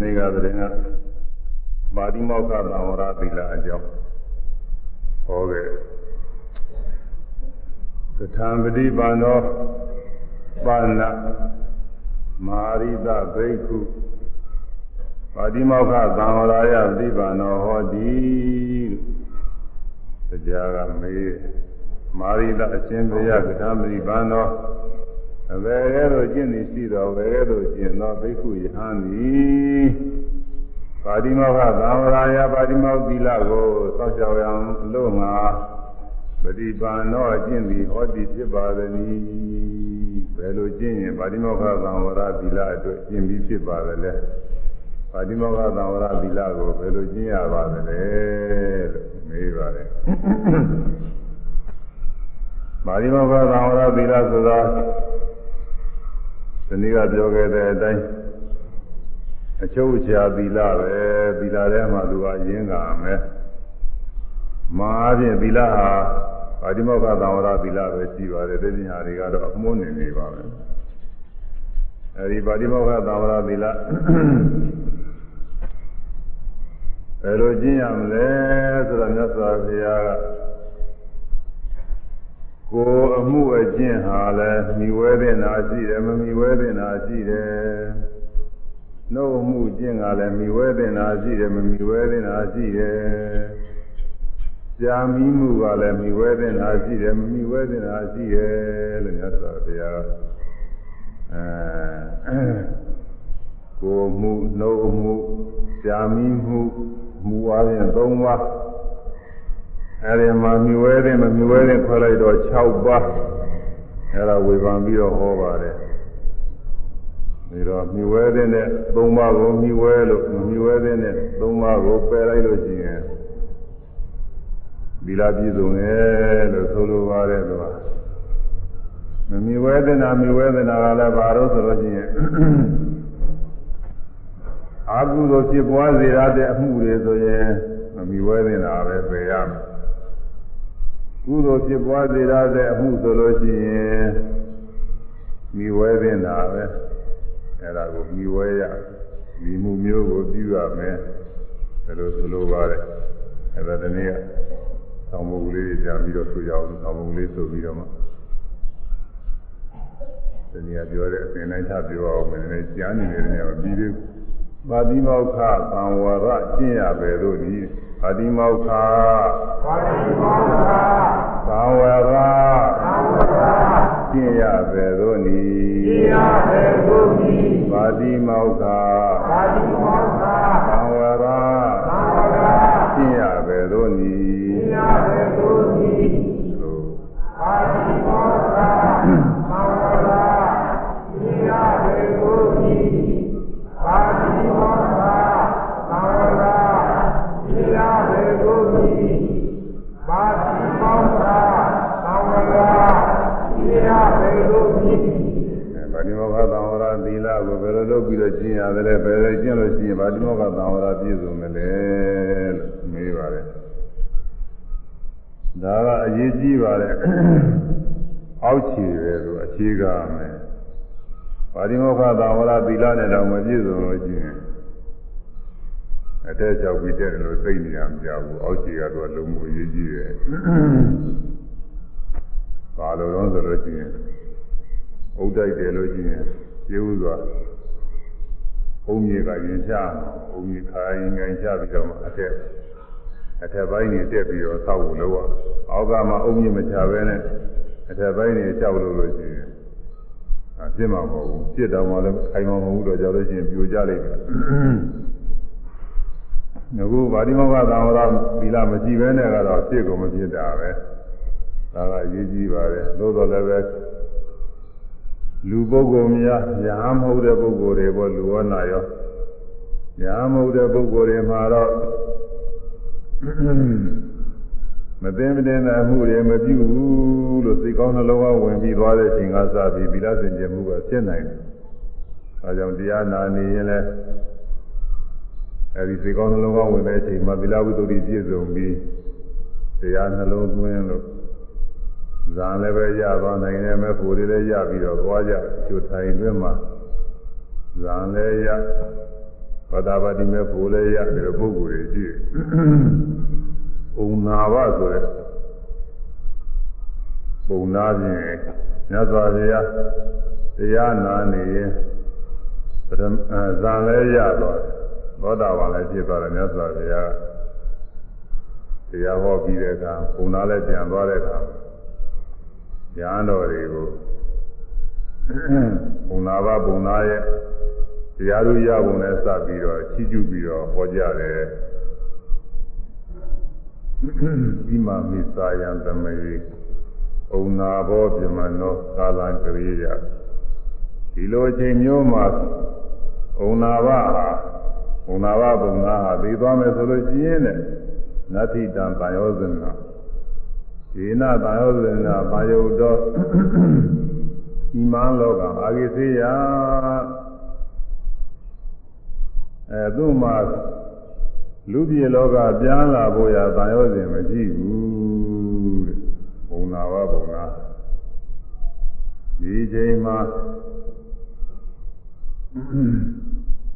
နေ့ကတည်းကပါတိမောက္ခသံဝရသီလအကြောင်းဟောခဲ့သထံပฏิပါဏောပါဏမာရိတဘိက္ခုပါတိမောက္ခသံဝရယပฏิပါဏောဟောတိတရားကမေးမာရိတအရှင်ဘုရားကထံပฏิပါဏော အဘယ်ကဲ့သို့ကျင့်သည်ရှိတော်ဘယ်ကဲ့သို့ကျင့်သောဘိက္ခုယဟန်သည်ပါတိမောခသံဝရာယပါတိမောသီလကိုစောင့်ရှောက်ရန်အလို့ငါပฏิပါဏောကျင့်သည်ဟောတိဖြစ်ပါသည်ဘယ်လိုကျင့်ရင်ပါတိမောခသံဝရာသီလအတွက်ကျင့်ပြီးဖြစ်ပါသလဲပါတိမောခသံဝရာသီလကိုဘယ်လိုကျင့်ရပါသလဲလို့မေးပါတယ်ပါတိမောခသံဝရာသီလဆိုတာ ဒီနေ့ကပြောခဲ့တဲ့အတိုင်းအချုပ်ချာသီလပဲသီလထဲမှာသူကရင်းကမယ်မာအပြင်သီလဟာပါတိမောက္ခသံဝရသီလပဲရှိပါတယ်ဒီပြင်ဟာတွေကတော့အမှုန်းနေနေပါပဲအဲဒီပါတိမောက္ခသံဝရသီလဘယ်လိုကျင့်ရမလဲဆိုတော့မြတ်စွာဘုရားက ကိုယ်အမှုအကျင့်ဟာလည်းမိဝဲတဲ့နာရှိတယ်မမိဝဲတဲ့နာရှိတယ်နှုတ်အမှုကျင့်ကလည်းမိဝဲတဲ့နာရှိတယ်မမိဝဲတဲ့နာရှိတယ်ကြာမီးမှုကလည်းမိဝဲတဲ့နာရှိတယ်မမိဝဲတဲ့နာရှိတယ်လို့ညစွာဘုရားအဲကိုယ်မှုနှုတ်အမှုကြာမီးမှုမူဝါးရင်၃ပါး အဲဒီမှာမြွဲတဲ့မမြွဲတဲ့ခွဲလိုက်တော့6ပါးအဲဒါဝေဖန်ပြီးတော့ဟောပါတယ်ပြီးတော့မြွဲတဲ့နဲ့3ပါးကိုမြွဲလို့မမြွဲတဲ့နဲ့3ပါးကိုပယ်လိုက်လို့ရှိရင်ဒီလားပြည့်စုံတယ်လို့ဆိုလိုပါတယ်သူကမမြွဲတဲ့နာမြွဲတဲ့နာကလည်းဘာလို့ဆိုလို့ရှိရင်အာဟုသောဖြစ်ပွားစေရတဲ့အမှုတွေဆိုရင်မမြွဲတဲ့နာပဲပယ်ရမယ် ကုသိုလ်ဖြစ်ပွားစေရတဲ့အမှုဆိုလို့ရှိရင်မိဝဲတင်တာပဲအဲ့ဒါကိုမိဝဲရဒီမှုမျိုးကိုပြုရမယ်ဒါလိုဆိုလိုပါတယ်အဲ့ဒါတနည်းဆောင်းမုတ်ကလေးကြာပြီးတော့ဆိုကြအောင်ဆောင်းမုတ်ကလေးဆိုပြီးတော့မှတနည်းပြောတဲ့အစဉ်တိုင်းထပြောအောင်မယ်နည်းကြားနေတယ်နေရာပြီးသေး ပါတိမောက္ခသံဝရကျင့်ရပဲလို့ဒီပါတိမောက္ခပါတိမောက္ခသံဝရသံဝရကျင့်ရပဲလို့ဤကျင့်ရပဲလို့ဤပါတိမောက္ခပါတိမောက္ခသံဝရသံဝရကျင့်ရပဲလို့ဤ လကိုဘယ်လိုလုပ်ပြီးတော့ကျင့်ရတယ်လဲဘယ်လိုကျင့်လို့ရှိရင်ပါတိမောက္ခသံဝရပြည့်စုံတယ်လဲလို့မေးပါတယ်ဒါကအရေးကြီးပါတယ်အောက်ခြေပဲဆိုအခြေကားမယ်ပါတိမောက္ခသံဝရသီလနဲ့တော့မပြည့်စုံလို့ရှိရင်အတဲ့ကြောက်ပြီးတဲ့လို့သိနေရမကြဘူးအောက်ခြေကတော့လုံးဝအရေးကြီးတယ်ဘာလို့လဲဆိုလို့ရှိရင်ဥဒ္ဒိုက်တယ်လို့ရှိရင်ကျေဥစွာ ဘုံကြီးကရင်ချဘုံကြီးခါရင်ငိုင်ချပြီးတော့အထက်အထက်ပိုင်းနေတက်ပြီးတော့သောက်ဖို့လို့အောက်ကမှအုံကြီးမချဘဲနဲ့အထက်ပိုင်းနေကြောက်လို့လို့ရှိရင်အပြစ်မှာမဟုတ်ဘူးပြစ်တော်မှလည်းခိုင်မှာမဟုတ်တော့ကြောက်လို့ရှိရင်ပြိုကျလိမ့်မယ်ငါကဗာတိမောကသံဝရသီလမကြည့်ဘဲနဲ့ကတော့ပြစ်ကိုမပြစ်တာပဲဒါကအရေးကြီးပါတယ်သို့တော်လည်းပဲ လူပုဂ္ဂိုလ်များညာမဟုတ်တဲ့ပုဂ္ဂိုလ်တွေပေါ့လူဝနာရောညာမဟုတ်တဲ့ပုဂ္ဂိုလ်တွေမှာတော့မသိမတင်တဲ့အမှုတွေမပြုဘူးလို့စိတ်ကောင်းနှလုံးသားဝင်ပြီးသွားတဲ့အချိန်ကစပြီးဗီလာစင်ကြမှုကဖြစ်နိုင်တယ်။အဲကြောင့်တရားနာနေရင်လည်းအဲဒီစိတ်ကောင်းနှလုံးသားဝင်တဲ့အချိန်မှာဗီလာဝိတ္တုပြည့်စုံပြီးတရားနှလုံးသွင်းလို့ ဇာလည်းပဲရသွားနိုင်တယ်မဲ့ဖို့တွေလည်းရပြီးတော့သွားကြကျိုထိုင်တွင်းမှာဇာလည်းရသောတာပတိမေဖို့လည်းရတယ်ပုဂ္ဂိုလ်တွေရှိတယ်။ပုံနာဘဆိုတဲ့ပုံနာပြင်မြတ်စွာဘုရားတရားနာနေရင်ပထမဇံလဲရတော့သောတာပန်လည်းဖြစ်သွားတယ်မြတ်စွာဘုရားတရားဟောပြီးတဲ့အခါပုံနာလည်းပြန်သွားတဲ့အခါ ဉာဏ်တော်တွေကိုပုံနာဘပုံနာရဲ့တရားတို့ရပုံနဲ့စပြီးတော့ချီးကျူးပြီးတော့ဟောကြတယ်ဒီမှာမိစာယံသမေဩနာဘောပြမနောကာလံကရိယာဒီလိုအချိန်မျိုးမှာဩနာဘဟာဩနာဘဘုံနာဟာပြီးသွားမယ်ဆိုလို့ရှိရင်တဲ့နတ္ထိတံတန်ယောဇနာ ဒီနာတန်ယောဇနာဘာယုတော်ဤမန်လောကအာဂိစေယအဲသူ့မှာလူပြည်လောကပြန်လာဖို့ရတန်ရောစဉ်မရှိဘူးတဲ့ဘုံနာဝဘုံနာဒီချိန်မှာ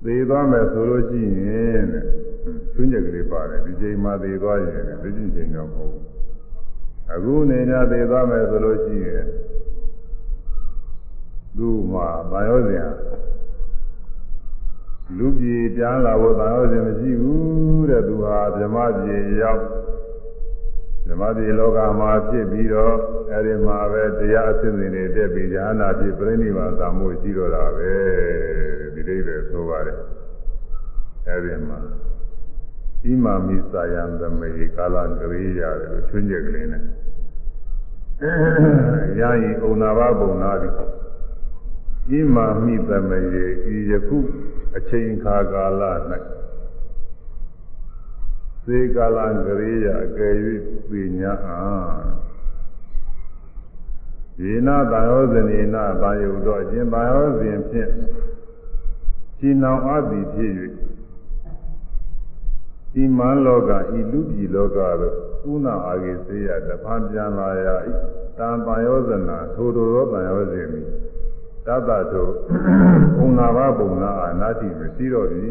သေသွားမယ်ဆိုလို့ရှိရင်တဲ့သွင်းချက်ကလေးပါတယ်ဒီချိန်မှာသေသွားရင်ဒီချိန်ချိန်တော့မဟုတ်ဘူး အခုနေညသေသွားမယ်ဆိုလို့ရှိရင်သူ့မှာတန်ရောစဉ်လူပြည်ပြန်လာဖို့တာရောစဉ်မရှိဘူးတဲ့သူဟာဗြဟ္မပြည်ရောက်ဗြဟ္မပြည်လောကမှာဖြစ်ပြီးတော့အဲဒီမှာပဲတရားအစစ်အစဉ်တွေတက်ပြီးဉာဏ်နာဖြစ်ပြိဋိဘာသာမှုရှိတော့တာပဲဒီလေးပဲဆိုပါတယ်အဲဒီမှာ ဣမာမိစာယံသမေကာလကရိယာတယ်လို့ချွင်းချက်ကလေးနဲ့ရာယီဩနာဘဘုံနာပြီဣမာမိသမေဤယခုအချိန်ခါကာလ၌သေကာလကရိယာအကယ်၍ပညာအားယေနတာယောဇနေနတာယုတော့အရှင်တာယောဇဉ်ဖြင့်ရှင်းအောင်အသည်ဖြစ်၍ ဤမန်လောကဤလူပြည်လောကသို့ဥနာအာဂေစေယတဖန်ပြန်လာရဤတံပါယောဇနာထိုတော်သောတန်ယောဇဉ်သည်တတ္တတို့ဘုံနာဘဘုံနာအာနာတိမရှိတော့ပြီ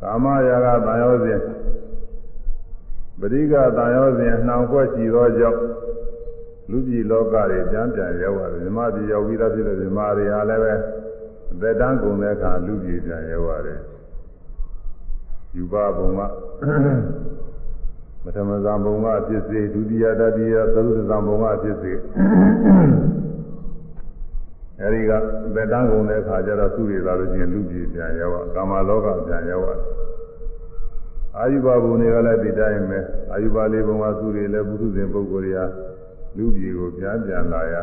ကာမရာဂတန်ရောစဉ်ပရိကတန်ရောစဉ်နှောင်ခွက်ရှိသောကြောင့်လူပြည်လောကတွေပြန်ပြန်ရောက်ရတယ်မြမပြည်ရောက်ပြီးသားဖြစ်တဲ့မြမတွေဟာလည်းပဲ သက်တမ်းကုန်တဲ့အခါလူပြည်ပြန်ရောက်ရတယ်ယူပါဘုံကပထမဇံဘုံကဖြစ်စေဒုတိယတတိယသရုပ်ဇံဘုံကဖြစ်စေအဲဒီကဗေဒံကုန်တဲ့အခါကျတော့သူတွေလာလို့ချင်းလူပြည်ပြန်ရောက်ကာမလောကပြန်ရောက်အာယုဘဘုံတွေကလည်းဒီတိုင်းပဲအာယုဘလေးဘုံကသူတွေလည်းပုထုဇဉ်ပုဂ္ဂိုလ်တွေကလူပြည်ကိုပြန်ပြန်လာရ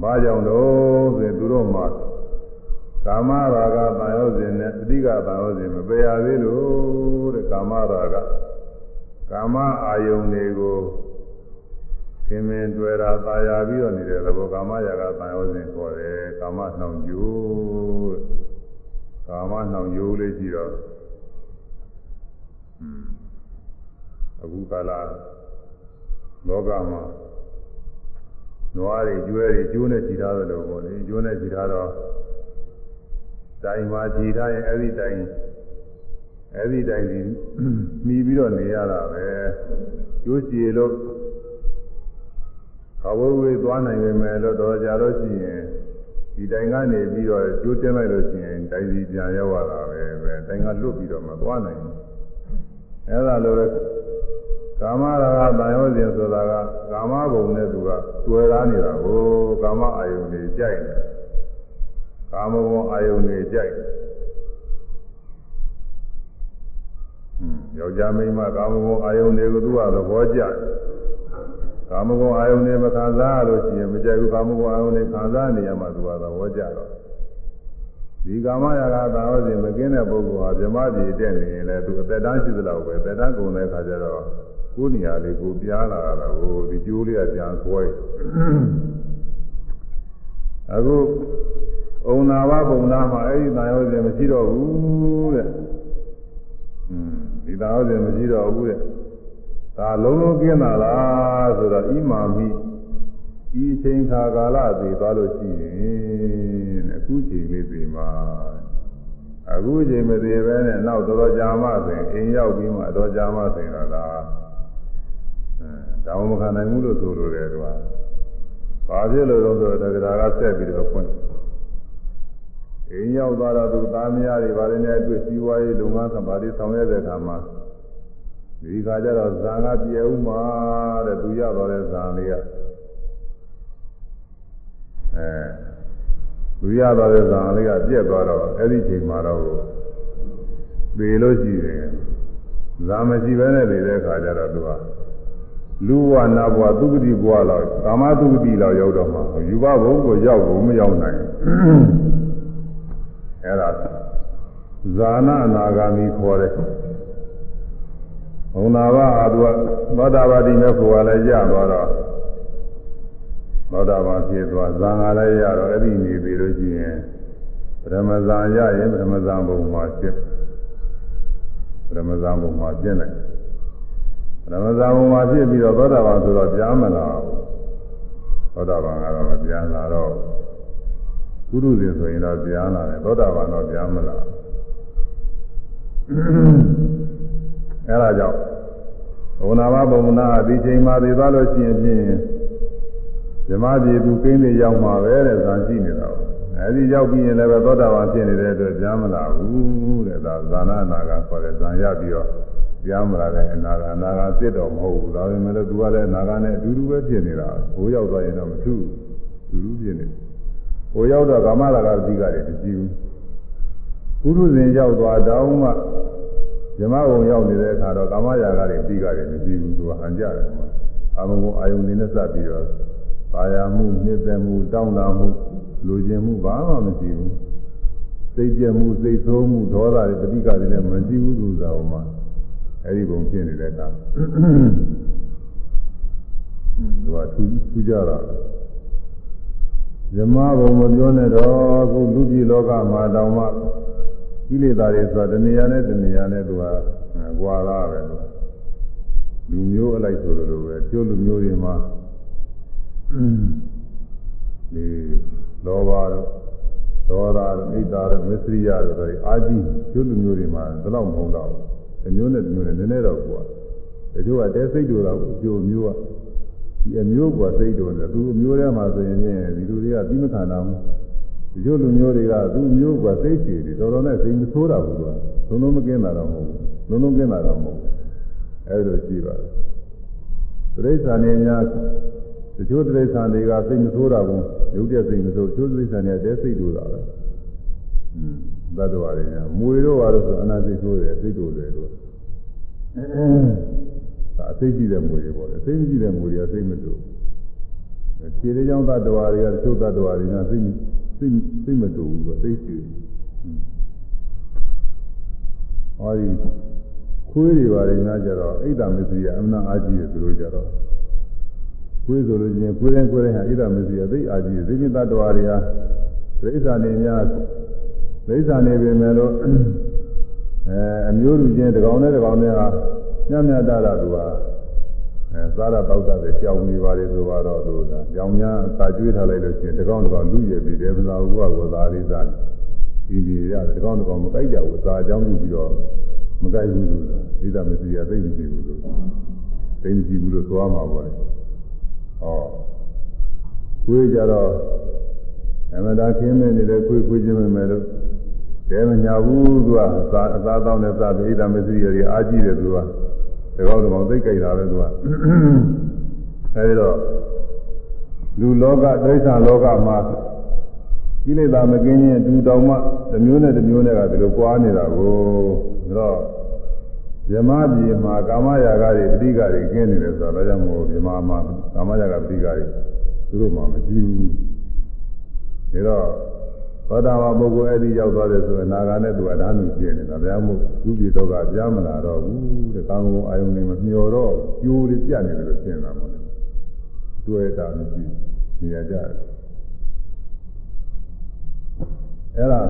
ဘာကြောင့်တော့ဆိုရင်သူတို့မှာကာမရာဂတန်ရောစဉ်နဲ့အဓိကတန်ရောစဉ်မပယ်ရသေးလို့တဲ့ကာမရာဂကာမအာယုန်တွေကိုခင်မင်တွေ့တာตายာပြီးတော့နေတဲ့သဘောကာမရာဂတန်ရောစဉ်ခေါ်တယ်ကာမနှောင်ကြိုးကာမနှောင်ကြိုးလေးကြည့်တော့အခုကာလလောကမှာ နွားတွေကျွဲတွေကျိုးနဲ့ကြည်ထားသလိုပေါ့လေကျိုးနဲ့ကြည်ထားတော့တိုင်မှာကြည်ထားရင်အဲ့ဒီတိုင်အဲ့ဒီတိုင်ကြီးမှီပြီးတော့နေရတာပဲကျိုးကြည်လို့ခဝဝေးသွားနိုင်ပေမဲ့လို့တော့ကြလို့ရှိရင်ဒီတိုင်ကနေပြီးတော့ကျိုးတင်လိုက်လို့ရှိရင်တိုင်စီပြန်ရောက်လာတာပဲပဲတိုင်ကလွတ်ပြီးတော့မသွားနိုင်ဘူးအဲ့ဒါလိုလေ ကာမရာဂတန်ရောစဉ်ဆိုတာကကာမဘုံနဲ့သူကတွေ့ရနေတာကိုကာမအာယုန်တွေကြိုက်တယ်ကာမဘုံအာယုန်တွေကြိုက်တယ်ယောက်ျားမိန်းမကာမဘုံအာယုန်တွေကိုသူကသဘောကျတယ်ကာမဘုံအာယုန်တွေမခံစားရလို့ရှိရင်မကြိုက်ဘူးကာမဘုံအာယုန်တွေခံစားနေရမှသူကသဘောကျတော့ဒီကာမရာဂသာဝစဉ်မကင်းတဲ့ပုဂ္ဂိုလ်ဟာဗြဟ္မပြည်တက်နေရင်လည်းသူအသက်တန်းရှိသလောက်ပဲအသက်တန်းကုန်တဲ့အခါကျတော့ ကိုယ်နေရာလေးကိုပြားလာတာကိုဒီကျိုးလေးကပြန်ဆွဲအခုဩနာဝပုံနာမှာအဲ့ဒီသာယောဇဉ်မရှိတော့ဘူးတဲ့อืมဒီသာယောဇဉ်မရှိတော့ဘူးတဲ့ဒါလုံးလုံးကျင်းတာလားဆိုတော့ဣမာမိဒီအချိန်ခါကာလသေးသွားလို့ရှိရင်အခုချိန်လေးသေးမှာအခုချိန်မသေးပဲနဲ့နောက်တော်ကြာမှဆိုရင်အိမ်ရောက်ပြီးမှတော်ကြာမှဆိုရင်တော့ ဒါအဲဒါမှမခံနိုင်ဘူးလို့ဆိုလိုတယ်သူကဘာဖြစ်လို့လဲဆိုတော့တရားကဆက်ပြီးတော့ဖွင့်အိမ်ရောက်သွားတော့သူသားမယားတွေဗာလည်းနဲ့အတွေ့စီးပွားရေးလုပ်ငန်းဆောင်ပါလိဆောင်ရတဲ့အခါမှာဒီခါကျတော့ဇာကပြေဦးမှာတဲ့သူရသွားတဲ့ဇာလေးကအဲလူရသွားတဲ့ဇာလေးကပြက်သွားတော့အဲ့ဒီချိန်မှာတော့သေလို့ရှိတယ်ဇာမရှိဘဲနဲ့နေတဲ့အခါကျတော့သူက လူဝနာဘဝသုဂတိဘဝလောက်ကာမသုဂတိလောက်ရောက်တော့မှယူဘဘုံကိုရောက်ဖို့မရောက်နိုင်အဲ့ဒါဇာနာအနာဂါမိခေါ်တယ်ဘုံနာဘအာသူကသောတာပတိမဲ့ကိုယ်ကလည်းရသွားတော့သောတာပန်ဖြစ်သွားဇာငါလည်းရတော့အဲ့ဒီနေပြီလို့ရှိရင်ပရမဇာရရင်ပရမဇာဘုံမှာဖြစ်ပရမဇာဘုံမှာပြင်းတယ် ပရမဇာဘုံမှာဖြစ်ပြီးတော့သောတာပန်ဆိုတော့ကြားမလာဘူးသောတာပန်ကတော့မကြားလာတော့ကုရုဇဉ်ဆိုရင်တော့ကြားလာတယ်သောတာပန်တော့ကြားမလာအဲဒါကြောင့်ဘုနာမဘုံနာဒီချိန်မှာသိသွားလို့ရှိရင်ဖြင့်ဇမပြေသူကိန်းတွေရောက်မှာပဲတဲ့ဇာရှိနေတာ။အဲဒီရောက်ပြီးရင်လည်းပဲသောတာပန်ဖြစ်နေတဲ့အတွက်ကြားမလာဘူးတဲ့ဒါဇာနာနာကခေါ်တဲ့ဇာရပြီးတော့ ကြားမလာတဲ့အနာကအနာကစစ်တော်မဟုတ်ဘူး။ဒါပေမဲ့လည်းသူကလည်းအနာကနဲ့အတူတူပဲဖြစ်နေတာ။ဟိုရောက်သွားရင်တော့မထူးဘူး။တူတူဖြစ်နေတယ်။ဟိုရောက်တော့ကာမရာဂအဓိကတွေမကြည့်ဘူး။ပုရုဇဉ်ရောက်သွားတောင်းမှဇမဘုံရောက်နေတဲ့အခါတော့ကာမရာဂတွေအဓိကတွေမကြည့်ဘူးသူကဟန်ကြတယ်။အာမဘုံအာယုန်နေနဲ့စပ်ပြီးတော့ပါရမှုနှစ်သက်မှုတောင်းတမှုလူကျင်မှုဘာမှမကြည့်ဘူးစိတ်ကြမှုစိတ်ဆိုးမှုဒေါသတွေပဋိက္ခတွေလည်းမကြည့်ဘူးသူသာဟောမှာ အဲဒီပုံဖြစ်နေတဲ့အခါသူကသူသူကြတာဇမဘုံမပြောနဲ့တော့အခုလူပြည်လောကမှာတောင်မှကိလေသာတွေဆိုတာတဏှာနဲ့တဏှာနဲ့သူကကွာလာပဲလို့လူမျိုးအလိုက်ဆိုလိုပဲကျိုးလူမျိုးတွေမှာဒီလောဘတို့ဒေါသတို့ဣဒ္ဓတို့မစ္စရိယတို့ဆိုအာကြီးကျိုးလူမျိုးတွေမှာဘယ်တော့မဟုတ်တော့ဘူး တစ်မျိုးနဲ့တစ်မျိုးနဲ့နည်းနည်းတော့ကွာတချို့ကတဲစိတ်တို့တော့ကျိုးမျိုးကဒီအမျိုးကစိတ်တို့နဲ့သူအမျိုးထဲမှာဆိုရင်ဒီလူတွေကပြီးမခံတော့ဘူးဒီလိုလူမျိုးတွေကသူ့မျိုးကသိချေတယ်တော်တော်နဲ့စိတ်မဆိုးတာဘူးကွာလုံးလုံးမကင်းတာတော့မဟုတ်ဘူးလုံးလုံးကင်းတာတော့မဟုတ်ဘူးအဲလိုရှိပါတယ်တိရစ္ဆာန်တွေများတချို့တိရစ္ဆာန်တွေကစိတ်မဆိုးတာဘူးရုပ်တရက်စိတ်မဆိုးတချို့တိရစ္ဆာန်တွေတဲစိတ်တို့တာပဲอืม သတ္တဝါတွေများမွေတို့ပါလို့ဆိုအနာစိတ်ဆိုးတယ်စိတ်တို့တယ်လို့အဲအသိကြည့်တဲ့မွေတွေပေါ့လေသိမကြည့်တဲ့မွေတွေကစိတ်မတူခြေလေးချောင်းသတ္တဝါတွေကတချို့သတ္တဝါတွေကစိတ်စိတ်စိတ်မတူဘူးဆိုသိချင်ဟောဒီခွေးတွေပါတယ်များကြတော့အိတ်တမစ္စည်းအမှန်အားကြီးတယ်သူတို့ကြတော့ခွေးဆိုလို့ချင်းခွေးတိုင်းခွေးတိုင်းဟာအိတ်တမစ္စည်းအသိအားကြီးတယ်သိမြတ်တ attva တွေဟာဒိဋ္ဌာနေများ ဒိဋ္ဌာနေပဲမယ်လို့အဲအမျိုးလူချင်းတကောင်နဲ့တကောင်နဲ့ဟာညံ့ညံ့တာတာသူဟာအဲစားရတောက်တာပဲကြောင်နေပါလေဆိုတော့သူကကြောင်များစာကျွေးထားလိုက်လို့ရှိရင်တကောင်တကောင်လူရည်ပြီးတယ်မသာဘူးကကိုသာလေးစားဒီဒီရတယ်တကောင်တကောင်မကြိုက်ကြဘူးစာအကြောင်းပြုပြီးတော့မကြိုက်ဘူးလို့ဒီသာမစီရသိမကြည့်ဘူးလို့သိမကြည့်ဘူးလို့သွားမှာပေါ့လေဟောခွေးကြတော့အမတာခင်းနေနေတဲ့ခွေးခွေးချင်းပဲမယ် လို့တဲမညာဘူးသူကသာအသာတောင်းနဲ့သာပိဒါမစီရည်အားကြီးတယ်သူကတကောက်တကောင်သိကြိုက်တာပဲသူကအဲဒီတော့လူလောကဒိဋ္ဌာလောကမှာကိလေသာမကင်းရင်ဒူတောင်မှတစ်မျိုးနဲ့တစ်မျိုးနဲ့ကဒီလိုကြွားနေတာကိုဒါတော့ဇမပြေမှာကာမရာဂတွေပဋိက္ခတွေကျင်းနေတယ်ဆိုတော့ဒါကြောင့်မို့ဇမမှာကာမရာဂပဋိက္ခတွေသူတို့မှမကြည့်ဘူးဒါတော့ သောတာပန်ပုဂ္ဂိုလ်အဲ့ဒီရောက်သွားတယ်ဆိုရင်နာဂာနဲ့သူကဓာတ်မှုကျင်းနေတာဗျာမို့သူပြေတော့ကကြားမလာတော့ဘူးတဲ့ကောင်းကောင်းအာယုန်နေမမျောတော့ကျိုးလေးပြတ်နေတယ်လို့ရှင်းတာပေါ့လေတွေ့တာမရှိနေရကြတယ်အဲ့ဒါ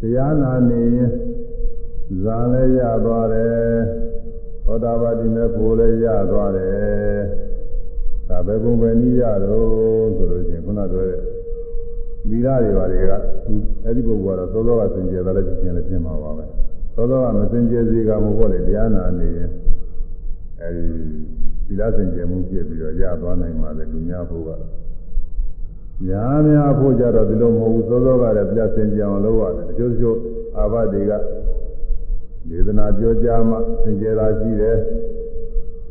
တရားနာနေရင်ဇာလည်းရသွားတယ်သောတာပတိမေဖို့လည်းရသွားတယ်သဒါပဲပုံပဲနည်းရတော့ဆိုလို့ချင်းခုနပြောတဲ့ မိသားတွေပါတွေကအဲ့ဒီပုဂ္ဂိုလ်ကတော့သောသောကစင်ကြယ်တယ်လည်းပြင်လည်းပြင်မှာပါပဲသောသောကမစင်ကြယ်စေကမဟုတ်လေတရားနာနေရင်အဲဒီသီလစင်ကြယ်မှုပြည့်ပြီးတော့ရသွားနိုင်ပါလေလူများဖို့ကညာများဖို့ကြတော့ဒီလိုမဟုတ်ဘူးသောသောကလည်းပြစင်ကြယ်အောင်လုပ်ရတယ်အကျိုးကျိုးအာဘတွေကဒေသနာပြောကြားမှစင်ကြယ်တာရှိတယ်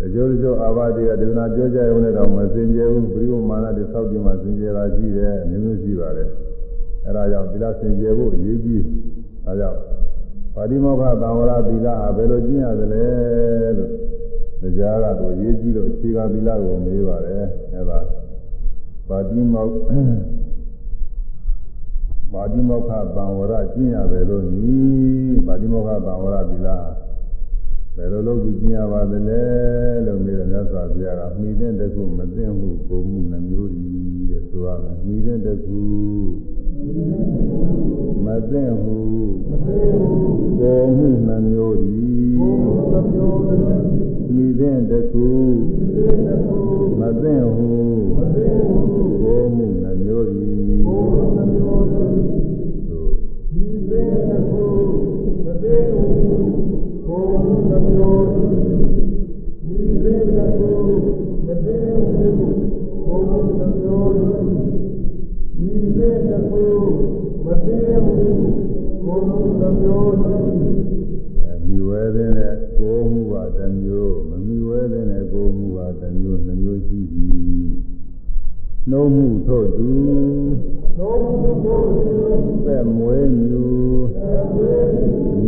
တချို့တချို့အာဘတွေကဒေသနာပြောကြရုံနဲ့တော့မစင်ကြယ်ဘူးဘိဝမာနတွေစောက်ပြီးမှစင်ကြယ်တာရှိတယ်အမျိုးမျိုးရှိပါတယ်အဲဒါကြောင့်သီလစင်ကြယ်ဖို့အရေးကြီးဒါကြောင့်ပါတိမောခသံဝရသီလဟာဘယ်လိုကျင့်ရသလဲလို့တရားကတော့အရေးကြီးလို့အခြေခံသီလကိုမေးပါတယ်အဲဒါပါတိမောပါတိမောခသံဝရကျင့်ရပဲလို့ညီပါတိမောခသံဝရသီလ ဘယ်လိုလုပ်ပြီးကျင့်ရပါသလဲလို့မေးတော့မြတ်စွာဘုရားကမိတဲ့တခုမသိမှုကိုမှုနှမျိုးဤတဲ့ဆိုရမယ်မိတဲ့တခုမသိမှုကိုမှုနှမျိုးဤမိတဲ့တခုမသိမှုကိုမှုနှမျိုးဤမိတဲ့တခုမသိမှု မိစေတခုမတည်ဟုကိုယ်မှုနှမျိုးမြွယ်တဲ့ကိုယ်မှုပါတစ်မျိုးမမြွယ်တဲ့ကိုယ်မှုပါတစ်မျိုးနှမျိုးရှိသည်နှုံးမှုထို့သူနှုံးမှုထို့သူသက်မွေးမြူ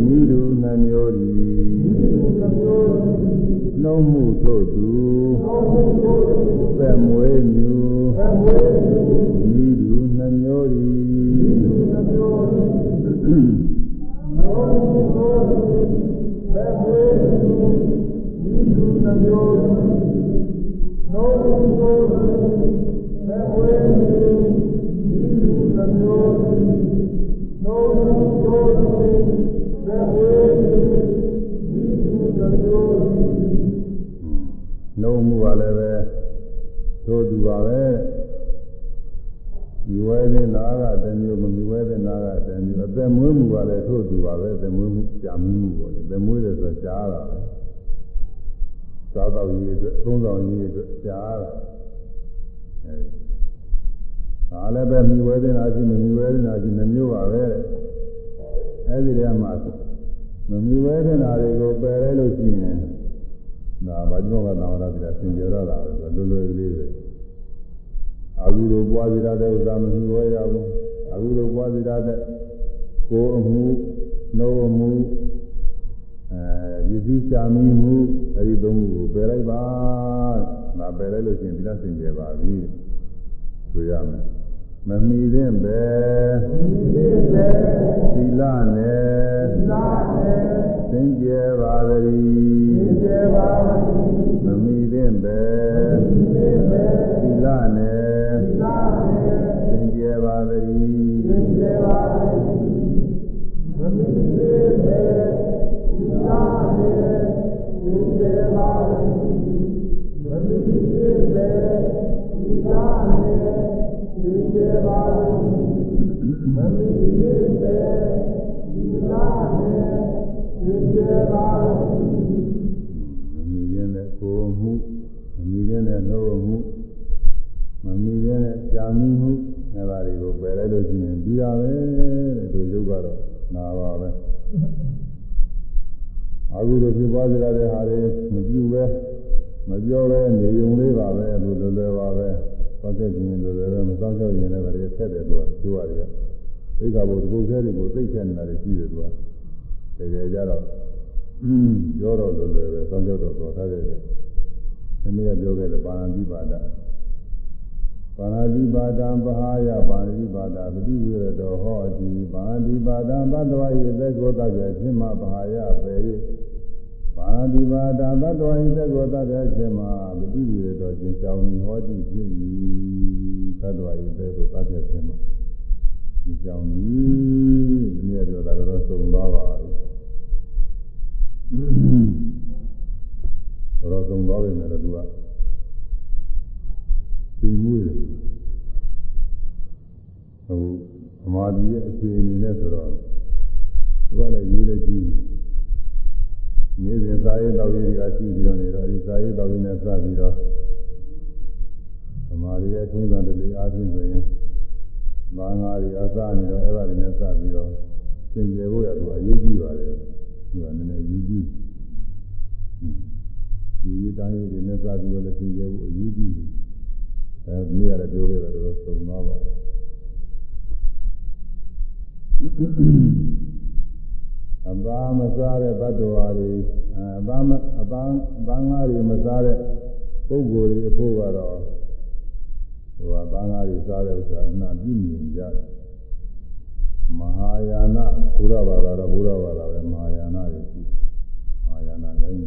မိလူနှမျိုး နှုံးမှုပါလည်းပဲတို့သူပါပဲဒီဝဲတဲ့နာကတမျိုးမမီဝဲတဲ့နာကတမျိုးအသက်မွေးမှုပါလည်းတို့သူပါပဲအသက်မွေးမှုကြာမှုပေါ့လေအသက်မွေးတယ်ဆိုကြားတာပဲသာတော်ကြီးအတွက်သုံးဆောင်ကြီးအတွက်ကြားတာဒါလည်းပဲမိဝဲတဲ့နာရှိမမိဝဲတဲ့နာရှိနှမျိုးပါပဲအဲဒီတည်းမှာမမိဝဲတဲ့နာတွေကိုပယ်လဲလို့ရှိရင် ဒါဘာကြောင့်ကသာဝရတိကသင်ကြရတာပဲလွယ်လွယ်လေးပဲအကုသိုလ်ပွားစီရတဲ့ဥစ္စာမမိဝဲရဘူးအကုသိုလ်ပွားစီရတဲ့ကိုယ်အမှုနှုတ်အမှုအဲဒီစည်းချမီမှုအဲဒီသုံးခုကိုပယ်လိုက်ပါဒါပယ်လိုက်လို့ရှိရင်ဒီလားစင်ကြယ်ပါပြီဆိုရမယ် မမီတဲ့ပဲသီလနဲ့သင်ကြယ်ပါသည်မမီတဲ့ပဲသီလနဲ့သင်ကြယ်ပါသည် မီမှုအဲဒါတွေကိုပယ်လိုက်လို့ရှိရင်ပြီးရပဲတဲ့တို့ရုပ်ကတော့နာပါပဲအခုတို့ဖြစ်ပွားကြတဲ့ဟာတွေမပြုပဲမပြောပဲနေုံလေးပါပဲလို့လွယ်လွယ်ပါပဲစောင့်ကြည့်ခြင်းလိုလည်းမစောင့်ကြောက်ရင်လည်းဗရေဆက်တယ်သူကကျိုးရတယ်သိက္ခာပုဒ်ဒီကုခဲတွေကိုသိခဲ့နေတာတွေရှိတယ်သူကတကယ်ကြတော့ပြောတော့လိုလည်းပဲစောင့်ကြောက်တော့တော်ထားတယ်ဒီနေ့ကပြောခဲ့တယ်ပါဏာတိပါဒ ပါဏာတိပါဒံပဟာယပါဏာတိပါဒပတိဝေရတောဟောတိပါဏာတိပါဒံသတ္တဝါယေသက်ကိုတတ်ရဲ့ခြင်းမပဟာယပေ၍ပါဏာတိပါဒံသတ္တဝါယေသက်ကိုတတ်ရဲ့ခြင်းမပတိဝေရတောခြင်းကြောင့်ဟောတိဖြစ်၏သတ္တဝါရဲ့တဲ့ကိုသတ်ပြခြင်းမှာဒီကြောင့်ဒီနေ့ပြောတာတော့သုံးပါပါတော့သုံးပါပဲနဲ့တူက သိမှုတယ်ဟိုအမာဒီရဲ့အခြေအနေနဲ့ဆိုတော့ဘုရားလည်းရေးလက်ကြည့်နေ့စဉ်စာရေးတော်ရေးတွေကရှိပြီးတော့နေတော့ဒီစာရေးတော်ရေးနဲ့စပြီးတော့သမာဓိရဲ့ထုံးစံတလေးအားဖြင့်ဆိုရင်မာငါးတွေအစနေတော့အဲ့ဒါတွေနဲ့စပြီးတော့သင်ကျေဖို့ရသူအရေးကြီးပါတယ်သူကနည်းနည်းရေးကြီးဒီရေးတိုင်းတွေနဲ့စပြီးတော့လည်းသင်ကျေဖို့အရေးကြီးတယ် အဲဒီရတဲ့ပြောခဲ့တာတော့သုံးသွားပါတယ်အဘာမစားတဲ့ဘတ်တော်ဟာတွေအဘာမအဘာအဘာငါးတွေမစားတဲ့ပုဂ္ဂိုလ်တွေအဖို့ကတော့ဟိုအဘာငါးတွေစားတဲ့ဥစ္စာအနာပြည့်မြင်ကြတယ်မဟာယာနဘုရားဘာသာတော့ဘုရားဘာသာပဲမဟာယာနတွေရှိမဟာယာနတိုင်း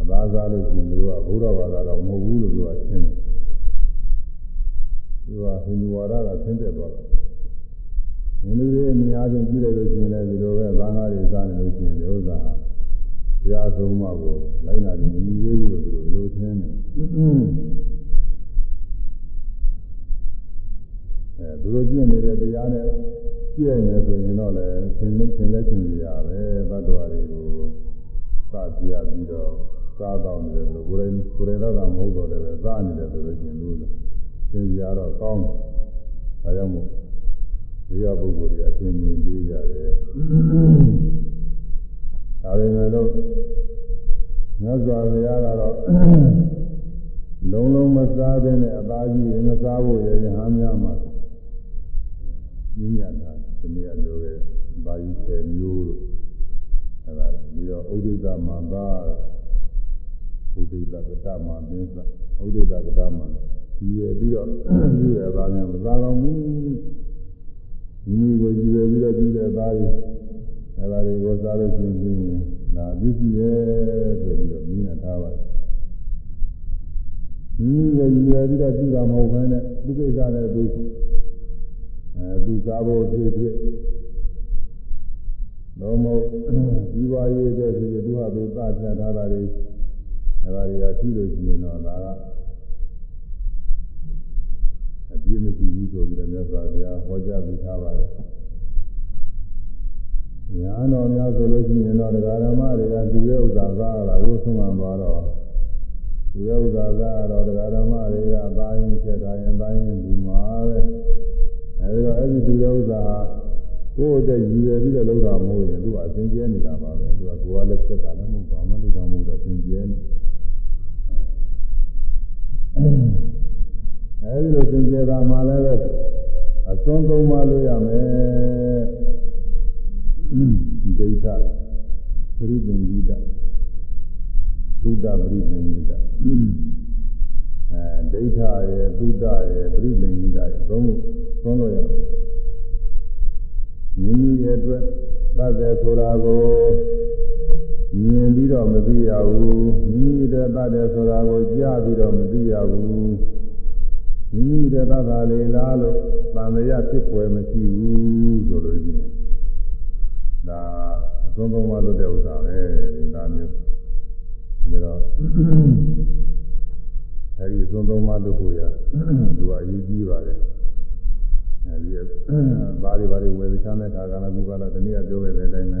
အဘာစားလို့ရှိရင်တို့ကဘုရားဘာသာတော့မဟုတ်ဘူးလို့ပြောတာရှင်းတယ် သူကဟိန္ဒူဝါဒကဆင်းသက်သွားတယ်ဟိန္ဒူတွေအများဆုံးကြည့်လိုက်လို့ရှိရင်လည်းဒီလိုပဲဘာသာတွေစားနေလို့ရှိရင်ဒီဥစ္စာဘုရားဆုံးမကိုလိုက်နာတယ်မြည်သေးဘူးလို့သူတို့လိုထင်းတယ်အဲသူတို့ကျင့်နေတဲ့တရားနဲ့ကြည့်ရမယ်ဆိုရင်တော့လည်းသင်သင်လက်သင်ကြရပဲဘတ်တော်တွေကိုစပြပြီးတော့စားတော့နေတယ်လို့ကိုယ်တိုင်ကိုယ်တိုင်တော့မဟုတ်တော့လည်းစားနေတယ်ဆိုလို့ရှိရင်လို့ သင်ကြရတော့ကောင်းတယ်ဒါကြောင့်မို့ဒီကပုဂ္ဂိုလ်တွေအထင်မြင်ပေးကြတယ်ဒါပေမဲ့လို့မြတ်စွာဘုရားကတော့လုံးလုံးမစားတဲ့နဲ့အသားကြီးရင်မစားဖို့ရရဟန်းများမှာညဉ့်ညတာဒီနေ့ကပြောခဲ့ဘာကြီး10မျိုးလို့အဲဒါပြီးတော့ဥဒိတမန္တာဥဒိတကတမပင်းစဥဒိတကတမဒီ ရပြီးတော့ပြုရတာများမစားတော့ဘူးမိမိကိုကြည့်ရပြီးတော့ကြည့်တဲ့သားကြီးအဲဒါတွေကိုစားလို့ရှိရင်ဒါပြည့်စုံရဲ့ဆိုပြီးတော့မြင်ရထားပါတယ်မိမိကိုကြည့်ရပြီးတော့ကြည့်တာမဟုတ်ဘဲနဲ့သူကိစ္စနဲ့သူအဲသူစားဖို့ဖြစ်ဖြစ်တော့မဟုတ်ဒီပါရေးတဲ့ဒီသူဟာသူသတ်ပြထားတာတွေအဲဒါတွေကရှိလို့ရှိရင်တော့ဒါက အပြည့်မရှိဘူးဆိုပြီးတော့မြတ်စွာဘုရားဟောကြားပြီးထားပါတယ်။ညာတော်များဆိုလို့ရှိရင်တော့တရားဓမ္မတွေကသူရဲ့ဥစ္စာကားတာဝိဆုံးမှသွားတော့သူရဲ့ဥစ္စာကားတော့တရားဓမ္မတွေကသာရင်ဖြစ်တာရင်သာရင်ဒီမှာပဲ။အဲဒီတော့အဲ့ဒီသူရဲ့ဥစ္စာကိုယ်တည်းရည်ရပြီးတော့လုပ်တာမဟုတ်ရင်သူကအစဉ်ကျဲနေတာပါပဲ။သူကကိုယ်ကလည်းဖြစ်တာလည်းမဟုတ်ပါဘူး။လုပ်တာမဟုတ်တော့အစဉ်ကျဲနေ။ အဲဒီလိုသင်ကျေတာမှလည်းပဲအစွန်းသုံးပါလို့ရမယ်ဒိဋ္ဌပရိသင်္ဂိတသုဒ္ဓပရိသင်္ဂိတအဲဒိဋ္ဌရဲ့သုဒ္ဓရဲ့ပရိသင်္ဂိတရဲ့သုံးခုသုံးလို့ရမိမိရဲ့အတွက်သတ်တယ်ဆိုတာကိုမြင်ပြီးတော့မသိရဘူးမိမိရဲ့သတ်တယ်ဆိုတာကိုကြားပြီးတော့မသိရဘူး မိမိတဲ့သဘာလေးလားလို့သံဃာဖြစ်ပွဲမရှိဘူးဆိုလို့ရှိရင်ဒါအသုံးသုံးပါလို့တဲ့ဥစ္စာပဲဒီသားမျိုးဒါတော့အဲဒီအသုံးသုံးပါလို့ကိုရသူကအရေးကြီးပါတယ်အဲဒီဘာတွေဘာတွေဝယ်ချမ်းတဲ့ခါကလည်းဘုရားကတနည်းပြောခဲ့တဲ့အတိုင်းပဲ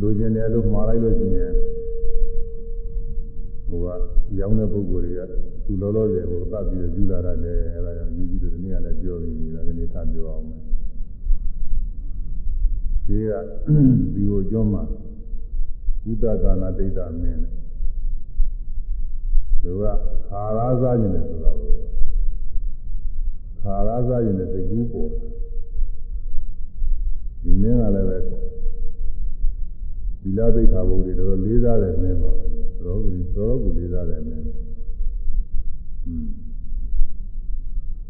လူကျင်တယ်လို့မှားလိုက်လို့ရှိရင် ဟိုကရောင်းတဲ့ပုဂ္ဂိုလ်တွေကခုလောလောဆယ်ဟိုသတ်ပြီးယူလာတယ်အဲဒါကြောင့်ယူကြည့်လို့ဒီနေ့ကလည်းပြောပြီးပြီလားဒီနေ့ထားပြောအောင်မယ်ဒီကဒီကိုကျောင်းမှာကုသကာနာဒိဋ္ဌမင်းနဲ့သူကခါရာစားခြင်းနဲ့ဆိုတာကိုခါရာစားခြင်းနဲ့စိတ်ကူးပေါ်ဒီမင်းကလည်းပဲ သီလသိက္ခာပုဒ်တွေတော်တော်လေးစားတယ်မင်းပါတော်တော်ကြီးတော်တော်ကိုလေးစားတယ်မင်းอืม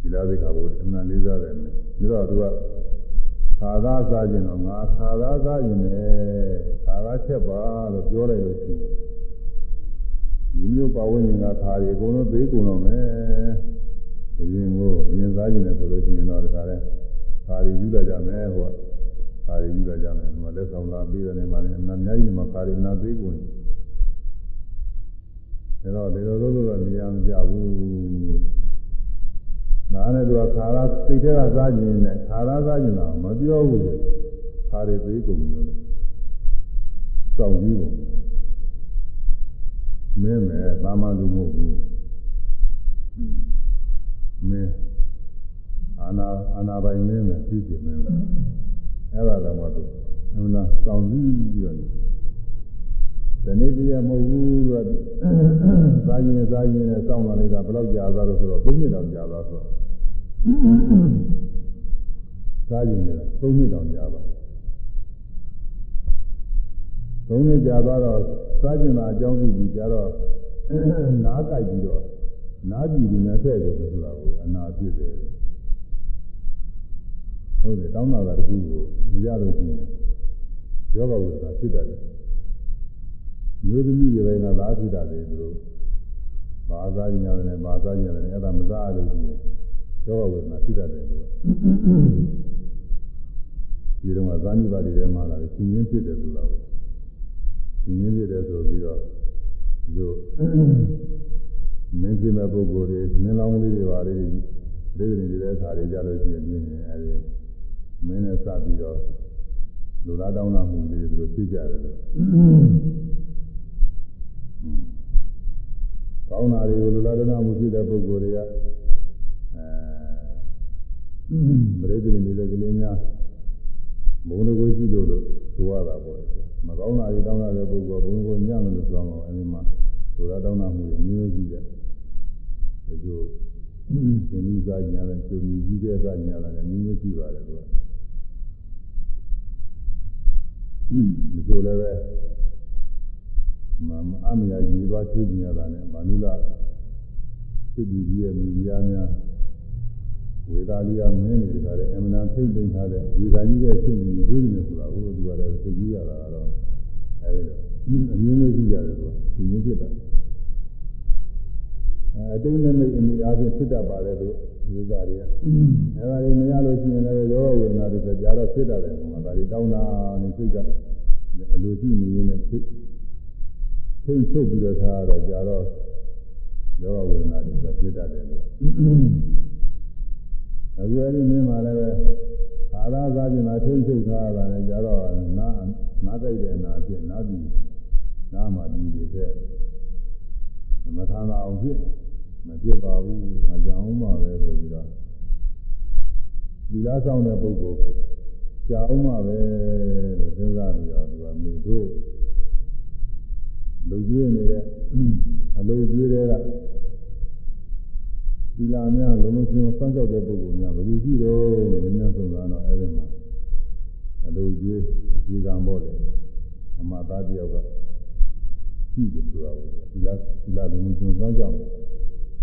သီလသိက္ခာပုဒ်အမှန်လေးစားတယ်မင်းဒါတော့သူကခါသာစားခြင်းတော့ငါခါသာစားခြင်းနဲ့ခါသာချက်ပါလို့ပြောလိုက်လို့ရှိရင်ဒီမျိုးပါဝင်ရင်ကခါရီအကုန်လုံးသေးကုန်တော့မယ်အရင်ကိုအရင်စားခြင်းနဲ့ဆိုလို့ရှိရင်တော့ဒါလည်းခါရီယူလိုက်ကြမယ်ဟိုက ခါရီယူလိုက်ကြမယ်ဒီမှာလက်ဆောင်လာပြီးတဲ့နေမှာလည်းအများကြီးမှာခါရီနာသေးကုန်ဒါတော့ဒီလိုလိုလိုတော့နေရာမကြဘူးနားနဲ့သူကခါရစိတ်ထဲကစားခြင်းနဲ့ခါရစားခြင်းတော့မပြောဘူးလေခါရသေးကုန်လို့စောင့်ကြည့်ကုန်မင်းမဲ့ဘာမှလူမဟုတ်ဘူးမင်းအာနာအာနာပိုင်မင်းမဲ့သိကျင်မင်းမဲ့ အဲ့ဒါတော့မဟုတ်ဘူးအမှန်လားစောင့်ကြည့်ပြီးတော့ဒီနေ့တည်းမဟုတ်ဘူးကစားရင်စားရင်နဲ့စောင့်လာလိုက်တာဘယ်လောက်ကြာသွားလို့ဆိုတော့၃နှစ်တောင်ကြာသွားဆိုတော့စားရင်လည်း၃နှစ်တောင်ကြာသွား၃နှစ်ကြာသွားတော့စားကျင်တာအကြောင်းပြုပြီးကြာတော့နားကြိုက်ပြီးတော့နားကြည့်ပြီးနဲ့တဲ့ကိုဆိုတာကိုအနာဖြစ်တယ် ဟုတ်တယ်တောင်းတာကတခုကိုမရလို့ရှိရင်ယောဂဝိသနာဖြစ်တတ်တယ်မျိုးသမီးတွေပိုင်းကသာဖြစ်တာလေသူတို့ဘာသာညရတယ်နဲ့ဘာသာညရတယ်အဲ့ဒါမစားလို့ရှိရင်ယောဂဝေဒနာဖြစ်တတ်တယ်လို့ဒီတော့ဇာနိပါတိထဲမှာလာတယ်ရှင်ရင်းဖြစ်တယ်လို့လားရှင်ရင်းဖြစ်တယ်ဆိုပြီးတော့ဒီလိုမင်းကြီးမဲ့ပုဂ္ဂိုလ်တွေမင်းလောင်းလေးတွေပါလေဒီလိုနေတဲ့အခါတွေကြလို့ရှိရင်ပြင်းနေအဲဒီ မင်းနဲ့စပြီးတော့လူသားတောင်းတာမှုလေးတွေသူတို့သိကြတယ်လို့ကောင်းတာတွေကိုလူလာဒနာမှုဖြစ်တဲ့ပုဂ္ဂိုလ်တွေကအဲပရိသေနေတဲ့ကလေးများဘုံကိုရှိလို့လို့ဆိုရတာပေါ့မကောင်းတာတွေတောင်းတာတဲ့ပုဂ္ဂိုလ်ဘုံကိုညံ့လို့ဆိုတော့အဲဒီမှာလူလာတောင်းတာမှုတွေမျိုးကြီးတယ်ဒီလိုရှင်ကြီးစားညာတယ်ရှင်ကြီးကြီးတဲ့စားညာတယ်မျိုးမျိုးရှိပါတယ်သူက ဒီလိုလည်းပဲမအမယာကြီးသွားချွေးကြရတာနဲ့မနုလာစစ်ကြီးကြီးရဲ့မိဖုရားများဝေသာလီယာမင်းတွေတခါတည်းအမနာဖိတ်သိမ်းထားတဲ့ဝေသာကြီးရဲ့စစ်ကြီးတွေးနေဆိုတာကိုသူကလည်းသိကြည့်ရတာတော့အဲဒီတော့အမျိုးမျိုးကြည့်ရတယ်သူကဒီမျိုးဖြစ်တာ အဲအတိတ်နဲ့မိတ်အမိအားဖြင့်ဖြစ်တတ်ပါတယ်သူယူသားတွေကအဲဒါတွေမရလို့ရှိရင်လည်းရောဝေဒနာတွေကြာတော့ဖြစ်တတ်တယ်ကွာဒါတွေတောင်းတာနေစိတ်ကအလိုရှိနေရင်လည်းဖြစ်ထိတ်ချုပ်ပြီးတော့ထားတော့ကြာတော့ယောဂဝေဒနာတွေဖြစ်တတ်တယ်လို့အခုအဲဒီနည်းမှာလည်းပဲအာရသာကျင်တာထိတ်ချုပ်ထားတာလည်းကြာတော့နာနာကြိုက်တဲ့နာဖြစ်နာပြီးနာမှပြီးတဲ့မထာနာအောင်ဖြစ် မဖြစ်ပါဘူးမကြောင်မှပဲဆိုပြီးတော့ဒီလားဆောင်တဲ့ပုဂ္ဂိုလ်ကြာအောင်မှပဲလို့စဉ်းစားပြီးတော့သူကမိတို့လူကြီးနေတဲ့အလူကြီးတွေကဒီလာများလုံးလုံးချင်းစမ်းကြောက်တဲ့ပုဂ္ဂိုလ်များဘယ်လိုရှိတော့လို့နည်းနည်းဆုံးတာတော့အဲ့ဒီမှာအလူကြီးအကြီးကံပေါ့လေအမသားတယောက်ကရှိတယ်ဆိုတာကိုဒီလားဒီလားလုံးလုံးချင်းစမ်းကြောက်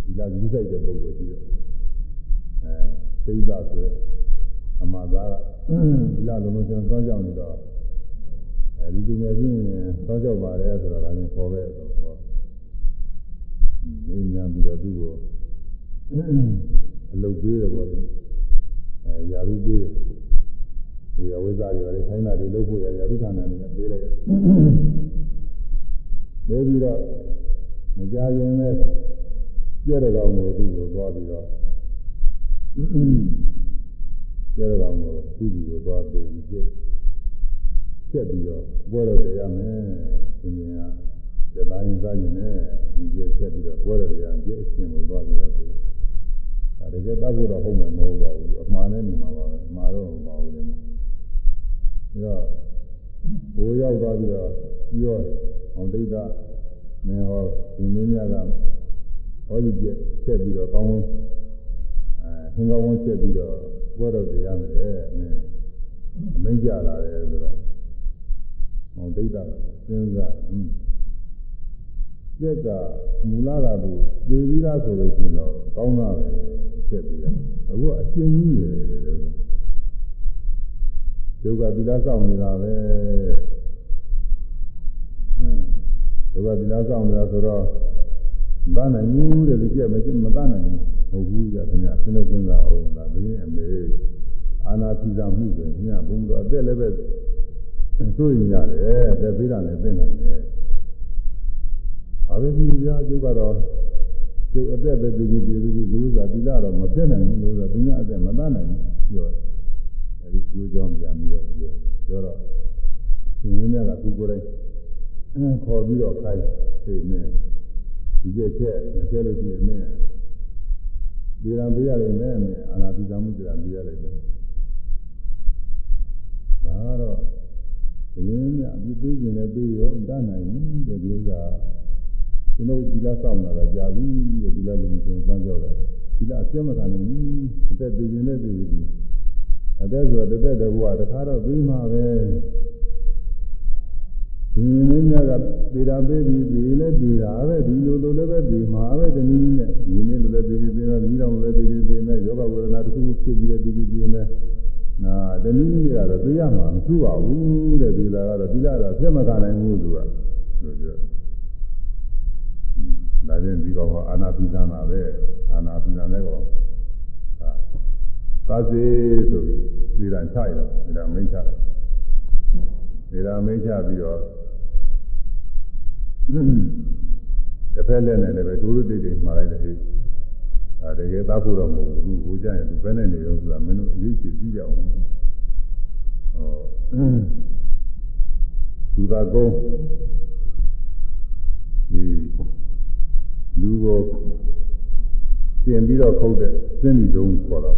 ဒီလားကြီးဆိုင်တဲ့ပုဂ္ဂိုလ်ရှိတော့အဲသိသာဆိုအမသားကဒီလားလုံးလုံးချင်းစမ်းကြောက်နေတော့အဲဒီသူငယ်ချင်းသောကြောက်ပါတယ်ဆိုတော့ဒါနဲ့ခေါ်ပဲဆိုတော့မင်းညာပြီးတော့သူ့ကိုအလုပ်ပေးတယ်ပေါ့လေအဲယာရုပေးတယ်ဝေယဝိဇ္ဇာတွေလည်းခိုင်းတာတွေလုပ်ဖို့ရယာရုဌာနနဲ့ပေးလိုက်တယ်ပြီးပြီးတော့မကြခင်နဲ့ပြ ည့်တဲ့ကောင်ကိုသူ့ကိုသွားပြီးတော့ပြည့်တဲ့ကောင်ကိုသူ့ကိုသွားပေးပြီးပြည့်ဆက်ပြီးတော့ပွဲတော်တရားမယ်ရှင်ရှင်ကဇာရင်စားရင်လည်းဒီကျဆက်ပြီးတော့ပွဲတော်တရားကျအရှင်ကိုသွားပြီးတော့ပြီးဒါတကယ်တတ်ဖို့တော့ဟုတ်မယ်မဟုတ်ပါဘူးအမှားနဲ့နေမှာပါပဲအမှားတော့မပါဘူးလေဒါတော့ဘိုးရောက်သွားပြီးတော့ပြောတယ်အောင်ဒိဋ္ဌမင်းဟောဒီမင်းများက ဟောဒီကျဆက်ပြီးတော့ကောင်းအဲဟင်ကောင်းဝန်းဆက်ပြီးတော့ပွဲတော်တရားမယ်တဲ့မင်းအမိန့်ကြလာတယ်ဆိုတော့ဟောဒိဋ္ဌစဉ်းစားဟင်းကျက်ကမူလကသူသိပြီးသားဆိုလို့ရှိရင်တော့ကောင်းတာပဲဆက်ပြီးတော့အခုအကျဉ်းကြီးပဲလို့ဒုက္ခသီလစောင့်နေတာပဲဒုက္ခသီလစောင့်နေတာဆိုတော့ မနိုင်ဘူးတဲ့ဒီကျက်မကျမတနိုင်ဘူးမဟုတ်ဘူးကြခင်ဗျာစဉ်းစားစဉ်းစားအောင်ဒါဘင်းအမေအာနာပိစာမှုဆိုရင်ခင်ဗျာဘုံတော်အသက်လည်းပဲဆိုရင်ရတယ်အသက်ပေးတာလည်းသိနိုင်တယ်ဘာပဲဒီကြာကျုပ်ကတော့ကျုပ်အသက်ပဲပြည်ပြည်ပြည်ပြည်လူစားသီလတော့မပြတ်နိုင်ဘူးလို့ဆိုသူများအသက်မတတ်နိုင်ဘူးပြောအဲဒီကျိုးကြောင်းပြန်ပြီးတော့ပြောပြောတော့ဒီနည်းကသူကိုယ်တိုင်ခေါ်ပြီးတော့ခိုင်းသိနေ ဒီကျက်ချက်ကျက်လို့ရှိရင်မင်းဒီရန်ပေးရလိမ့်မယ်မင်းအာနာတိသမှုကြံပေးရလိမ့်မယ်ဒါတော့ဒီနည်းကအပြစ်ပေးခြင်းလည်းပေးရောတတ်နိုင်ဘူးတဲ့ဒီဥစ္စာကျွန်တော်ဒီလားစောင့်လာတာကြာပြီတဲ့ဒီလားလူမျိုးစမ်းကြောက်တာဒီလားအကျမခံနိုင်ဘူးအသက်ပေးခြင်းလည်းပေးပြီအသက်ဆိုတော့တစ်သက်တကူကတခါတော့ပြီးမှာပဲ ဒီနည်းများကပေတာပေးပြီးပြီးလဲပြီးတာပဲဒီလိုလိုလည်းပဲပြီးမှာပဲတနည်းနဲ့ဒီနည်းလိုလည်းပြီးပြီးပြီးမယ်ပြီးတော့လည်းပြီးပြီးပြီးမယ်ယောဂဝေဒနာတစ်ခုဖြစ်ပြီးလည်းပြီးပြီးပြီးမယ်နာတနည်းနည်းကတော့သိရမှာမသူ့ပါဘူးတဲ့ဒီလာကတော့ဒီလာတော့ပြတ်မကနိုင်ဘူးသူကလို့ပြောဒါချင်းဒီကောင်ကအာနာပိသနာပဲအာနာပိသနာလည်းကောင်ဟာသာစေဆိုပြီးဒီလာချရတော့ဒီလာမိတ်ချတယ်ဒီလာမိတ်ချပြီးတော့ တစ်ဖက်လက်နဲ့လည်းပဲဒုရတိတ်တိတ်မှားလိုက်တယ်ဟေးအဲတကယ်သားဖို့တော့မဟုတ်ဘူးသူဟိုကြရင်သူဘယ်နဲ့နေတော့ဆိုတာမင်းတို့အရေးကြီးကြည့်ကြအောင်ဟောသူသာကုန်းဒီလူကိုတင်ပြီးတော့ခုတ်တဲ့စင်းဒီတုံးခေါ်တော့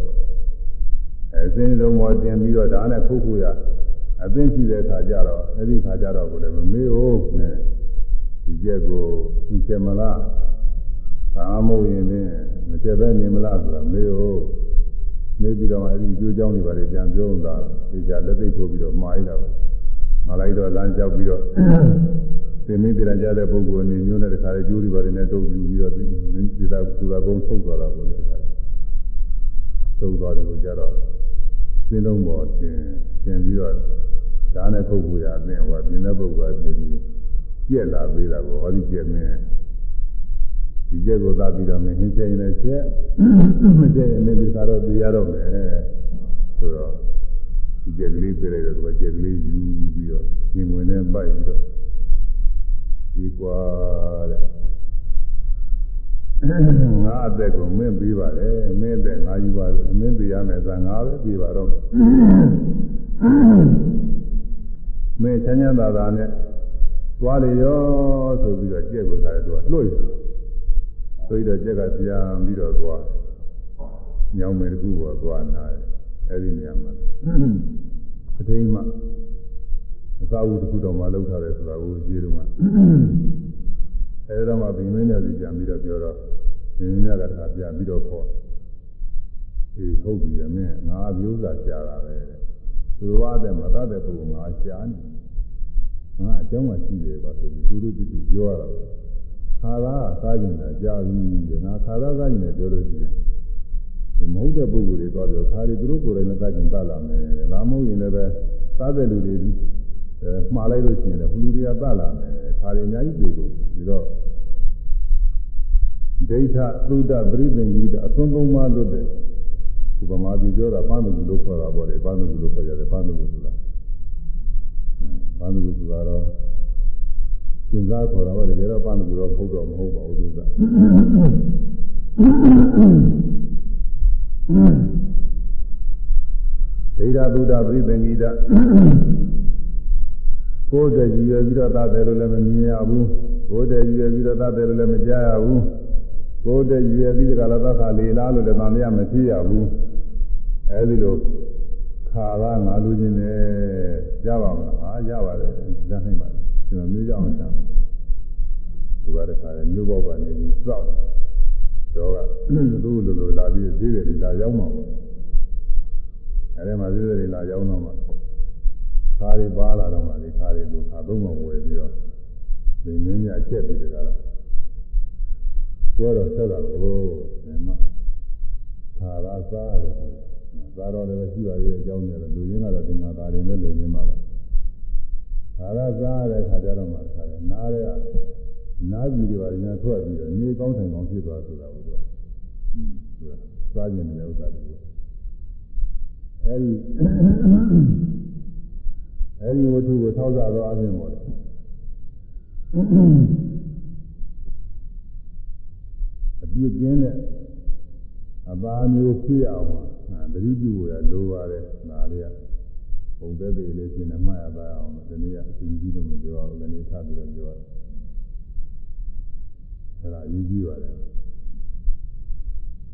အဲစင်းဒီတုံးပေါ်တင်ပြီးတော့ဒါနဲ့ခုတ်ခုရအသိရှိတဲ့ခါကျတော့အဲ့ဒီခါကျတော့ကိုလည်းမမေ့ဟုတ်နဲ့ ဒီကျက်ကိုဒီကျက်မလားသာမဟုတ်ရင်လည်းမကျက်ပဲနေမလားဆိုတာမေ့ဟုတ်မေ့ပြီးတော့အဲ့ဒီကြိုးကြောင်းတွေပါလေပြန်ပြောတာဒီကြလက်သိထိုးပြီးတော့မှားရတာပဲမှားလိုက်တော့လမ်းလျှောက်ပြီးတော့သင်္မင်းပြန်ကြတဲ့ပုဂ္ဂိုလ်အနေမျိုးနဲ့တခါလေကြိုးတွေပါလေနဲ့တုပ်ယူပြီးတော့ဒီသာသူသာကုန်းထုတ်သွားတာပေါ့လေတခါထုတ်သွားတယ်လို့ကြတော့သင်းလုံးပေါ်သင်သင်ပြီးတော့ဒါနဲ့ပုဂ္ဂိုလ်ရအသင်ဟောသင်တဲ့ပုဂ္ဂိုလ်ကပြင်ပြီး ပြက်လာပေးတာကိုဟောဒီပြက်မင်းဒီကျက်ကိုသာပြီးတော့မင်းဟင်းချက်ရင်လည်းချက်မချက်ရင်လည်းဒီကတော့သိရတော့မယ်ဆိုတော့ဒီကျက်ကလေးပြလိုက်တော့သူကကျက်ကလေးယူပြီးတော့ရင်ဝင်နဲ့ပိုက်ပြီးတော့ဒီကွာတဲ့ငါအသက်ကိုမင်းပြီးပါတယ်မင်းအသက်ငါယူပါတယ်မင်းပြီးရမယ်ဆိုငါပဲပြီးပါတော့မင်းချမ်းချမ်းသာသာနဲ့ သွားလေရောဆိုပြီးတော့ကြက်ကိုစားတယ်သူကလွှတ်ရဆိုပြီးတော့ကြက်ကပြန်ပြီးတော့သွားညောင်းမယ်တကူကသွားနာတယ်အဲ့ဒီနေရာမှာအတိမ်မှာအသာဝတ္ထုတော်မှာလောက်ထားတယ်ဆိုတာကိုကြည့်တော့မှအဲဒါမှဘိမင်းနဲ့စီပြန်ပြီးတော့ပြောတော့ဘိမင်းကတခါပြန်ပြီးတော့ခေါ်အေးဟုတ်ပြီမင်းငါမျိုးစားရှားတာပဲသူတော်အားတဲ့မတတ်တဲ့ပုဂ္ဂိုလ်ငါရှားနေ ငါအကြောင်းမှရှိတယ်ပါဆိုပြီးသူတို့တိတိပြောရတာခါသာစားကျင်တာကြာပြီငါခါသာစားကျင်တယ်ပြောလို့ရှိရင်ဒီမဟုတ်တဲ့ပုဂ္ဂိုလ်တွေတော့ပြောခါရီသူတို့ကိုယ်တိုင်လည်းစားကျင်တတ်လာမယ်ဒါမှမဟုတ်ရင်လည်းပဲစားတဲ့လူတွေအဲမှားလိုက်လို့ရှိရင်လည်းဘလူတွေကတတ်လာမယ်ခါရီအများကြီးပြေကုန်ပြီးတော့ဒိဋ္ဌသုဒ္ဓပရိသင်္ဂိတအသွန်သုံးပါးလွတ်တဲ့ဥပမာပြပြောတာပန်းသူလို့ခေါ်တာပေါ့လေပန်းသူလို့ခေါ်ကြတယ်ပန်းသူဆိုတာ ပန်းသူဆိုတာတော့သင်္စားခေါ်တာပေါ့တကယ်တော့ပန်းသူတော့ဟုတ်တော့မဟုတ်ပါဘူးသူကဒိဋ္ဌသုဒ္ဓပရိသင်္ဂိတကိုယ်တည်းရည်ရွယ်ပြီးတော့သားတယ်လို့လည်းမမြင်ရဘူးကိုယ်တည်းရည်ရွယ်ပြီးတော့သားတယ်လို့လည်းမကြားရဘူးကိုယ်တည်းရည်ရွယ်ပြီးတော့လည်းသတ်ခါလေလားလို့လည်းမမရမဖြစ်ရဘူးအဲဒီလို ခါကငါလူချင်းနဲ့ရပါမလားအားရပါတယ်ရနိုင်ပါတယ်ကျွန်တော်မျိုးကြအောင်ရှာသူကတခါလေမျိုးပေါက်ကနေပြီးစောက်တော့ကသူ့လိုလိုလာပြီးသေးတယ်ဒီလာရောက်မှာပေါ့အဲဒီမှာသေးတယ်လာရောက်တော့မှခါရီပါလာတော့မှလေခါရီလိုခါသုံးမှဝယ်ပြီးတော့ဒီမင်းများချက်ပြီးတကားလားဘွဲတော့ဆက်တာကိုဒီမှာခါရာစားတယ် သာတော်လည်းရှိပါသေးတယ်အကြောင်းကြီးတယ်လူရင်းကတော့ဒီမှာဒါရင်ပဲလူရင်းမှာပဲခါရာစားတဲ့ခါကျတော့မှခါရနားရဲနားကြီးတွေပါညာထွက်ပြီးတော့နေကောင်းထိုင်ကောင်းဖြစ်သွားဆိုတာကိုသူကသူကစားကျင်တဲ့ဥစ္စာတွေအဲဒီအဲဒီဝတ္ထုကိုထောက်စားတော့အပြင်ပေါ်တယ်ပြည့်ကင်းတဲ့ အပါမျိုးဖြစ်အောင်သတိပြုရလိုပါတယ်ဒါလေးကပုံသက်သေးလေးရှင်းနေမှတ်ရပါအောင်ဒီနေ့ကအရှင်ကြီးတို့မပြောအောင်လည်းနေထပ်ပြီးတော့ပြောတယ်အဲ့ဒါအရေးကြီးပါတယ်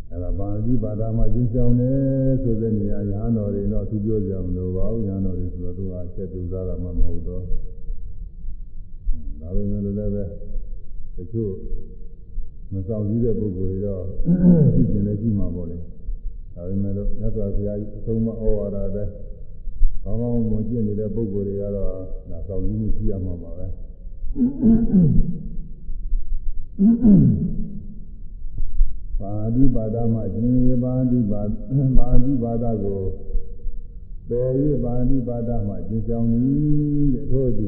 အဲ့ဒါပါဠိဘာသာမှာကျင့်ဆောင်တယ်ဆိုတဲ့နေရာရဟန်းတော်တွေတော့သူပြောကြမလို့ပါဘူးရဟန်းတော်တွေဆိုတော့သူကအချက်ပြစားတာမှမဟုတ်တော့ဒါပေမဲ့လည်းပဲတချို့ မဆောင်ကြီးတဲ့ပုဂ္ဂိုလ်တွေတော့သိကျင်လည်းရှိမှာပေါ့လေဒါပေမဲ့လို့မြတ်စွာဘုရားကြီးအဆုံးမဩဝါဒတဲ့ဘာမှမကျင့်နေတဲ့ပုဂ္ဂိုလ်တွေကတော့ဒါဆောင်ကြီးမှုရှိရမှာပါပဲပါဠိဘာသာမှာကျင်ရပါဠိဘာပါဠိဘာသာကိုပယ်ရပါဠိဘာသာမှာကျင့်ကြောင်းကြီးတဲ့ထို့သူ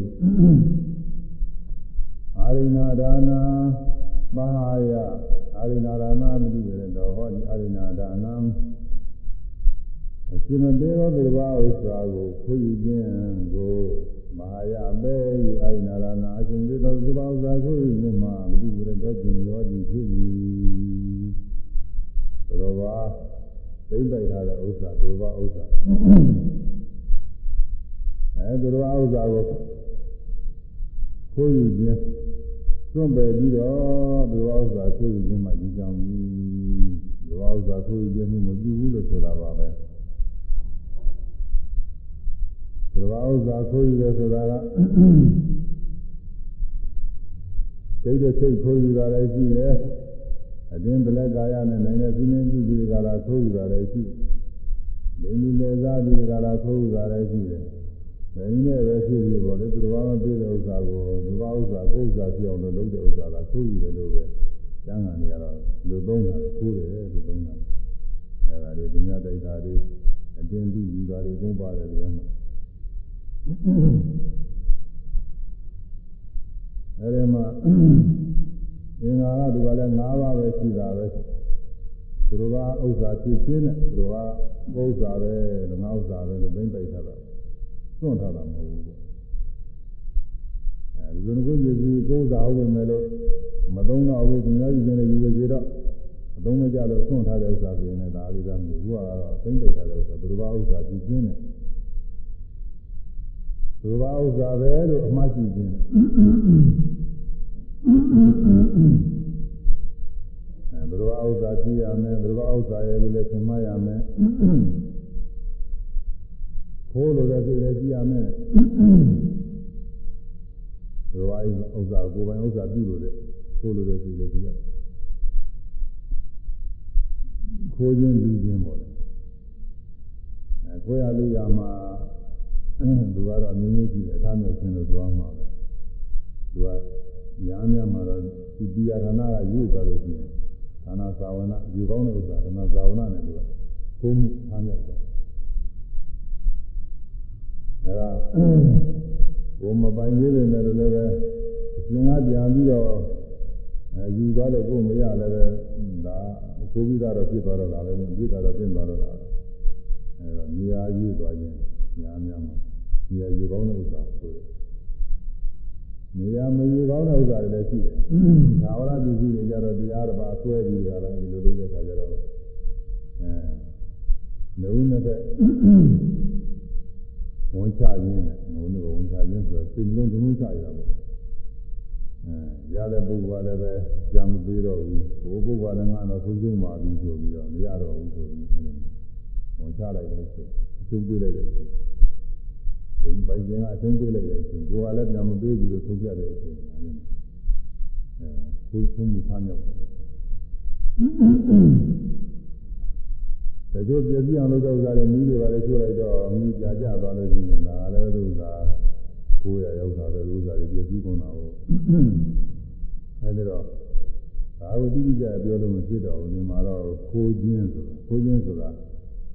အာရိဏဒါနာ မဟာယအာရိဏဒါနာမတိရတော့ဟောဒီအာရိဏဒါနာအရှင်မသေးသောသူဘာဥစ္စာကိုခွင့်ယူခြင်းကိုမဟာယပဲအာရိဏဒါနာအရှင်သေးသောသူဘာဥစ္စာကိုခွင့်ယူခြင်းမှာမတိရတော့ခြင်းရောဒီဖြစ်၏သူဘာသိမ့်ပိုက်ထားတဲ့ဥစ္စာသူဘာဥစ္စာအဲသူဘာဥစ္စာကိုခွင့်ယူခြင်း သွန့်ပယ်ပြီးတော့ဒီဝါဥစ္စာကိုယ်ယူခြင်းမှယူကြောင်းကြီးဒီဝါဥစ္စာကိုယ်ယူခြင်းမှုမပြုဘူးလို့ဆိုတာပါပဲဒီဝါဥစ္စာကိုယ်ယူရဆိုတာကစိတ်တဲ့စိတ်ကိုယ်ယူတာလည်းရှိတယ်အတင်းပလက်ကာယနဲ့နိုင်တဲ့စိနေကြည့်ပြီးကြတာကိုယ်ယူတာလည်းရှိလိင်ကြီးလေစားပြီးကြတာကိုယ်ယူတာလည်းရှိတယ် ဘယ်နည်းနဲ့ပဲဖြစ်ပြီးပေါ့လေသူတော်ဘာမပြေတဲ့ဥစ္စာကိုသူဘာဥစ္စာကိုဥစ္စာပြောင်းလို့လုပ်တဲ့ဥစ္စာကကိုယ်ယူတယ်လို့ပဲကျမ်းဂန်တွေကတော့လူသုံးတာလေကိုယ်တယ်လူသုံးတာအဲဒါတွေသူများတိုက်တာတွေအတင်းပြီးယူတာတွေဘုံပါတယ်ကြမှာအဲဒီမှာအင်္ဂါကဒီကလည်း၅ပါးပဲရှိတာပဲသူတော်ဘာဥစ္စာဖြစ်ခြင်းနဲ့သူတော်ဘာဥစ္စာပဲငါဥစ္စာပဲလို့သိမ့်ပိုက်ထားတာ သွန့်ထားတာမဟုတ်ဘူးပေါ့အဲဒီလိုကိုကြည့်ပြီးကိုယ်စားဟုတ်မယ်လို့မသုံးတော့ဘူးသူများယူနေယူပဲကြတော့အသုံးမကျလို့သွန့်ထားတဲ့ဥစ္စာဆိုရင်လည်းဒါလေးသားမျိုးဘူးကတော့သိမ့်ပိတ်ထားတဲ့ဥစ္စာဘုရားဥစ္စာကြည့်ခြင်းနဲ့ဘုရားဥစ္စာပဲလို့အမှားကြည့်ခြင်းအဲဘုရားဥစ္စာကြည့်ရမယ်ဘုရားဥစ္စာရဲ့လို့လည်းသင်မရမယ် ခိုးလို့လည်းသိလည်းကြည့်ရမယ်ဘယ်ဝိုင်းဥစ္စာကိုယ်ပိုင်ဥစ္စာပြုလို့လေခိုးလို့လည်းသိလည်းကြည့်ရခိုးခြင်းလူခြင်းပေါ့လေအဲခိုးရလူရမှာသူကတော့အမျိုးမျိုးကြည့်တယ်အထားမျိုးဆင်းလို့သွားမှာပဲသူကညာများမှာတော့ဒီတရားဌာနကယူသွားလို့ရှိရင်ဌာနသာဝနာယူကောင်းတဲ့ဥစ္စာဌာနသာဝနာနဲ့သူကကိုမှုထားမြောက်သွားအဲဒါ ဘုံမပိုင်သေးတယ်လည်းလည်းပဲအရှင်ကပြန်ပြီးတော့အဲယူသွားလို့ကိုမရလည်းပဲဒါကိုပြီးတော့ဖြစ်သွားတော့တာလည်းပြစ်တာတော့ပြင်သွားတော့တာအဲတော့နေရာယူသွားခြင်းညာများမှာနေရာယူကောင်းတဲ့ဥစ္စာဆိုတယ်နေရာမယူကောင်းတဲ့ဥစ္စာတွေလည်းရှိတယ်။သာဝရပစ္စည်းတွေကြတော့တရားတစ်ပါးဆွဲပြီးကြတာဒီလိုလုပ်တဲ့အခါကျတော့အဲလုံးနဲ့ပဲ ဝန်ချခြင်းနဲ့ငုံနဲ့ဝန်ချခြင်းဆိုတော့စိတ်လုံးလုံးချရတာပေါ့အဲရတဲ့ပုဂ္ဂိုလ်ကလည်းပဲကြံမပေးတော့ဘူးဘိုးပုဂ္ဂိုလ်ကလည်းငါတော့ဆုံးဆုံးပါပြီဆိုပြီးတော့မရတော့ဘူးဆိုပြီးဝန်ချလိုက်လို့ရှိရင်အကျုံးပေးလိုက်တယ်ဒီပိုင်ခြင်းကအကျုံးပေးလိုက်တဲ့အချိန်ကိုယ်ကလည်းကြံမပေးဘူးလို့ဆုံးဖြတ်တဲ့အချိန်အဲကိုယ်ဆုံးမှုထားမြောက်တယ် တချို့ပြည့်စည်အောင်လုပ်တဲ့ဥစ္စာတွေမိတွေကလည်းချိုးလိုက်တော့မိပြကြသွားလို့ရှိရင်ဒါလည်းသူကကိုယ်ရရောက်တာပဲဥစ္စာတွေပြည့်စည်ကုန်တာကိုအဲဒီတော့ဒါကိုတိတိကျကျပြောလို့မဖြစ်တော့ဘူးဒီမှာတော့ခိုးခြင်းဆိုခိုးခြင်းဆိုတာ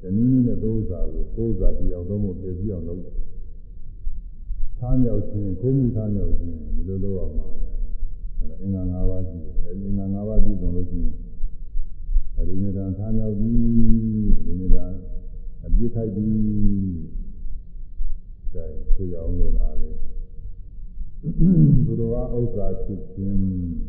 တနည်းနည်းနဲ့သုံးဥစ္စာကိုကိုယ်ဥစ္စာတရားသုံးဖို့ပြည့်စည်အောင်လုပ်ထားမြောက်ခြင်းခိုးမှုထားမြောက်ခြင်းဒီလိုလုပ်ရမှာပဲအဲအင်္ဂါ၅ပါးရှိတယ်အဲဒီအင်္ဂါ၅ပါးပြည့်စုံလို့ရှိရင်အ ရိနေတံထားမြောက်ပြီးအရိနေတံအပြစ်ထိုက်ပြီးဒါဆိုရအောင်လို့လားလေသူတော်ဘာဥစ္စာဖြစ်ခြင်း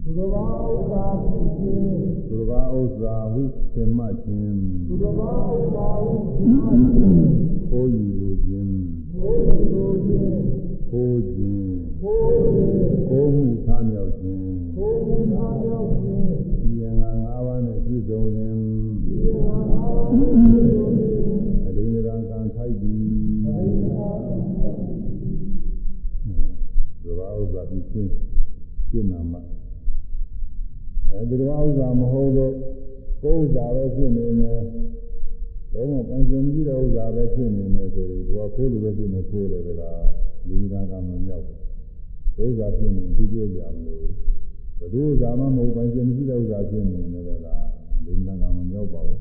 သူတော်ဘာဥစ္စာဖြစ်ခြင်းသူတော်ဘာဥစ္စာဟုသင်မှခြင်းသူတော်ဘာဥစ္စာဟုသင်မှခြင်းကိုယ်ယူလိုခြင်းကိုယ်ယူလိုခြင်းကိုယ်ခြင်းကိုယ်ခြင်းကိုယ်မှုထားမြောက်ခြင်း အဒိဉ္ဇံကံထိုက်သည်အဒိဉ္ဇံကံသဘာဝဥစ္စာပြီးရှင်းရှင်းနာမှာအဲဒီသဘာဝဥစ္စာမဟုတ်တော့ကိုယ်ဥစ္စာပဲဖြစ်နေမယ်ဘုံမပန်းစင်ကြီးတဲ့ဥစ္စာပဲဖြစ်နေမယ်ဆိုရင်သူကခိုးလို့ပဲဖြစ်နေခိုးတယ်ကလားလူသားကမမြောက်ဘူးဥစ္စာဖြစ်နေသူပြောကြမလို့ဘယ်သူဥစ္စာမှမဟုတ်ပန်းစင်ကြီးတဲ့ဥစ္စာဖြစ်နေတယ်ကလားလူသားကမမြောက်ပါဘူး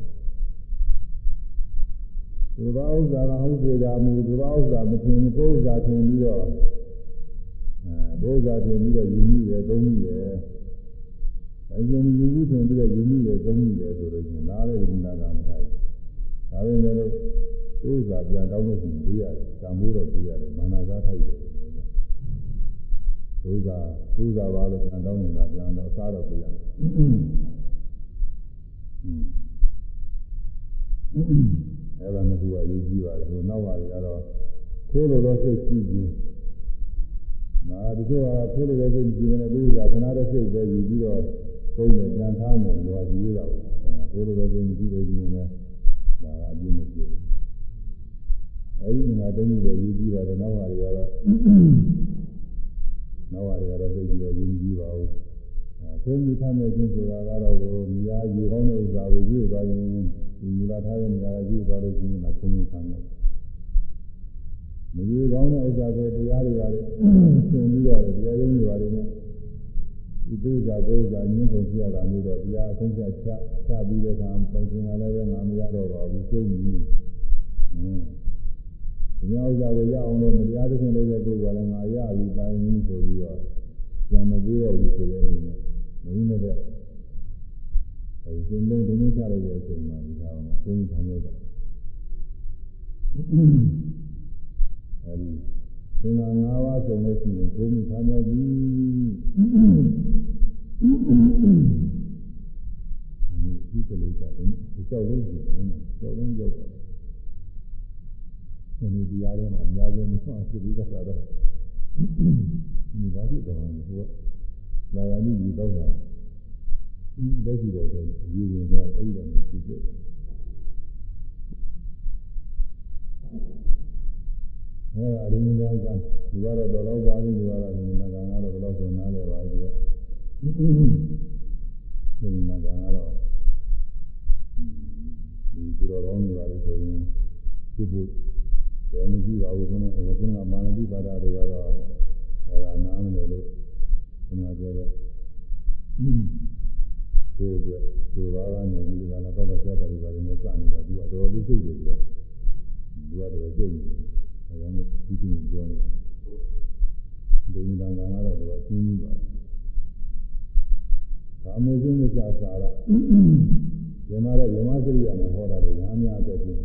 သူဘာဥစ္စာကဟုတ်ကြမူသူဘာဥစ္စာမထင်ကိုယ်ဥစ္စာထင်ပြီးတော့အဲဘုရားတင်ပြီးတော့ယူမိရသုံးမိရဘယ်ကျင်ယူမှုတင်ပြီးတော့ယူမိရသုံးမိရဆိုလို့ရှိရင်လားတဲ့ဒီနာကမတိုင်းဒါပေမဲ့လို့ဥစ္စာပြန်တောင်းလို့ရှိရင်ပေးရတယ်။တန်ဖိုးတော့ပေးရတယ်။မာနကားထိုက်တယ်လို့ပြော။ဥစ္စာဥစ္စာပါလို့ပြန်တောင်းနေတာပြန်တော့အစားတော့ပေးရတယ်။ အဲ့ဒါကကူအရေးကြီးပါတယ်။ဟိုနောက်ပါတွေကတော့ခိုးလို့တော့စိတ်ရှိခြင်းနာဒီလိုကဖိုးလို့လည်းကြည့်နေတယ်သူကခဏတည်းစိတ်ပဲယူပြီးတော့သုံးတယ်ကြံထားမယ်လို့ကြည့်ရတာဖိုးလို့လည်းကြည့်နေတယ်ကြည့်နေတယ်ဒါကအပြည့်မပြည့်ဘူးအဲဒီငါသုံးပြီးတော့ယူပြီးပါတယ်နောက်ဟာတွေကတော့နောက်ဟာတွေကတော့သိပြီးတော့ယူပြီးပါဦးအဲသုံးပြီးထားမယ်ချင်းဆိုတာကတော့ကိုမြားယူကောင်းတဲ့ဥစ္စာကိုယူသွားရင် ယူလာထားတဲ့နေရာကယူသွားလို့ရှိရင်တော့ခုံးခံတယ်မကြီးကောင်းတဲ့ဥစ္စာဆိုတရားတွေပါလေသင်ပြီးတော့တရားရင်းတွေပါလေနဲ့ဒီဒုစာကိုဥစ္စာညင်းကုန်ပြရတာမျိုးတော့တရားအဆုံးဖြတ်ချချပြီးတဲ့အခါပိုင်ရှင်ကလည်းပဲငါမရတော့ပါဘူးကျုံပြီအင်းဒီဥစ္စာကိုရအောင်လို့မတရားသဖြင့်လုပ်တဲ့ပုဂ္ဂိုလ်ကလည်းငါရပြီပိုင်ပြီဆိုပြီးတော့ကြံမသေးတော့ဘူးဆိုတဲ့အနေနဲ့လုံးနဲ့ အဲဒီကျင်းလုံးဒုံချလိုက်တဲ့အချိန်မှာဒီကောင်ကိုယ်ခံရတော့အဲဒီသင်္ဃာ၅ပါးဆိုလို့ရှိရင်ဘုံမှုထားမြောက်ပြီဒီကလေးကလည်းကြောက်လို့ရှိရင်ကြောက်လုံးရောက်ပါတယ်ဒီတရားထဲမှာအများဆုံးမဆွမ်းဖြစ်ပြီးကြတာတော့ဒီဘာဖြစ်တော့လဲဟိုကလာရည်ကြီးတော့တာဒီ လက်ရှိတော့ရေဝင်သွားအဲ့ဒီတော့ဖြစ်ဖြစ်အဲအရင်းသားကဒီကတော့တော်တော့ပါပြီဒီကတော့ဒီနာကကတော့ဘယ်တော့ဆိုနားလဲပါဒီကဒီနာကကတော့ဒီသူတော်ကောင်းတွေပါလေဆိုရင်ဒီဘုတယ်မရှိပါဘူးခုနကဘုကမာနတိပါဒတွေကတော့အဲဒါနားမလဲလို့ခုနကပြောတဲ့ ဘုရားသူဘာကနေဒီကလာတော့ဆက်တယ်ပါလေနဲ့စနေတော့သူကတော်တော်လေးစိတ်တွေသူကသူကတော့ကြုံနေတယ်ဒါကြောင့်မို့ဒီလိုပြောနေဒိဋ္ဌိတန်ကတော့တော့ရှင်းပြီးပါဒါမျိုးချင်းမကြစားရဒီမှာတော့ယမစရိယာနဲ့ဟောတာလေညာများအတွက်ပြင်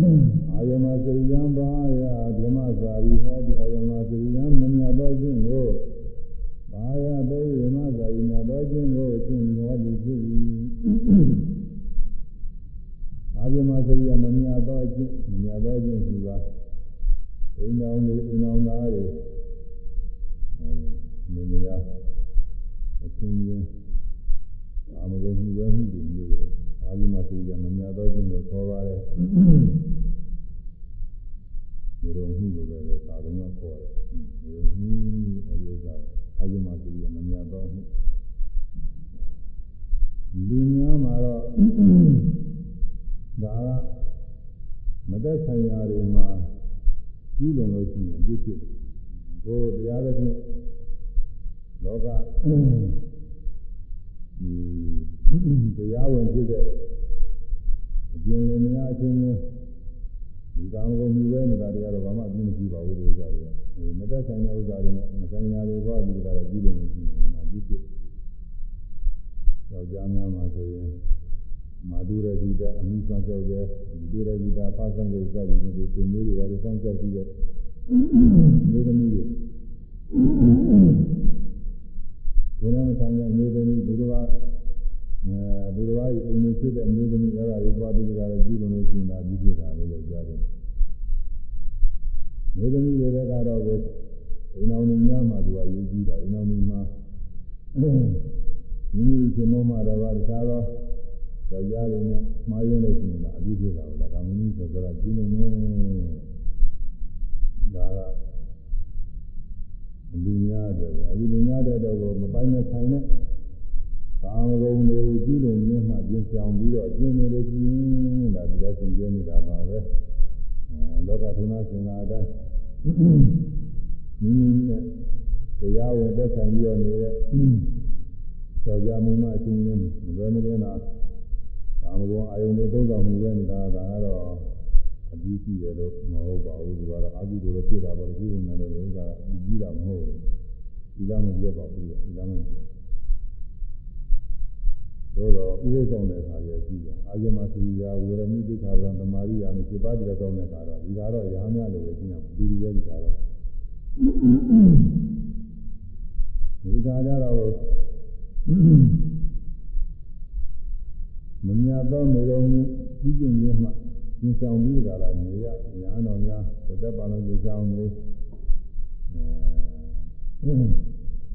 အာယမစရိယံဘာယဓမ္မစာရီဟောဒီအာယမစရိယံမမြတ်သောခြင်းကိုဘာယဘေယမစာရီမြတ်သောခြင်းကိုအရှင်တော်သည်ဖြစ်၏အာဇမစရိယမမြတ်သောအချင်းမြတ်သောအချင်းဆိုတာ အိမ်တော်လေးအိမ်တော်သားတွေနေနေရအချင်းချင်းအာမဂုဏ်မှုပဲမှုတွေမျိုးတော့ အာဇမစရိယမမြတ်သောအချင်းကိုခေါ်ပါတယ်မြေတော်မှုလို့လည်းသာသနာခေါ်တယ်မြေတော်မှုအဲဒီဥစ္စာအာဇမစရိယမမြတ်သောမှုလူများမှာတော့ဒါကမသက်ဆိုင်ရာတွေမှာပြုလုံလို့ရှိရင်ပြည့်ဖြစ်ကိုတရားသဖြင့်လောကဒီ တရားဝင်ဖြစ်တဲ့အကျဉ်းဝင်များအချင်းချင်းဒီကာမဂုဏ်မြူဝဲနေတာတွေကတော့ဘာမှအပြည့်မကြည့်ပါဘူးဒီဥစ္စာတွေမသက်ဆိုင်တဲ့ဥစ္စာတွေနဲ့မဆိုင်ရာတွေကဒီကတော့ပြုလုံလို့ရှိရင်မှာပြည့်ဖြစ်ယောက်ျားများမှာဆိုရင်မာဒုရဂိတာအမိဆောင်ကြောက်တယ်ဒုရဂိတာပါဆောင်ကြောက်စသည်တွေသင်မျိုးတွေပါဆောင်ကြောက်ကြည့်တဲ့မျိုးသမီးတွေဘုရားဆောင်ရဲ့မျိုးသမီးဘုရား အဲဘုရားရဲ့အင်းဖြစ်တဲ့မျိုးသမီးအဲ့ဒါတွေသွားပြီးကြတယ်ကြည့်လို့ရှိရင်ဒါပြီးဖြစ်တာပဲယောက်ျားတွေမျိုးသမီးတွေကတော့ကိုအိမ်အောင်နေများမှသူကယူကြည့်တာအိမ်အောင်နေမှာမိမိရှင်မောမှာတော့တခြားသောယောက်ျားတွေနဲ့မှားရင်းလို့ရှိရင်တော့အပြည့်ဖြစ်တာဟုတ်လားကာမဏိဆိုတော့ကျင်းနေတယ်ဒါကလူများတယ်အဲဒီလူများတဲ့တော့မပိုင်းနဲ့ဆိုင်နဲ့ ကာမဂုဏ်တွေကျူးလွန်ရင်းမှကျင်းဆောင်ပြီးတော့ကျင်းနေလို့ကျင်းတာဒီလိုသင်ကျင်းနေတာပါပဲအဲလောကထုံးသားစင်လာအတိုင်းမိမိနဲ့တရားဝင်သက်ဆိုင်ပြီးတော့နေတဲ့ယောက်ျားမိန်းမအချင်းချင်းမလွယ်မလွယ်တာကာမဂုဏ်အာယုန်တွေသုံးဆောင်မှုပဲနေတာဒါကတော့အပြီးရှိတယ်လို့မဟုတ်ပါဘူးဒီကတော့အပြီးလိုဖြစ်တာပေါ့ဒီလိုနဲ့လည်းဥစ္စာပြီးတာမဟုတ်ဘူးဒီလားမပြတ်ပါဘူးဒီလားမပြတ် သို့တော့ဥပ္ပဆောင်တဲ့အခါကျရှိတယ်အာယမသီယာဝေရမိတိခါဗံသမာရိယာနဲ့စေပါတိကောင်းတဲ့အခါတော့ဒီကတော့ရာများလို့ပဲရှင်းရမှာဒီလိုပဲဒီကတော့ဒီကကြတော့မမြတ်သောနေတော်မူပြီးကျင်ခြင်းမှသင်ဆောင်ပြီးကြတာနေရညာတော်များသက်ပါလုံးကြောင်းနေအဲ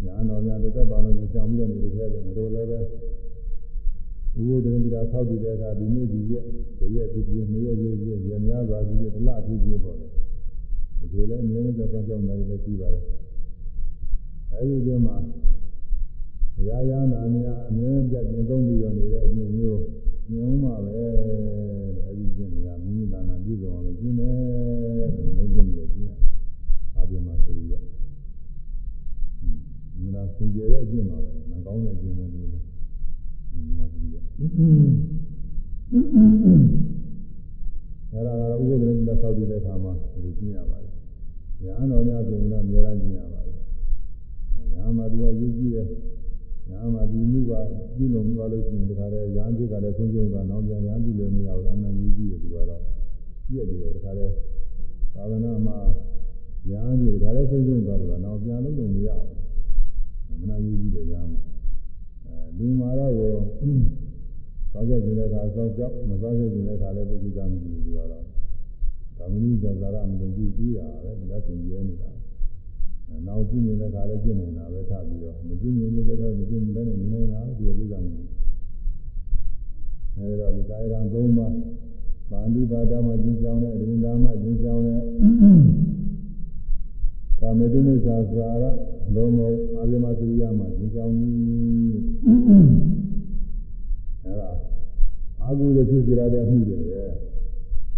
ညာတော်များသက်ပါလုံးကြောင်းပြီးတော့နေတဲ့ခဲဆိုမတော်လည်းပဲ ဘုရားတရင်ဒီကဆောက်တည်တဲ့အခါဒီနေ့ဒီရက်ဒီရက်ဒီပြည့်နေ့ရက်ရက်ရက်ရများစွာဒီရက်တလဖြစ်ဖြစ်ပေါ်တယ်ဒီလိုလည်းအမြဲတမ်းကြောင်းကြောင်းနေလည်းရှိပါတယ်အဲဒီကျမှရာယာနာများအမြဲပြတ်ကျင်သုံးပြီးတော့နေတဲ့အမျိုးမျိုးမြင်ဦးမှာပဲအဲဒီကျင့်နေရမိမိသာနာပြည့်စုံအောင်လို့ကျင့်တယ်လို့လုပ်နေတယ်ကျင့်ရအာပြမစရိယမနာစင်ကြယ်တဲ့အကျင့်ပါပဲမကောင်းတဲ့အကျင့်ပဲလို့မစရိယ အဲဒါကဥပဒေနဲ့ဆောက်တည်တဲ့အခါမှာဒီလိုကျင့်ရပါတယ်ညာတော်များဆိုရင်တော့အများကြီးကျင့်ရပါတယ်ညာမှာသူကရည်ကြည့်တယ်ညာမှာဒီမှုကပြုလို့မရလို့ရှိရင်ဒါကြတဲ့ရဟန်းဖြစ်ကလည်းဆုံးရှုံးတာနောက်ပြန်ရဟန်းပြုလည်းမရဘူးအမှန်ကြီးကြည့်တယ်သူကတော့ပြည့်ပြီးတော့ဒါကြတဲ့သာသနာမှာရဟန်းဖြစ်ဒါလည်းဆုံးရှုံးသွားတော့နောက်ပြန်လို့မရဘူးမနာကြီးကြည့်တယ်ရဟန်းမှာအဲဒီမှာတော့ သောက်ကြခြင်းတဲ့အခါသောက်ကြောက်မသောက်ကြခြင်းတဲ့အခါလည်းသိကြမရှိဘူးသူကတော့ကာမဏိဇာကာရမလို့ကြည့်ပြီးရတယ်ဒါသင်ကျဲနေတာနောက်ကြည့်နေတဲ့ခါလည်းကျင့်နေတာပဲထပြီးတော့မကြည့်ရင်လည်းတော့မကြည့်ဘဲနဲ့နေနေတာဒီလိုကိစ္စမျိုးအဲဒါဒီကာယကံ၃ပါးပါဠိဘာသာမှာကျင့်ကြောင်းတဲ့ဒိဋ္ဌာမှာကျင့်ကြောင်းတဲ့ကာမတုမိစ္ဆာစာရလုံးမအာရမသရိယမှာကျင့်ကြောင်း အဲဒါအာဟုရဖြစ်ကြရတဲ့အမှုတွေပဲ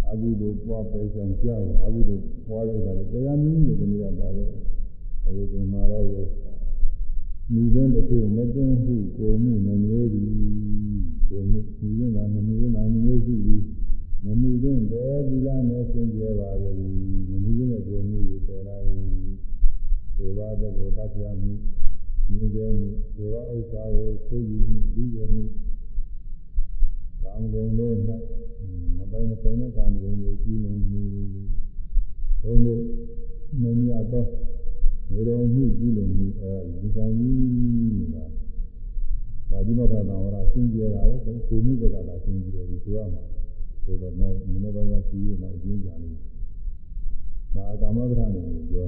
အာဟုတို့ပွားပဲကြောင်းကြောက်အာဟုတို့ပွားရတာလည်းတရားနည်းတွေတည်းကပါတယ်အခုဒီမှာတော့မိတဲ့တစ်ခုမသိဟုကိုမှုနှမျိုးသည်ကိုမှုမိတဲ့ကနှမျိုးနာနှမျိုးရှိသည်မမိတဲ့တဲ့ဒီလားနဲ့သင်ကြပါလေမမိတဲ့ကိုမှုကိုဆရာကြီးဒီဘာတဲ့ကိုတတ်ပြမှုမိတဲ့မှုဒီဘာဥစ္စာကိုကိုယူမှုပြီးရမှုကာမ ဂုဏ်တို့၌မပိုင်မပိုင်တဲ့ကာမဂုဏ်ကိုကျူးလွန်မှုဘုံကိုမမြတ်သောနေတော်မှုပြုလို့မှုအဲဒီကြောင့်ကြီးလားပါဠိမဘာသာဝရဆင်းကြတာလေကိုမှုကသာဆင်းကြတယ်ဒီဆိုရမှာဆိုတော့တော့မနေ့ပိုင်းကရှိရတော့အကျဉ်းကြလိမ့်မာကာမဗရနဲ့ပြော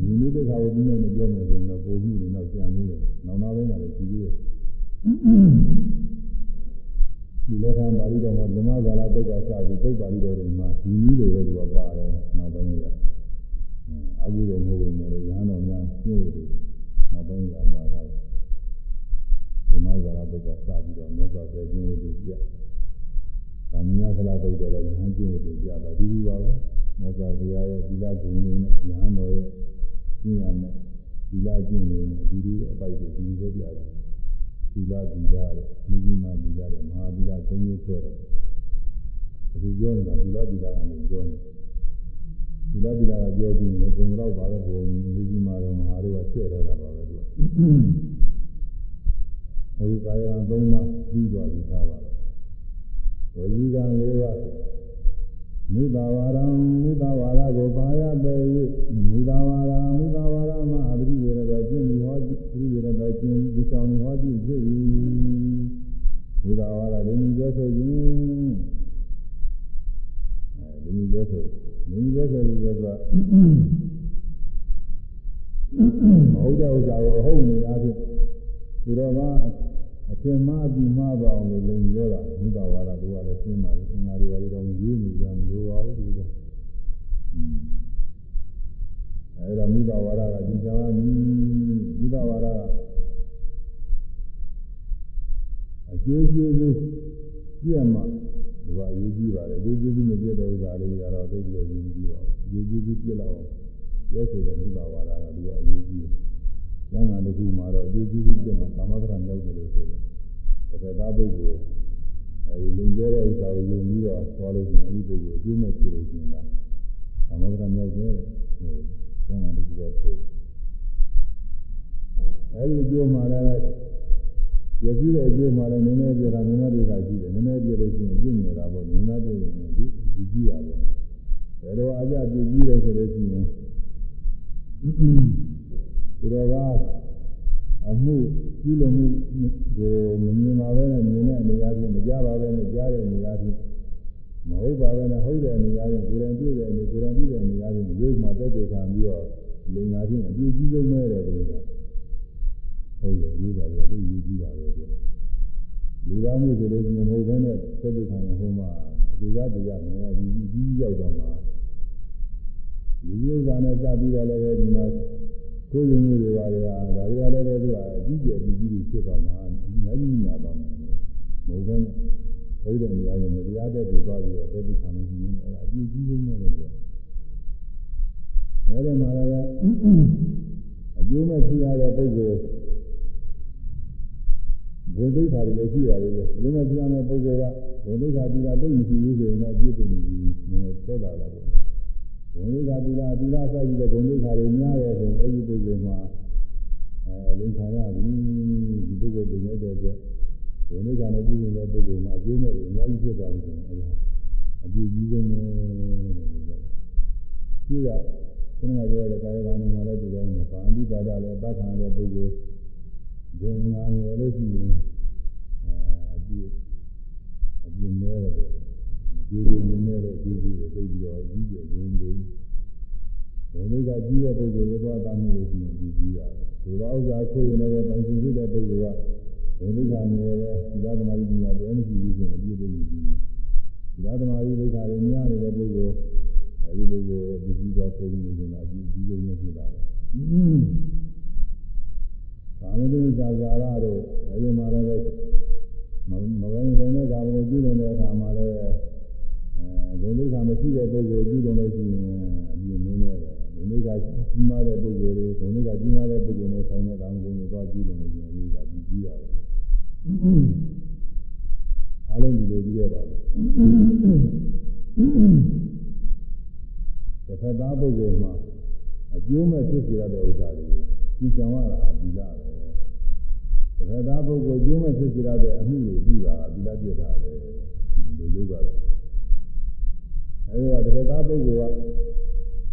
ဒီလိုတခါကိုဒီနေ့မပြောမယ်ဆိုရင်တော့ပုံမှုတွေတော့ကြံနေတယ်နောက်နောက်ပိုင်းကလည်းရှိသေးတယ် ဒီလက်ခံပါဠိတော်မှာဓမ္မဂါလတုတ်ကစပြီးတုတ်ပါဠိတော်တွေမှာဒီနည်းလိုပဲသူကပါတယ်နောက်ပိုင်းကအကုသိုလ်မဟုတ်ဘူးလေရဟန်းတော်များညှို့တယ်နောက်ပိုင်းကပါတာဓမ္မဇာရပုဒ်ကစပြီးတော့မြတ်စွာဘုရားကျင့်ဝတ်တွေပြ။သာမညဖလားပုဒ်တယ်လည်းရဟန်းကျင့်ဝတ်တွေပြတာဒီလိုပါပဲ။မြတ်စွာဘုရားရဲ့သီလဂုဏ်တွေနဲ့ရဟန်းတော်ရဲ့ကျင့်ရမယ်သီလကျင့်နေတယ်ဒီလိုအပိုက်တွေဒီလိုပဲပြတယ်။ သီလသီလတဲ့မိကြီးမှသီလတဲ့မဟာသီလသုံးမျိုးဆွဲတယ်။အခုပြောနေတာသီလသီလကနေပြောနေတယ်ဒီလိုဒီလာကပြောပြီးလည်းပုံတော့ပါပဲဟိုမိကြီးမာတော့မဟာတို့ကချက်တော့တာပါပဲသူကအခုကာယကံ၃ပါးပြီးသွားပြီသားပါတော့ဝေကြီးကံ၄ပါး မုဒဝါရံမုဒဝါရကိုပါရပေ၍မုဒဝါရမုဒဝါရမှာအပိဝေရတော်ကျင့်ပြီးဟောပြီးဝေရတော်ကျင့်ဒီဆောင်ဟောပြီးဖြစ်၏မုဒဝါရလည်းပြောဆိုခြင်းအဲဒီလိုပြောဆိုဒီလိုပြောဆိုလို့ဆိုတာမဟုတ်တဲ့ဥစ္စာကိုအဟုတ်နေအားဖြင့်သူတော်က အထင်မှားပြီးမှားပါအောင်လို့လည်းပြောတာမိဘဝါဒတို့ကလည်းရှင်းပါလေငါတွေပါလေတော့ရေးနေကြမလို့ပါဘူးသူကအဲဒါမိဘဝါဒကဒီကြောင်ကမိဘဝါဒကအကျိုးကျေးဇူးပြည့်မှာဒီကအရေးကြီးပါတယ်ဒီကျေးဇူးမပြည့်တဲ့ဥစ္စာလေးတွေကတော့သိပြီးတော့ရေးကြည့်ပါဦးဒီကျေးဇူးပြည့်လောက်အောင်ပြောဆိုတဲ့မိဘဝါဒကသူကအရေးကြီးတယ်။ ကျမ်းဂန်တစ်ခုမှာတော့ဒီကျေးဇူးပြည့်မှာကာမဂရမြောက်တယ်လို့ဆိုတယ်။ဒါပေမဲ့ပုဂ္ဂိုလ်အဲဒီလင်ကျဲတဲ့ဥစ္စာကိုယုံပြီးတော့သွားလို့ရှိရင်အဲဒီပုဂ္ဂိုလ်အကျိုးမဲ့ဖြစ်လို့ရှိရင်ဒါကာမဂရမြောက်တယ်ဟိုကျမ်းဂန်တစ်ခုကဆိုအဲဒီအကျိုးမှာလည်းရရှိတဲ့အကျိုးမှာလည်းနည်းနည်းပြတာနည်းနည်းပြတာရှိတယ်နည်းနည်းပြလို့ရှိရင်ပြည့်နေတာပေါ့နည်းနည်းပြရင်ဒီဒီကြည့်ရပါဘယ်တော့အကြပြည့်ကြည့်တယ်ဆိုလို့ရှိရင် သူတော်ကအမှုပြုလို့မှုကိုမမြင်ပါပဲနဲ့မြင်တဲ့အနေအချင်းမကြပါပဲနဲ့ကြားတဲ့အနေအချင်းမဟုတ်ပါပဲနဲ့ဟုတ်တဲ့အနေအချင်းကိုယ်တိုင်တွေ့တဲ့အနေကိုယ်တိုင်တွေ့တဲ့အနေအချင်းရုပ်မှာတက်တက်ခံပြီးတော့လင်္ကာချင်းအပြည့်ကြီးဆုံးပဲတဲ့သူကဟုတ်တယ်ဒီကရတဲ့ယူကြည့်တာပဲဆိုလူသားမှုဆိုလို့ရှိရင်မဟုတ်ဘဲနဲ့တက်တက်ခံရင်ဟိုမှာဒီသားတရားနဲ့ဒီကြီးရောက်တော့မှာဒီဥစ္စာနဲ့စပြီးတော့လည်းဒီမှာ ကိုယ်ယုံမှုတွေပါလေဟာဒါတွေကလည်းပဲသူကအကြီးကျယ်ကြီးကြီးဖြစ်သွားမှာအများကြီးညာပါမယ်မဟုတ်ဘဲနဲ့ဘုရားနေရာနဲ့မတရားတဲ့သူသွားပြီးတော့တက်ပြီးခံလို့ရှိရင်အဲ့ဒါအကြီးကြီးဆုံးပဲလို့ပြောအဲ့ဒီမှာလည်းအကျိုးမဲ့ဖြစ်ရတဲ့ပုဂ္ဂိုလ်ဘုဒ္ဓခါတွေလည်းရှိရတယ်လေဒီမဲ့ဖြစ်ရတဲ့ပုဂ္ဂိုလ်ကဘုဒ္ဓခါတိကတိတ်မရှိဘူးဆိုရင်လည်းအပြည့်တင်နေပြီနည်းနည်းသက်သာလာပေါ့ ဘုံလေးကသီလသီလစိုက်ပြီးတော့ဘုံလေးခါတွေများရဲဆိုအဲ့ဒီပုဂ္ဂိုလ်မှာအဲလိမ္ခာရပြီဒီပုဂ္ဂိုလ်တင်နေတဲ့အတွက်ဘုံလေးကလည်းပြည်နေတဲ့ပုဂ္ဂိုလ်မှာအကျိုးမဲ့တွေအများကြီးဖြစ်သွားပြီဆိုရင်အဲ့ဒါအပြည့်ကြီးဆုံးပဲဒီကခဏကပြောတဲ့ကာယကံမှာလည်းဒီလိုမျိုးပါဠိပါဒလည်းပတ်ခံတဲ့ပုဂ္ဂိုလ်ဘုံငါငယ်လို့ရှိရင်အဲအပြည့်အပြည့်နဲတယ်ပေါ့ ကျေကျေနည်းနည်းတော့ကျေကျေသိပြီးတော့ကြီးကျယ်ကျုံတယ်။ဘုံလေးကကြီးတဲ့ပုဂ္ဂိုလ်ရဲ့သွားတာမျိုးလို့ရှိရင်ကြီးကြီးရတယ်။ဒီလိုဥစ္စာခွေနေတယ်ပိုင်ရှင်ဖြစ်တဲ့ပုဂ္ဂိုလ်ကဘုံလေးကနေရောသီလသမားကြီးညာတယ်မရှိဘူးဆိုရင်အပြည့်သိပြီးကြီး။သီလသမားကြီးဒုက္ခတွေများနေတဲ့ပုဂ္ဂိုလ်အဲဒီပုဂ္ဂိုလ်ရဲ့ဒီကြီးသွားခိုးနေနေတာအပြည့်ကြီးကျုံနေဖြစ်တာပဲ။ကာမတုဇာဇာရတို့အဲဒီမှာလည်းမဝင်ဆိုင်တဲ့ကာမကိုကျူးလွန်တဲ့အခါမှာလည်း အဲဘုံဒုက္ခမရှိတဲ့ပုဂ္ဂိုလ်ကျူးလွန်လို့ရှိရင်အပြည့်နည်းနေတယ်ဘုံဒုက္ခကြီးမားတဲ့ပုဂ္ဂိုလ်တွေဘုံဒုက္ခကြီးမားတဲ့ပုဂ္ဂိုလ်နဲ့ဆိုင်တဲ့ကာမဂုဏ်တွေသွားကျူးလွန်လို့ရှိရင်ဒီကပြီးကြီးရတယ်အားလုံးဒီလိုကြည့်ရပါမယ်တစ်ဖက်သားပုဂ္ဂိုလ်မှာအကျိုးမဲ့ဖြစ်စေရတဲ့ဥစ္စာတွေကြည်ကြံရတာဒီလားပဲတပည့်သားပုဂ္ဂိုလ်ကျိုးမဲ့ဖြစ်စေရတဲ့အမှုတွေပြုတာဒီလားပြတာပဲလူယုတ်ကတော့ အဲဒီကတပည့်သားပုဂ္ဂိုလ်က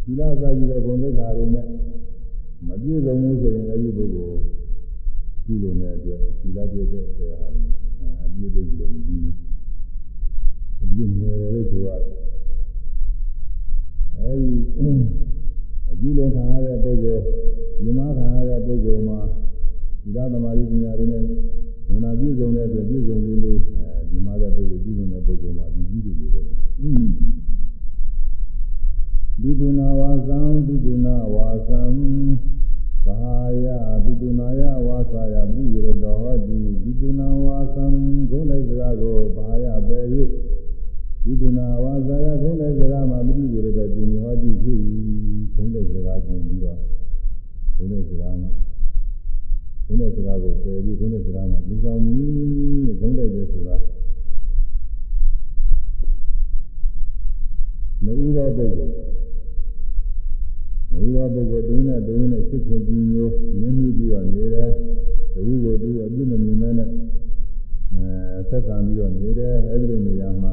ဒီလားစာကြည့်တဲ့ဂုဏ်သိက္ခာတွေနဲ့မပြည့်စုံဘူးဆိုရင်အဲဒီပုဂ္ဂိုလ်ပြုလို့တဲ့အတွက်ဒီလားပြတဲ့ဆရာဟာအပြည့်သိပြီးတော့မကြည့်ဘူးအပြည့်ငယ်တယ်လို့ဆိုရတယ်အဲဒီအကျိုးလုံးခံရတဲ့ပုဂ္ဂိုလ်ဒီမှာခံရတဲ့ပုဂ္ဂိုလ်မှာဒီသာသမารီပညာတွေနဲ့မနာပြည့်စုံတဲ့အတွက်ပြည့်စုံလေးလေးအဲဒီမှာတဲ့ပုဂ္ဂိုလ်ကျူးလွန်တဲ့ပုဂ္ဂိုလ်မှာဒီကြီးတွေပဲ ဒုဒုနာဝါသံဒုဒုနာဝါသံဘာယဒုဒုနာယဝါစာယပြုရတော်ဟောတိဒုဒုနာဝါသံဂုဏ်လိုက်စကားကိုဘာယပဲ၍ဒီဒုနာဝါစာယဂုဏ်လိုက်စကားမှာမပြုရတော့ကျင်ဟောတိဖြစ်၏ဂုဏ်လိုက်စကားကျင်ပြီးတော့ဂုဏ်လိုက်စကားမှာဂုဏ်လိုက်စကားကိုပယ်ပြီးဂုဏ်လိုက်စကားမှာဒီကြောင်ကြီးဂုဏ်လိုက်တယ်ဆိုတာ နူသောပုဂ္ဂိုလ်နူသောပုဂ္ဂိုလ်တုံးနဲ့တုံးနဲ့ဖြစ်ဖြစ်ပြီးမျိုးမြင်မိပြီးတော့နေတယ်တခုကိုသူအပြစ်မမြင်မဲနဲ့ဆက်ဆံပြီးတော့နေတယ်အဲဒီလိုနေရာမှာ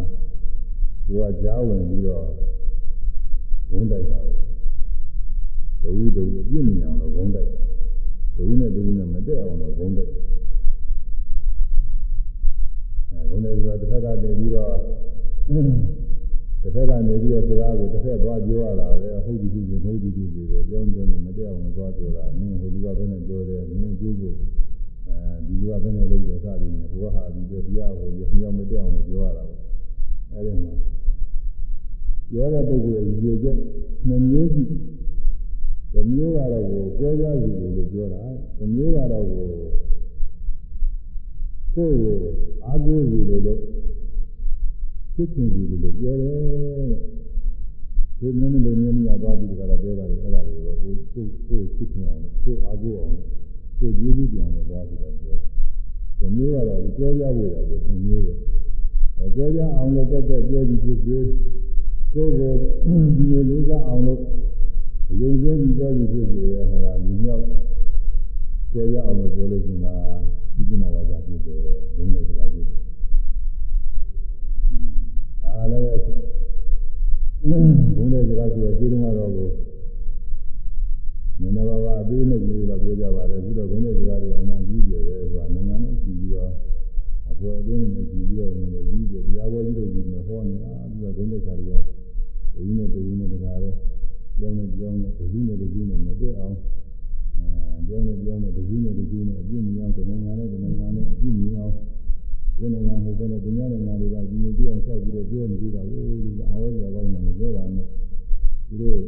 ကိုကကြားဝင်ပြီးတော့ဂုံးတိုက်တာကိုတဝူတဝူအပြစ်မြင်အောင်တော့ဂုံးတိုက်တဝူနဲ့တဝူနဲ့မတက်အောင်တော့ဂုံးတိုက်အဲဂုံးတိုက်ဆိုတာတစ်ခါကတည်းပြီးတော့ တစ်ဖက်ကနေပြီးတော့စကားကိုတစ်ဖက်သွားပြောရတာပဲဟုတ်ပြီဖြစ်ဖြစ်မဟုတ်ပြီဖြစ်ဖြစ်ပဲပြောင်းပြောင်းနဲ့မတက်အောင်တော့သွားပြောတာမင်းဟိုလူကဘယ်နဲ့ပြောတယ်မင်းကျိုးဖို့အဲဒီလူကဘယ်နဲ့လုပ်တယ်စသည်နဲ့ဟိုကဟာဒီပြောတရားဟိုညောင်မတက်အောင်လို့ပြောရတာပေါ့အဲဒီမှာပြောတဲ့ပုဂ္ဂိုလ်ရဲ့ရည်ချက်နှမျိုးရှိတစ်မျိုးကတော့ကိုကွဲပြားစီလို့ပြောတာတစ်မျိုးကတော့ကိုကိုယ်ကိုအာကိုစီလို့ လို့သိချင်စီလို့ပြောတယ်ဒီနည်းနည်းလေးနည်းနည်းသွားပြီးကြတာပြောတာလေအဲ့ဒါတွေကိုကိုကိုကိုသိချင်အောင်ကိုအာကိုအောင်ကိုကျေးဇူးပြောင်းလို့သွားပြီးတော့ပြောတယ်ဒီမျိုးကတော့ဒီကွဲပြားဖို့ရတယ်ဒီမျိုးပဲအဲကွဲပြားအောင်လို့တက်တက်ပြောပြီးဖြစ်ဖြစ်ကိုယ်ကိုဒီလိုလေးကအောင်လို့အရင်ဆုံးပြီးပြောပြီးဖြစ်ဖြစ်ရဲ့ဟာလူမြောက်ကျေရအောင်လို့ပြောလို့ရှိရင်ဒီကုဏဝါဒဖြစ်တယ်ဘုန်းတဲ့စကားဖြစ်တယ် အားလည်းဘုန်းတဲ့စကားဆိုတော့ဒီတုန်းကတော့ကိုနည်းနည်းပါးပါးအသေးနှုတ်လေးတော့ပြောကြပါတယ်အခုတော့ဘုန်းတဲ့စကားတွေအမှန်ကြီးတယ်ပဲဆိုတာနိုင်ငံနဲ့ကြည့်ပြီးတော့အပေါ်အသေးနဲ့ကြည့်ပြီးတော့လည်းကြီးတယ်တရားဝဲကြီးတို့ကြီးနဲ့ဟောနေတာဒီကဘုန်းတဲ့စကားတွေကဒီနဲ့ဒီနဲ့တကားလဲကြောင်းနဲ့ကြောင်းနဲ့ဒီနဲ့ဒီနဲ့မတည့်အောင်အဲကြောင်းနဲ့ကြောင်းနဲ့ဒီနဲ့ဒီနဲ့အပြည့်မြင်အောင်တဏှာနဲ့တဏှာနဲ့အပြည့်မြင်အောင် ဘုန်းနိုင်ငံဟိုကလည်းတရားနိုင်ငံတွေကဒီလိုပြောင်းလျှောက်ပြီးတော့ပြောနေကြတာကိုဒီအာဝေါ်ရကောင်းတယ်မပြောပါနဲ့သူတို့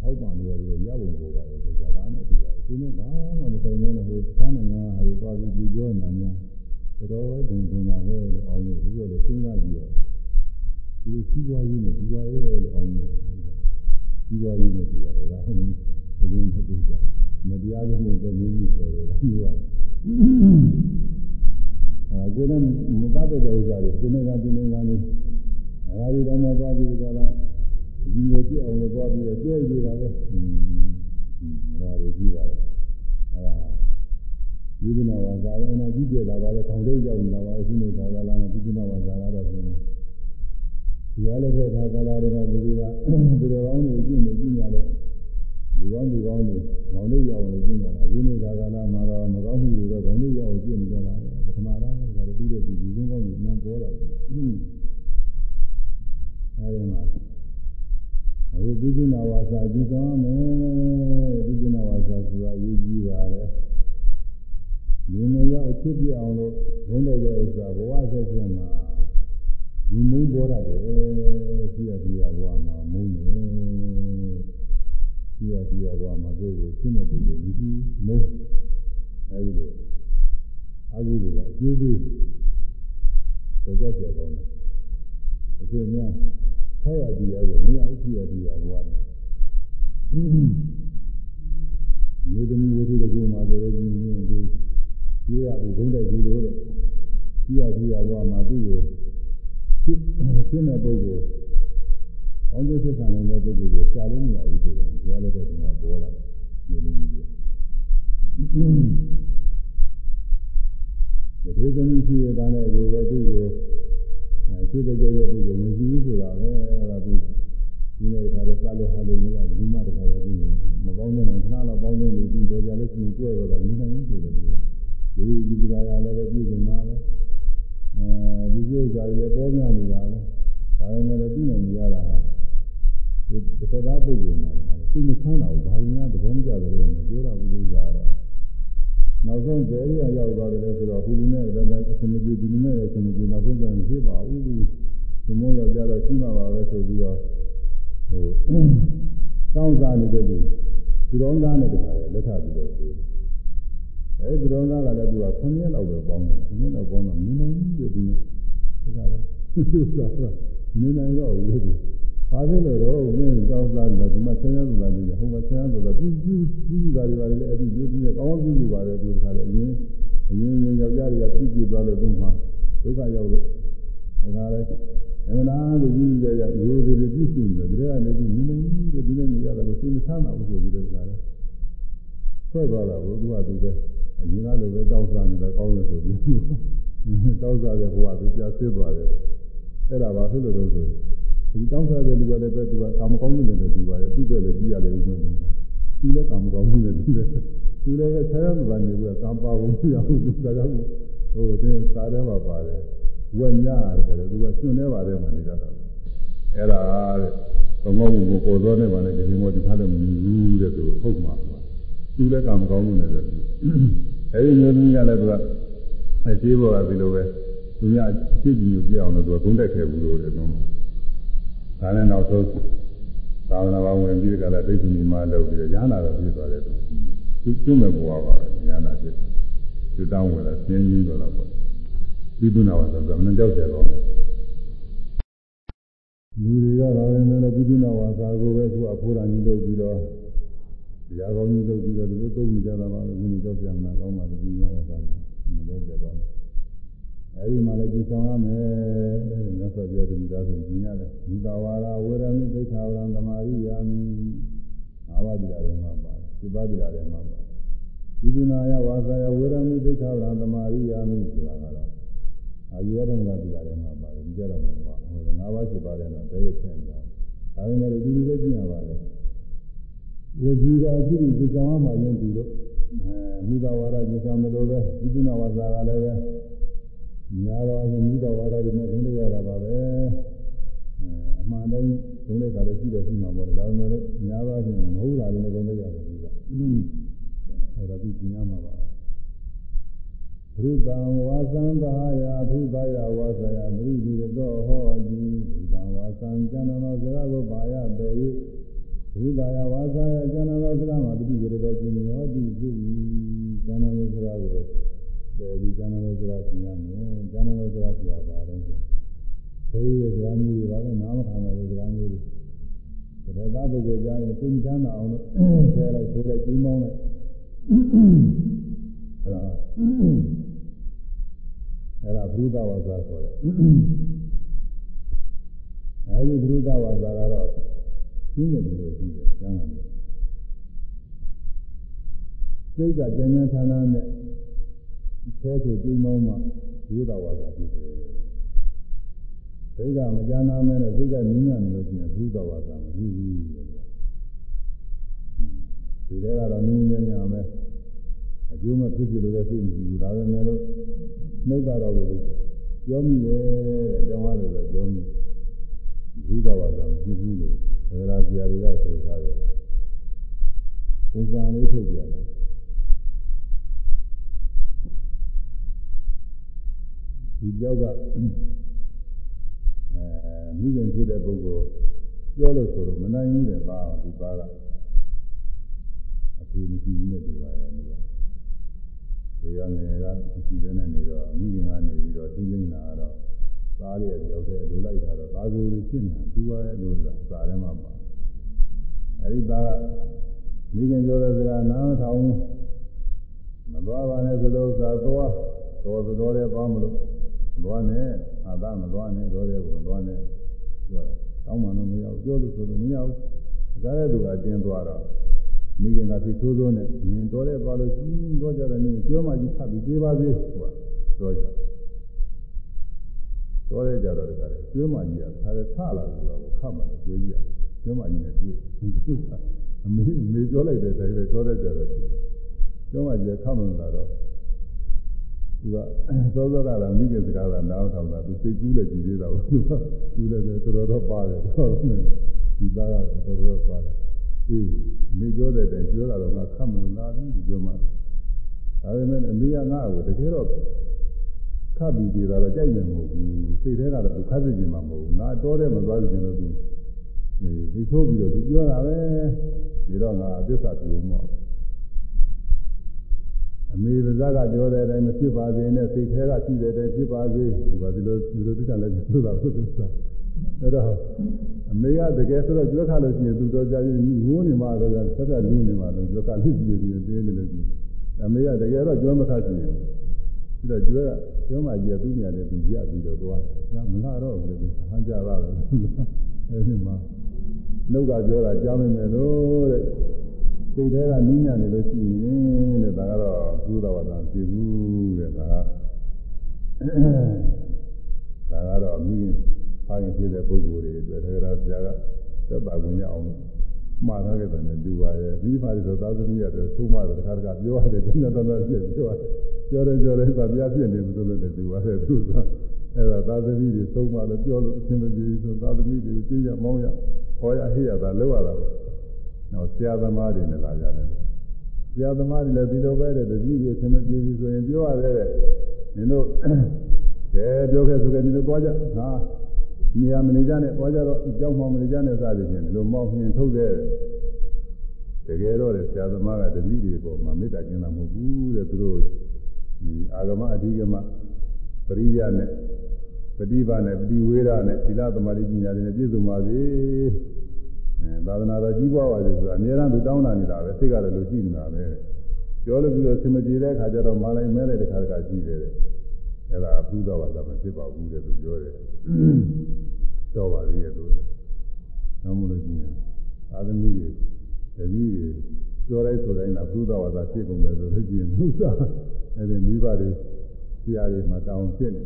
ထောက်ပံ့နေရတယ်ရပုံပေါ်ပါရဲ့ဒီကဘာနဲ့တူပါရဲ့သူနဲ့ဘာမှမဆိုင်နဲ့ဟိုသန်းငါးဟာတွေသွားပြီးပြောနေတာများတော်တော်ဒုံဒုံပါပဲလို့အောင်လို့သူတို့လည်းစဉ်းစားကြည့်တော့ဒီလိုစီးပွားရေးနဲ့ဒီပွားရေးလို့အောင်လို့စီးပွားရေးနဲ့ဒီပွားရေးကဟုတ်ဘူးဘယ်လိုမှတူကြမတရားလို့လည်းမျိုးမျိုးပေါ်တယ်လားပြောရ အဲကိုယ်နဲ့မပတ်တဲ့ဥစ္စာတွေကိုယ်နဲ့ကဒီနေ့ကနေအဲဒါဒီတော့မှသွားပြီးကြလားဒီလိုကြည့်အောင်လို့သွားပြီးတော့ကြဲကြည့်တာပဲဟင်းအဲဒါတွေကြည့်ပါလေအဲဒါဒီကနေ့ဝါစာရအနာကြည့်ကြတာပါလေခေါင်းလေးရောက်နေတာပါအခုနေတာကလားဒီကနေ့ဝါစာကတော့ပြင်းတယ်ဒီရလည်းတဲ့ခါကလာတွေကလူတွေကဒီလိုကောင်းနေကြည့်နေကြည့်ရတော့လူကောင်းလူကောင်းတွေခေါင်းလေးရောက်နေကြည့်ရတာအခုနေတာကလာမှာတော့မကောင်းမှုတွေတော့ခေါင်းလေးရောက်ကြည့်နေကြတာပ ထမတော့ကလည်းပြီးတဲ့ဒီလူကောင်းတွေနံပေါ်လာတယ်အဲဒီမှာအခုပိဋိနာဝါစာကြည့်ကောင်းမယ်ပိဋိနာဝါစာဆိုတာအရေးကြီးပါတယ်လူငယ်ရောက်အဖြစ်ပြအောင်လို့ဘုန်းတော်ရဲ့ဥစ္စာဘဝဆက်ဆက်မှာလူမုန်းပေါ်ရတယ်ပြရပြရဘဝမှာမုန်းတယ်ပြရပြရဘဝမှာကိုယ်ကိုရှင်းမဲ့ပုဂ္ဂိုလ်မရှိမုန်းအဲဒီလို အကုသိုလ်ကအကျိုးပေးတော့ကြပြကောင်းတယ်အကျိုးများဆောက်ရတရားကိုမရဘူးပြရပြရဘဝတယ်မြေသမီးဝိသုတကူမှာဆိုလို့ရှိရင်ဒီပြရပြီးဘုန်းတဲ့ကူလို့တဲ့ပြရပြရဘဝမှာသူ့ကိုဖြစ်ဖြစ်တဲ့ပုဂ္ဂိုလ်အောင်ကျသက်ခံနေတဲ့ပုဂ္ဂိုလ်ကိုရှာလို့မရဘူးဆိုတော့ဘုရားလက်ထက်ကပေါ်လာတယ်မျိုးလုံးကြီးတယ် ဒီသမီးရှိရတဲ့ကိုပဲသူ့ကိုအဲဖြစ်တဲ့ကြတဲ့ပုဂ္ဂိုလ်မရှိဘူးဆိုတာပဲအဲဒါသူဒီနေ့တခါတော့စားလို့ဟာလို့မရဘူးမှတခါတော့သူမပေါင်းတဲ့ခဏတော့ပေါင်းနေပြီးတော့ကြလို့ရှိရင်ကြွယ်တော့တာမနိုင်ဘူးဆိုတယ်သူဒီဒီပဒါရလည်းပဲပြည်စုံတာပဲအဲဒီကျိုးစားလည်းပေါ်များနေတာပဲဒါပေမဲ့လည်းသိနေကြတာဒီတစ်ခါပုဂ္ဂိုလ်မှာလည်းသိမချမ်းသာဘူးဘာရင်ကသဘောမကျတယ်လို့မပြောတာဘူးလို့ဆိုတာတော့ နောက်ဆုံးဘယ်ရရောက်သွားတယ်လဲဆိုတော့ဟူလူနဲ့လည်းအစမပြေဒီလူနဲ့လည်းအစမပြေနောက်ဆုံးကျရင်ဖြစ်ပါဘူးလို့ဒီမိုးရောက်ကြတော့ရှိမှာပါပဲဆိုပြီးတော့ဟိုတောင်းစားနေတဲ့လူသူတော်သားနဲ့တခါလည်းလက်ထပ်ပြီးတော့ပြေအဲဒီတော်သားကလည်းသူက9ရက်လောက်ပဲပေါင်းတယ်9ရက်လောက်ပေါင်းတော့မင်းနိုင်ဘူးဒီနေ့ဒါကလည်းသူကမင်းနိုင်တော့ဘူးသူ ဘာဖြစ်လို့တော့မင်းတောင်းစားတယ်ဒီမှာဆင်းရဲဆိုတာနေတယ်ဟိုမှာဆင်းရဲဆိုတာပြူးပြူးပြူးတာတွေပါလေအဲ့ဒီပြူးပြူးနဲ့ကောင်းပြူးပြူးပါတယ်သူတခါလည်းအရင်အရင်ရင်ယောက်ျားတွေကပြည့်ပြည့်သွားလို့သူ့မှာဒုက္ခရောက်လို့ဒါကလည်းအမှန်တရားကိုကြည့်ကြရရိုးသေးသေးပြည့်စုံတယ်ဒါကနေပြီးမင်းနိုင်ဘူးဒီနေ့နေရတာကိုသိမချမ်းသာဘူးဆိုပြီးတော့ဒါလည်းဆွဲသွားတာကိုသူကသူပဲအရင်ကလိုပဲတောင်းစားနေတာကောင်းတယ်ဆိုပြီးတောက်စားတဲ့ဘဝသူပြဆစ်သွားတယ်အဲ့ဒါဘာဖြစ်လို့လဲဆိုရင် ဒီတောက်စားတဲ့လူကလည်းပဲသူကကာမကောင်းမှုနဲ့တူပါရဲ့သူ့ပဲလည်းကြည့်ရတယ်ဥပ္ပဒေသူလည်းကာမကောင်းမှုနဲ့တူတယ်သူလည်းပဲဆရာမပါနေဘူးကံပါဖို့ပြရဘူးသူကလည်းဟိုတင်းစားတယ်မှာပါတယ်ဝက်ညရတယ်သူကကျွန်းနေပါတယ်မှာနေကြတာအဲ့ဒါတဲ့ကောင်းကောင်းကိုပေါ်သောနဲ့မှလည်းဒီမောဒီခါလည်းမမြင်ဘူးတဲ့သူဟုတ်မှာသူလည်းကာမကောင်းမှုနဲ့တူအဲဒီမျိုးသမီးကလည်းသူကအသေးဘောကဒီလိုပဲသူများအဖြစ်ကြီးကိုပြအောင်လို့သူကဂုံးတက်ခဲ့ဘူးလို့လည်းတော့ ဒါနဲ့နောက်ဆုံးသာဝနာပေါင်းဝင်ပြီးကြလားဒိဋ္ဌိမှလုပ်ပြီးတော့ညာနာတော့ပြသွားတယ်သူသူကျွမဲ့ဘဝပါပဲညာနာဖြစ်တယ်သူတောင်းဝင်လာဆင်းကြီးတော့တော့ပေါ့ပြီးသူနာဝဆိုတော့မနှကြောက်ကြတော့လူတွေကတော့လည်းလည်းပြီးသူနာဝစာကိုပဲသူအဖိုးတော်ကြီးလုပ်ပြီးတော့တရားကောင်းကြီးလုပ်ပြီးတော့ဒီလိုသုံးကြတာပါပဲဘုန်းကြီးကြောက်ကြမလားကောင်းပါလို့ပြီးသူနာဝစာမကြောက်ကြတော့ အဲဒီမှာလည်းကြည်ဆောင်ရမယ်တဲ့မြတ်စွာဘုရားတင်ဒါဆိုကြည်ရတယ်ဘုဒ္ဓဝါဒဝေရမိသိက္ခာဝရံသမာရိယာမိငါးပါးတရားတွေမှာပါတယ်ဒီပါးတရားတွေမှာပါတယ်ဒီဒုနာယဝါစာယဝေရမိသိက္ခာဝရံသမာရိယာမိဆိုတာကတော့အာယုရဒံကတရားတွေမှာပါတယ်ဒီကြတော့မှာပါဟိုငါးပါးရှိပါတယ်တော့တည်းရဖြစ်နေတာဒါပေမဲ့ဒီလိုပဲကြည့်ရပါတယ်ဝေကြီးကအဖြစ်ဒီကြောင်မှရင်တူလို့အဲမိဘဝါဒကြည်ဆောင်တယ်လို့ပဲဒီဒုနာဝါစာကလည်းပဲ များတော့အမှုတော်ဝါဒတွေနဲ့ဒုနေရတာပါပဲအမှန်တိုင်းဒုနေတာလည်းရှိတယ်ရှိမှာပေါ့ဒါပေမဲ့များပါချင်းမဟုတ်တာလည်းဒုနေရတယ်ဒီကအဲဒါသူကျင်ရမှာပါဘုဒ္ဓံဝါသံသာယဘုဒ္ဓယဝါသယပရိဒီသောဟောတိဘုဒ္ဓံဝါသံကျန်တော်စကားကိုပါရပေ၍ဘုဒ္ဓယဝါသယကျန်တော်စကားမှာပရိဒီရောကျင်ဟောတိဖြစ်၏ကျန်တော်စကား ကိုအဲဒီကျမ်းတော်ဆိုတာသိရမယ်ကျမ်းတော်ဆိုတာဆိုတာပါတော့ဆိုဘုရားစကားမျိုးတွေပါပဲနာမခံတဲ့စကားမျိုးတွေဒါသာပုဂ္ဂိုလ်ကြားရင်သိချမ်းသာအောင်လို့ဆဲလိုက်ဆိုလိုက်ကြီးမောင်းလိုက်အဲဒါအဲဒါဘုဒ္ဓဝါစာခေါ်တယ်အဲဒီဘုဒ္ဓဝါစာကတော့ရှင်းတယ်လို့ရှိတယ်ကျမ်းဂန်တယ်စိတ်ကကျဉ်းကျဉ်းဆန်းဆန်းနဲ့ ဆဲဆိုကြိမ်မောင်းမှရိုးတာဝါစာဖြစ်တယ်။စိတ်ကမကြမ်းနာမဲနဲ့စိတ်ကနင်းရနေလို့ရှိရင်ဘုဒ္ဓဝါစာမဖြစ်ဘူးတဲ့။ဒီထဲကတော့နင်းနေညာမဲအကျိုးမဖြစ်ဖြစ်လို့လည်းစိတ်မရှိဘူး။ဒါပေမဲ့လို့နှုတ်ကတော့လို့ပြောမိတယ်တဲ့။ကြောင်းရတယ်ဆိုပြောမိဘုဒ္ဓဝါစာမဖြစ်ဘူးလို့ဒါကြရာဆရာတွေကဆိုထားတယ်။ပုံစံလေးထုတ်ပြတယ် ဒီကြောက်ကအဲမိခင်ဖြစ်တဲ့ပုဂ္ဂိုလ်ပြောလို့ဆိုတော့မနိုင်ဘူးတဲ့သားဒီသားကအဖေမရှိဘူးနဲ့တူပါရဲ့သူကဒီကငယ်ကရှိတဲ့နဲ့နေတော့မိခင်ကနေပြီးတော့သိသိလာတော့သားလေးရဲ့ကြောက်တဲ့လိုလိုက်တာတော့သားစိုးလေးဖြစ်နေတာတူပါရဲ့လို့သာထဲမှာပါအဲဒီသားကမိခင်ပြောတဲ့စကားနားထောင်မသွားပါနဲ့ဆိုလို့သာသွားတော်တော်တဲ့ပါမလို့မ သွားနဲ့အာသမသွားနဲ့တော့တဲ့ကိုမသွားနဲ့ပြောတာတောင်းမှတော့မရဘူးပြောလို့ဆိုလို့မရဘူးဒါကြတဲ့သူကတင်းသွားတော့မိခင်ကသိသိုးသိုးနဲ့နင်တော်တဲ့သွားလို့ရှိရင်တော့ကြတယ်နင်ကျွမ်းမကြီးခတ်ပြီးပြေးပါစေဟိုကပြောကြတော်တဲ့ကြတော့တခါလေကျွမ်းမကြီးကခါလေထလာဆိုတော့ခတ်မှလည်းကျွေးကြီးရကျွမ်းမကြီးနဲ့တွေ့အမေအမေပြောလိုက်တဲ့အတိုင်းပဲတော်တဲ့ကြတော့ကျွမ်းမကြီးကခတ်မှလာတော့ သူကသောသောကလာမိခင်စကားကနားထောင်တာသူစိတ်ကူးလည်းကြည်သေးတာကိုသူကသူလည်းတော်တော်တော့ပါတယ်တော့ဒီသားကတော်တော်ပါတယ်အေးမိပြောတဲ့တိုင်ပြောတာတော့ငါခတ်မလို့လာပြီဒီပြောမှဒါပေမဲ့အမေကငါ့ကိုတကယ်တော့ခတ်ပြီးသေးတာတော့ကြိုက်မယ်မဟုတ်ဘူးစိတ်ထဲကတော့သူခတ်သိချင်မှာမဟုတ်ဘူးငါတော်တယ်မသွားချင်လို့သူဒီဒီဆိုးပြီးတော့သူပြောတာပဲဒီတော့ငါအသစ္စာပြုံးတော့ အမေပါဇက်ကပြောတဲ့အတိုင်းမဖြစ်ပါစေနဲ့စိတ်ထဲကရှိတဲ့အတိုင်းဖြစ်ပါစေဒီပါဒီလိုဒီလိုတိကျလည်းပြောတာဟုတ်တယ်ဆိုအဲ့တော့အမေကတကယ်ဆိုတော့ကြွက်ခါလို့ရှိရင်သူတော်ကြရင်ငိုးနေမှတော့ဆက်ဆက်လူးနေမှတော့ကြွက်ခါလို့ရှိရင်ပြီးသေးနေလို့ရှိရင်အမေကတကယ်တော့ကြွမခတ်ချင်ဘူးပြီးတော့ကြွက်ကကျောင်းမကြီးကသူ့ညာနဲ့သူကြပြီးတော့သွားတယ်မလာတော့ဘူးလေဟန်ကြတာပဲအဲဒီမှာနှုတ်ကပြောတာကြားမိမယ်လို့တဲ့ စိတ်ထဲကနင်းညံ့နေလို့ရှိရင်တဲ့ဒါကတော့သုဒ္ဓဝါဒဖြစ်ဘူးတဲ့ဒါကဒါကတော့အမိဖခင်ဖြစ်တဲ့ပုဂ္ဂိုလ်တွေအတွက်ဒါကြတော့ဆရာကသက်ပါခွင့်ရအောင်မှားထားခဲ့တယ်နဲ့တူပါရဲ့ပြီးပါဆိုသာသမီရတယ်သုံးပါတယ်တခါတခါပြောရတယ်တင်းတင်းတန်းတန်းပြပြောရတယ်ပြောတယ်ပြောတယ်ဆိုပြပြနေလို့လည်းတူပါတယ်သူကအဲ့ဒါသာသမီတွေသုံးပါလို့ပြောလို့အဆင်မပြေဘူးဆိုသာသမီတွေကိုကြည့်ရမောင်းရဟောရဟိရတာလောက်ရတာပေါ့ နော်ဆရာသမားတွေနဲ့လာကြတယ်ဆရာသမားတွေလည်းဒီလိုပဲတဲ့တတိယအဆင်မပြေဘူးဆိုရင်ပြောရတယ်တဲ့နင်တို့ကဲပြောခဲ့ဆိုခဲ့နင်တို့သွားကြဟာနေရာမနေကြနဲ့သွားကြတော့ကြောက်မှမနေကြနဲ့စသည်ဖြင့်ဒီလိုမောင်းနှင်ထုတ်တဲ့တကယ်တော့ဆရာသမားကတတိတွေပေါ်မှာမေတ္တာကျင်တာမဟုတ်ဘူးတဲ့သူတို့ဒီအာဂမအဓိကမပရိယနဲ့ပฏิပါနဲ့ပฏิဝေဒနဲ့သီလသမာဓိပညာတွေနဲ့ပြည့်စုံပါစေအဲ သာသနာတော်ကြီးပွားပါစေဆိုတာအများအားသူတောင်းတာနေတာပဲစိတ်ကလည်းလိုရှိနေတာပဲပြောလို့ပြီးတော့စင်မပြေတဲ့အခါကျတော့မာလိုက်မဲလိုက်တဲ့ခါတခါရှိတယ်အဲ့ဒါအပူတော်ပါသာမဖြစ်ပါဘူးတဲ့သူပြောတယ်တော့ပါသေးရဲ့သူနောက်မလို့ရှိရင်အာသမီတွေတတိတွေပြောလိုက်ဆိုတိုင်းတော့ဘုရားဝါစာဖြစ်ကုန်မယ်ဆိုလို့ရှိရင်ဘုရားအဲ့ဒီမိဘတွေဆရာတွေမှာတောင်းဖြစ်နေ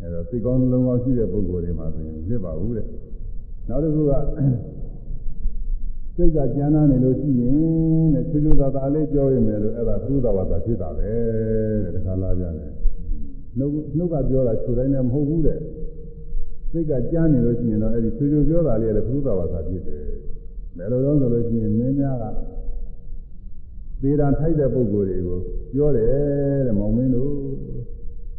အဲ့တော့စိတ်ကောင်းလုံးကောင်းရှိတဲ့ပုဂ္ဂိုလ်တွေမှာဆိုရင်ဖြစ်ပါဘူးတဲ့နောက်တစ်ခုက စိတ်ကကြမ်းနာနေလို့ရှိရင်တဲ့ချွချွသာသာလေးပြောရမယ်လို့အဲ့ဒါဘုရားဝါစာဖြစ်တာပဲတဲ့တခါလာကြတယ်နှုတ်နှုတ်ကပြောတာခြုတိုင်းလည်းမဟုတ်ဘူးတဲ့စိတ်ကကြမ်းနေလို့ရှိရင်တော့အဲ့ဒီချွချွပြောတာလေးလည်းဘုရားဝါစာဖြစ်တယ်ဘယ်လိုတော့ဆိုလို့ရှိရင်မင်းများကသေတာထိုက်တဲ့ပုဂ္ဂိုလ်တွေကိုပြောတယ်တဲ့မောင်မင်းတို့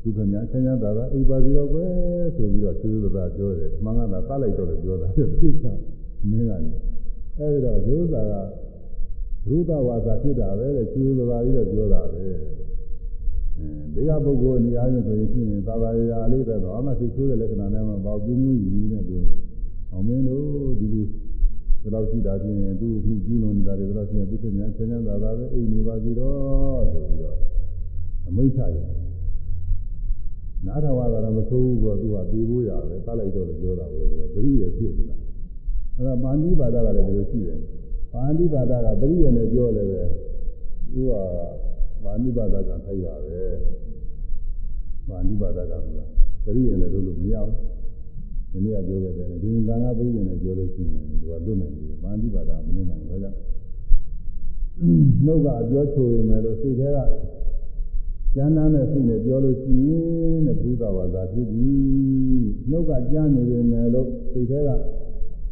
သူခင်ဗျာဆင်းရဲတာကအိပ်ပါစီတော့ကွယ်ဆိုပြီးတော့သူတို့ကပြောတယ်မှန်ကန်တာတတ်လိုက်တော့လည်းပြောတာပြစ်တာမင်းကလည်း အဲဒီတော့ဒီဥစ္စာကဘုဒ္ဓဝါစာဖြစ်တာပဲတဲ့သူတို့ကပြီးတော့ပြောတာပဲအဲဒီကပုဂ္ဂိုလ်နေရာချင်းဆိုရင်ဖြစ်ရင်သာသာရာလေးပဲတော့အမှသိဆိုးတဲ့လက္ခဏာနဲ့မှပေါ့ပြင်းပြင်းကြီးနဲ့သူအောင်မင်းတို့ဒီလိုဒီလောက်ရှိတာဖြင့်သူ့အခုကျူးလွန်နေတာတွေဒီလောက်ရှိရင်သူ့ပြန်ချမ်းချမ်းသာသာပဲအိမ်နေပါစီတော့ဆိုပြီးတော့အမိန့်ချရနားထောင်ရတာမဆိုးဘူးပေါ့သူကပြေးဖို့ရပဲတတ်လိုက်တော့ပြောတာပေါ့သူကပရိယေဖြစ်နေတာ အဲ့ဒါပါဠိဘာသာကလည်းဒီလိုရှိတယ်ပါဠိဘာသာကပရိယေနဲ့ပြောလည်းပဲသူကပါဠိဘာသာကထိုက်တာပဲပါဠိဘာသာကဆိုတာပရိယေနဲ့လို့လို့မရဘူးဒီနေ့ကပြောခဲ့တယ်ဒီသံဃာပရိယေနဲ့ပြောလို့ရှိရင်သူကလွတ်နိုင်တယ်ပါဠိဘာသာမလွတ်နိုင်ဘူးဒါကြောင့်နှုတ်ကအပြောချိုရမယ်လို့စိတ်ထဲကကျမ်းမ်းတဲ့စိတ်နဲ့ပြောလို့ရှိရင်တဲ့ဘုရားဝါစာဖြစ်ပြီနှုတ်ကကြမ်းနေပေမဲ့လို့စိတ်ထဲက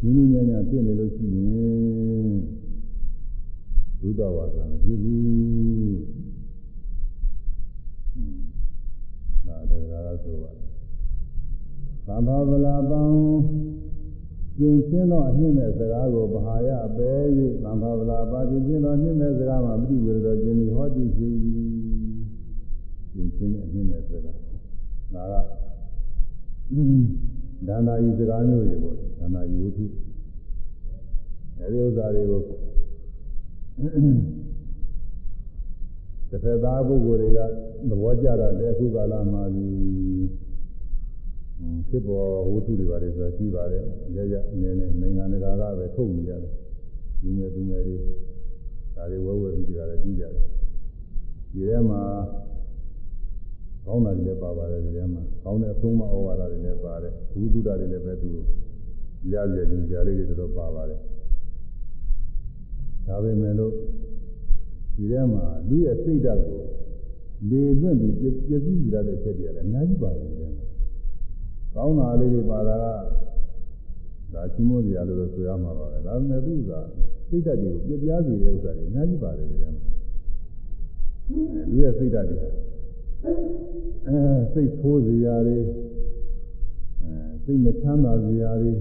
ညီညီညာညာဖြစ်နေလို့ရှိရင်ဘုရားဝါစာမဖြစ်ဘူးဒါတရားကဆိုပါသံဃာဗလာပံကျင့်ချင်းသောအနှိမ့်မဲ့စကားကိုဗဟာယအပဲ၍သံဃာဗလာပါကျင့်ချင်းသောအနှိမ့်မဲ့စကားမှာပြိဝေတော်ခြင်းဤဟောတိရှိကျင့်ချင်းနဲ့အနှိမ့်မဲ့စကားဒါက ဒါနာဤစကားမျိုးတွေပေါ့ဒါနာဤဝတ္ထုအဲဒီဥစ္စာတွေကိုတစ်ဖက်သားပုဂ္ဂိုလ်တွေကသဘောကျတာတဲ့အခုကာလမှာဒီဖြစ်ပေါ်ဝတ္ထုတွေပါတယ်ဆိုတာရှိပါတယ်ရရအနေနဲ့နိုင်ငံတကာကပဲထုတ်နေရတယ်လူငယ်သူငယ်တွေဒါတွေဝဲဝဲပြီးဒီကလည်းကြည့်ကြတယ်ဒီထဲမှာ ကောင်းတာတွေလည်းပါပါတယ်ဒီထဲမှာကောင်းတဲ့အဆုံးမဩဝါဒတွေလည်းပါတယ်ဘုဒ္ဓတာတွေလည်းပဲသူရရည်ကြလေးတွေတော့ပါပါတယ်ဒါပေမဲ့လို့ဒီထဲမှာလူရဲ့စိတ်ဓာတ်ကိုလေလွင့်ပြီးပြည့်စည်ကြတဲ့ချက်တွေလည်းအများကြီးပါတယ်ဒီထဲမှာကောင်းတာလေးတွေပါတာကဒါချင်းမိုးစရာလို့ဆိုရမှာပါပဲဒါပေမဲ့သူကစိတ်ဓာတ်တွေကိုပြပြစေတဲ့ဥစ္စာတွေအများကြီးပါတယ်ဒီထဲမှာလူရဲ့စိတ်ဓာတ်တွေ အဲစိတ်ဆိုးစရာတွေအဲစိတ်မချမ်းသာစရာတွေ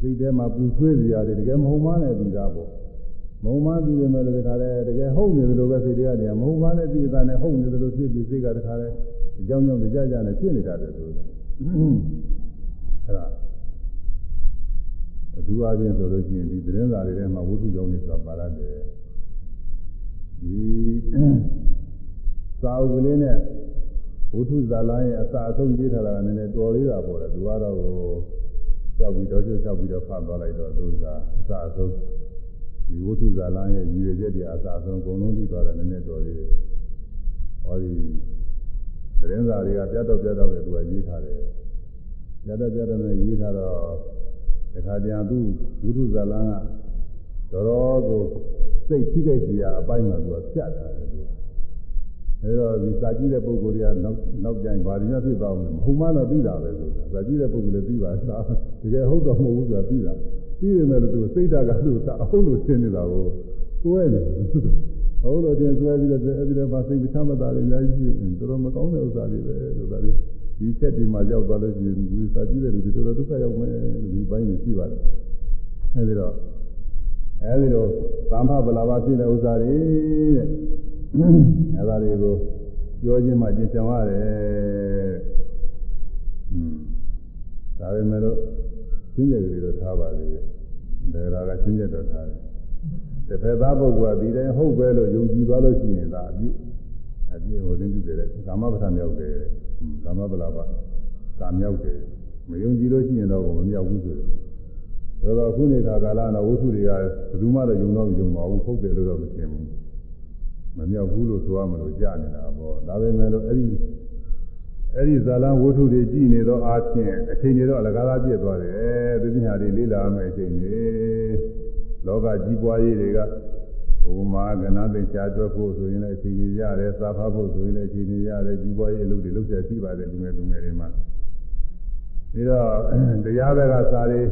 စိတ်ထဲမှာပူဆွေးစရာတွေတကယ်မဟုတ်မှလည်းပြီးသားပေါ့မုံမပြီးတယ်မဲ့လည်းတခါလဲတကယ်ဟုတ်နေတယ်လို့ပဲစိတ်တွေကတည်းကမုံမနဲ့ပြည်သားနဲ့ဟုတ်နေတယ်လို့ဖြစ်ပြီးစိတ်ကတခါလဲအကြောင်းကြောင့်ကြကြနဲ့ဖြစ်နေတာတယ်ဆိုတာအဲ့ဒါအထူးအချင်းဆိုလို့ရှိရင်ဒီသတင်းစာတွေထဲမှာဝိသုကြောင့်နေဆိုတာပါရတယ်ဒီ စာအုပ်ကလေးနဲ့ဝိသုဇာလရဲ့အစာအဆုံးရေးထားတာကလည်းတော်လေးတာပေါ့လေသူကတော့ကြောက်ပြီးတော့ကြောက်ပြီးတော့ဖတ်သွားလိုက်တော့သူကအစာအဆုံးဒီဝိသုဇာလရဲ့ရည်ရွယ်ချက်တွေအစာအဆုံးအကုန်လုံးသိသွားတယ်နည်းနည်းတော်သေးတယ်ဟောဒီတသတင်းစာတွေကပြတ်တော့ပြတ်တော့လည်းသူကရေးထားတယ်ပြတ်တော့ပြတ်တော့လည်းရေးထားတော့တခါတည်းသူဝိသုဇလန်းကတော်တော်ကိုစိတ်ထိခိုက်စရာအပိုင်းမှာသူကဖြတ်ထားတယ်သူက အဲတော့ဒီစာကြည့်တဲ့ပုဂ္ဂိုလ်တွေကနောက်နောက်ပြန်ဘာတွေများဖြစ်သွားမလဲမဟုတ်မှတော့သိတာပဲဆိုတာစာကြည့်တဲ့ပုဂ္ဂိုလ်လည်းသိပါလားတကယ်ဟုတ်တော့မဟုတ်ဘူးဆိုတာသိတာသိရမယ်လို့သူစိတ်ဓာတ်ကသူ့အဟုတ်လို့ရှင်းနေတာကိုတွဲနေဟုတ်လို့တင်ဆွဲပြီးတော့အဲဒီတော့ဗာစိတ်မချမ်းသာတယ်အများကြီးရှိတော်တော်မကောင်းတဲ့ဥစ္စာတွေပဲဆိုတာလေဒီချက်ဒီမှာရောက်သွားလို့ရှိရင်ဒီစာကြည့်တဲ့လူတွေတော်တော်ဒုက္ခရောက်မယ်လို့ဒီဘိုင်းနေရှိပါတယ်အဲဒီတော့အဲဒီတော့သံဖဗလာဘာဖြစ်တဲ့ဥစ္စာတွေတဲ့ အဲဒါတွေကိုပြောခြင်းမှကျင့်ကြံရတယ်อืมဒါပေမဲ့လို့ရှင်းရကလေးတော့ထားပါသေးတယ်ဒါကရှင်းရတော့ထားတယ်တစ်ဖက်သားပုဂ္ဂိုလ်ကဒီတိုင်းဟုတ်ပဲလို့ယုံကြည်သွားလို့ရှိရင်ဒါအပြည့်အပြည့်ဟိုသိပြုတယ်ကာမပဋ္ဌာမြောက်တယ်ကာမပလာပကာမြောက်တယ်မယုံကြည်လို့ရှိရင်တော့မမြောက်ဘူးဆိုတယ်ဒါတော့ခုနေခါကာလတော့ဝိသုတွေကဘယ်သူမှတော့ယုံတော့မယုံပါဘူးဟုတ်တယ်လို့တော့မထင်ဘူး မမြောက်ဘူးလို့ဆိုရမလို့ကြားနေတာပေါ့ဒါပေမဲ့လို့အဲ့ဒီအဲ့ဒီဇာလံဝိသုတွေကြည်နေတော့အားဖြင့်အချိန်တွေတော့အလကားသားပြည့်သွားတယ်သူပညာတွေလေ့လာမယ်အချိန်တွေလောကကြီးပွားရေးတွေကဟိုမှာကဏ္ဍသိချာတွက်ဖို့ဆိုရင်လည်းအချိန်ကြီးရတယ်စာဖတ်ဖို့ဆိုရင်လည်းအချိန်ကြီးရတယ်ကြီးပွားရေးအလုပ်တွေလုပ်ချက်ရှိပါတယ်လူငယ်လူငယ်တွေမှာပြီးတော့တရားဘက်ကစာတွေ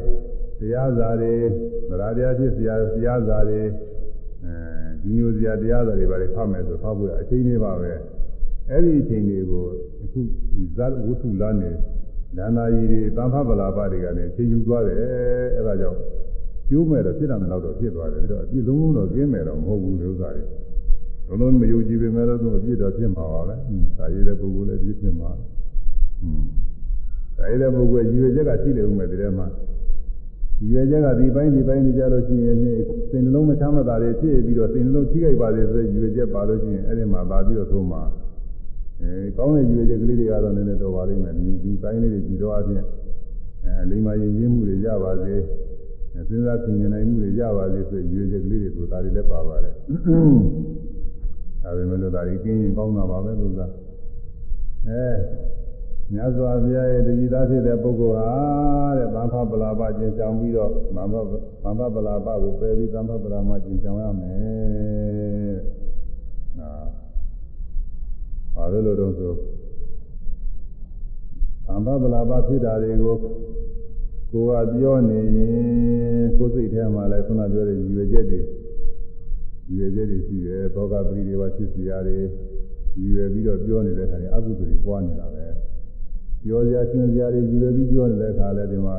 တရားစာတွေသရတရားဖြစ်စရာတရားစာတွေအဲ ဒီမျိုးစရာတရားစာတွေပါလေဖတ်မယ်ဆိုဖတ်ဖို့အချိန်ကြီးပါပဲအဲ့ဒီအချိန်တွေကိုအခုဒီဇတ်ဝတ္ထုလမ်းနေဒါနာကြီးတွေသံဖပလာပတွေကလည်းအချိန်ယူသွားတယ်အဲ့ဒါကြောင့်ကျိုးမဲ့တော့ဖြစ်တယ်တော့တော့ဖြစ်သွားတယ်ပြီးတော့အပြည့်လုံးလုံးတော့ကျင်းမယ်တော့မဟုတ်ဘူးလို့ဥစ္စာတွေလုံးလုံးမယုံကြည်ပေမဲ့လို့သူအပြည့်တော့ဖြစ်မှာပါပဲဒါရည်တဲ့ပုဂ္ဂိုလ်လည်းအပြည့်ဖြစ်မှာอืมဒါရည်တဲ့ပုဂ္ဂိုလ်ရည်ရွယ်ချက်ကရှိနေဦးမယ်ဒီထဲမှာ ရည်ရွယ်ချက်ကဒီပိုင်းဒီပိုင်းနေကြလို့ရှိရင်စိတ်နှလုံးမချမ်းသာတွေဖြစ်ပြီးတော့စိတ်နှလုံးထိခိုက်ပါစေဆိုတဲ့ရည်ရွယ်ချက်ပါလို့ရှိရင်အဲ့ဒီမှာပါပြီးတော့သုံးမှာအဲကောင်းတဲ့ရည်ရွယ်ချက်ကလေးတွေကတော့နည်းနည်းတော့ပါလိမ့်မယ်ဒီဒီပိုင်းလေးတွေကြည့်တော့အချင်းအဲလိမ္မာရင်ရင်းမှုတွေရပါစေစဉ်းစားဆင်ခြင်နိုင်မှုတွေရပါစေဆိုရွေချက်ကလေးတွေကိုဒါတွေလည်းပါပါတယ်ဒါပေမဲ့လို့ဒါတွေကင်းရင်ကောင်းတာပါပဲလို့သာအဲ မြတ်စွာဘုရားရဲ့တတိသားဖြစ်တဲ့ပုဂ္ဂိုလ်ဟာတဲ့သံဃပလာပကျင့်ဆောင်ပြီးတော့သံဃသံဃပလာပကိုပယ်ပြီးသံဃပလာမကျင့်ဆောင်ရမယ်ဟာဘာလို့လို့တော့ဆိုသံဃပလာပဖြစ်တာတွေကိုကိုယ်ကပြောနေရင်ကိုယ်စိတ်ထဲမှာလည်းခုနပြောတဲ့ရည်ရွယ်ချက်တွေရည်ရွယ်ချက်တွေရှိတယ်သောကပရိဒေဝဖြစ်စီရတယ်ရည်ရွယ်ပြီးတော့ပြောနေတဲ့အခါကျအကုသိုလ်တွေပွားနေတာပဲ ပြောစရာရှင်းစရာတွေရည်ရွယ်ပြီးပြောနေတဲ့အခါလည်းဒီမှာ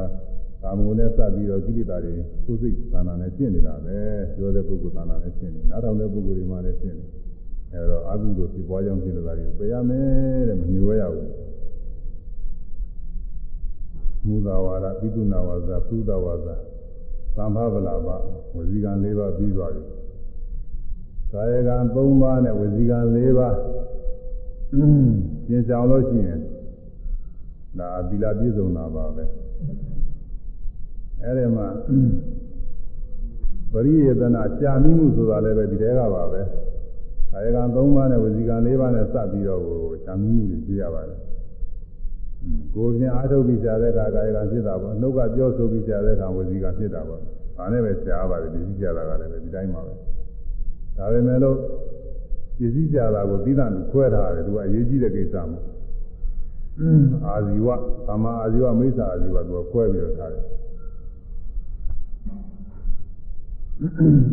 ကာမဂုဏ်နဲ့စပ်ပြီးတော့ကိလေသာတွေကိုယ်စိတ်သဏ္ဍာန်နဲ့ရှင်းနေတာပဲပြောတဲ့ပုဂ္ဂိုလ်သဏ္ဍာန်နဲ့ရှင်းနေနားထောင်တဲ့ပုဂ္ဂိုလ်တွေမှလည်းရှင်းနေအဲတော့အကုသိုလ်ဖြစ်ပွားကြောင်းကိလေသာတွေကိုပယ်ရမယ်တဲ့မမျိုးရဘူးမူသာဝါဒပိတုနာဝါစာသုဒဝါစာသံဃဗလာပဝစီကံ၄ပါးပြီးသွားပြီကာယကံ၃ပါးနဲ့ဝစီကံ၄ပါးပြင်ဆောင်လို့ရှိရင် ဒါသီလပြည့်စုံတာပါပဲအဲ့ဒီမှာပရိယေသနာကြာမိမှုဆိုတာလည်းပဲဒီတဲကပါပဲကာယကံ၃ပါးနဲ့ဝစီကံ၄ပါးနဲ့စပ်ပြီးတော့ကိုကြာမိမှုတွေပြရပါတယ်ကိုယ်ပြန်အားထုတ်ပြီးရှားတဲ့အခါကာယကဖြစ်တာပေါ့နှုတ်ကပြောဆိုပြီးရှားတဲ့အခါဝစီကဖြစ်တာပေါ့ဒါနဲ့ပဲရှားပါတယ်ဒီစည်းကြတာကလည်းဒီတိုင်းပါပဲဒါပေမဲ့လို့ဒီစည်းကြတာကိုပြီးတာခွဲထားတယ်သူကအရေးကြီးတဲ့ကိစ္စမို့ အာဇီဝသမာအာဇီဝမိစ္ဆာအာဇီဝသူကခွဲပြီးတော့ထားတယ်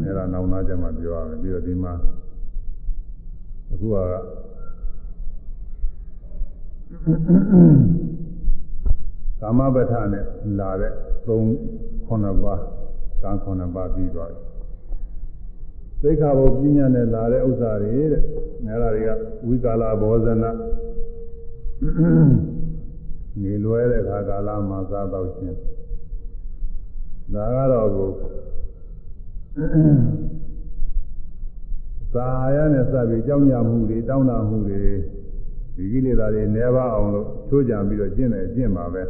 အဲ့ဒါနောက်သားကျမှပြောရမယ်ပြီးတော့ဒီမှာအခုကကာမပဋ္ဌာနဲ့လာတဲ့3 9ပါးကံ9ပါးပြီးသွားတယ်သိက္ခာဘုပညာနဲ့လာတဲ့ဥစ္စာတွေတဲ့အဲဒါတွေကဝိကာလဘောဇနာ နေလွဲတဲ့ခါကာလမှာစားတော့ခြင်းဒါကတော့ကိုသာရနဲ့စပြီးကြောင်းကြမှုတွေတောင်းတမှုတွေဒီကိလေသာတွေနှဲပါအောင်လို့ချိုးကြံပြီးတော့ကျင့်တယ်ကျင့်ပါပဲ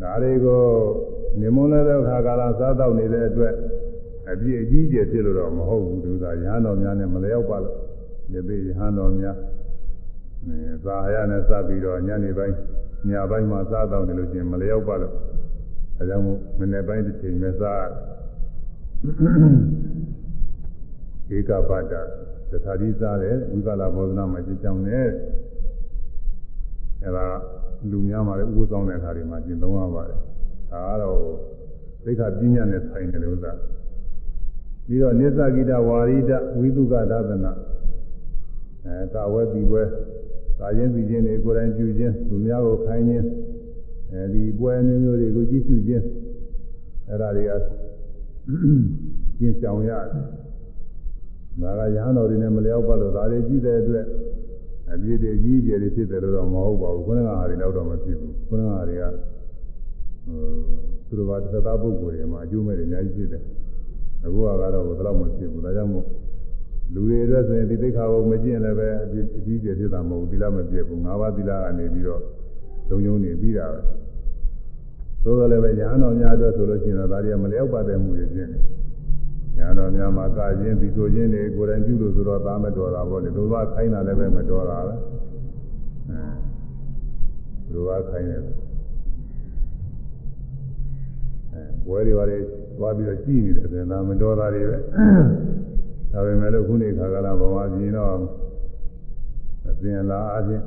ဒါတွေကိုနေမွန်းလဲတဲ့ခါကာလစားတော့နေတဲ့အတွက်အပြည့်အကြီးကျယ်ဖြစ်လို့တော့မဟုတ်ဘူးသူကရဟန်းတော်များနဲ့မလျောက်ပါလို့ဒီသေးရဟန်းတော်များအဲ သာရနဲ့စပြီးတော့ညနေပိုင်းညပိုင်းမှာစားတော့တယ်လို့ချင်းမလျောက်ပါလို့အဲကြောင့်မို့မနေ့ပိုင်းတစ်ချိန်ပဲစားဧကပတ္တတခါဒီစားတယ်ဝိကလာဘောဓနာမှာကြည်ကြောင်းတယ်အဲဒါလူများမှာလည်းဥပ္ပဆောင်တဲ့အခါတွေမှာကျင့်သုံးရပါတယ်ဒါကတော့သိက္ခာပညာနဲ့ဆိုင်တယ်လို့သာပြီးတော့နိစ္စဂိတဝါရိဒဝိသုကဒါသနာအဲကာဝဲပြီးပွဲ ကာရင်ပြီးခြင်းတွေကိုယ်တိုင်ပြုခြင်းသူများကိုခိုင်းခြင်းအဲဒီပွဲမျိုးမျိုးတွေကိုကြည့်ရှုခြင်းအဲဒါတွေကကျင့်ဆောင်ရတယ်ဒါကရဟန်းတော်တွေနဲ့မလျောက်ပါလို့ဒါတွေကြည့်တဲ့အတွက်အပြည့်တွေကြီးကျယ်တွေဖြစ်တယ်လို့တော့မဟုတ်ပါဘူးခုနကဟာတွေတော့တော့မဖြစ်ဘူးခုနကဟာတွေကဟိုသူတို့ကသစ္စာပုဂ္ဂိုလ်တွေမှာအကျိုးမဲ့တွေအများကြီးဖြစ်တယ်အခုကတော့ဘယ်တော့မှဖြစ်ဘူးဒါကြောင့်မို့ လူတွေအတွက်ဆိုရင်ဒီသိက္ခာဘုံမကျင့်လည်းပဲအပြည့်အကြီးကျယ်ဖြစ်တာမဟုတ်ဘူးသီလမပြည့်ဘူး၅ပါးသီလကနေပြီးတော့လုံုံနေပြီးတာပဲသို့တော်လည်းပဲရဟန်းတော်များအတွက်ဆိုလို့ရှိရင်တော့ဒါတွေကမလျောက်ပါတဲ့မှုတွေကျင့်တယ်ညာတော်များမှာကခြင်းပြီးဆိုခြင်းတွေကိုယ်တိုင်ပြုလို့ဆိုတော့သားမတော်တာပေါ့လေလူကခိုင်းတာလည်းပဲမတော်တာပဲအဲလူကခိုင်းတယ်အဲဘွဲတွေပါလေသွားပြီးတော့ကြည်နေတယ်ဆိုရင်ဒါမတော်တာတွေပဲ ဒါပေမဲ့လို့ခုနေခါကလာဘဝပြင်းတော့အပြင်လာအချင်း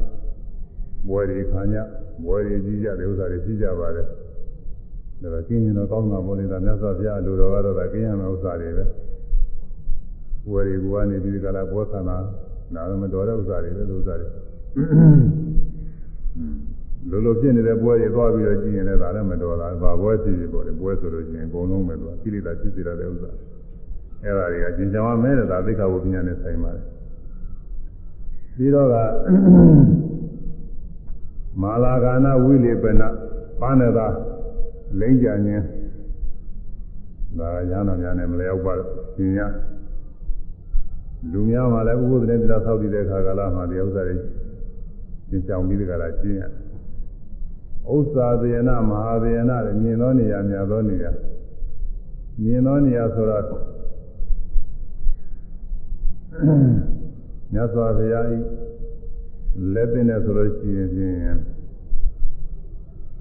ဘွဲတွေခံကြဘွဲတွေကြီးကြတဲ့ဥစ္စာတွေကြီးကြပါတယ်ဒါတော့ကျင်းရင်တော့ကောင်းတာပေါ့လေဒါမြတ်စွာဘုရားလူတော်ကတော့ဒါကျင်းရမယ့်ဥစ္စာတွေပဲဘွယ်တွေကနေဒီကလာဘောသနာဒါတော့မတော်တဲ့ဥစ္စာတွေပဲဥစ္စာတွေလိုလိုဖြစ်နေတဲ့ဘွယ်တွေသွားပြီးတော့ကြည့်ရင်လည်းဒါလည်းမတော်တာဘာဘွယ်ဖြစ်ဖြစ်ပေါ့လေဘွယ်ဆိုလို့ရှိရင်အကုန်လုံးပဲသူကိလေသာဖြစ်စေတဲ့ဥစ္စာ အဲ့ဒါတွေကကျင်ကြောင်မဲတဲ့ဒါသိက္ခာဝိညာဉ်နဲ့ဆိုင်ပါတယ်ပြီးတော့ကမာလာကာနဝိလေပနပါဏတာလိမ့်ကြခြင်းဒါရဟန်းတော်များနဲ့မလျောက်ပါရှင်ရလူများမှလည်းဥပုသ်တဲ့တရားဆောက်တည်တဲ့အခါကာလမှာဒီဥစ္စာတွေသင်ဆောင်ပြီးတဲ့ကလာရှင်းရဥစ္စာသေယနာမဟာသေယနာတွေမြင်သောနေရာမြတ်သောနေရာမြင်သောနေရာဆိုတော့ မြတ်စွာဘုရားဤလက်သိနဲ့ဆိုလို့ရှိရင်ဖြင့်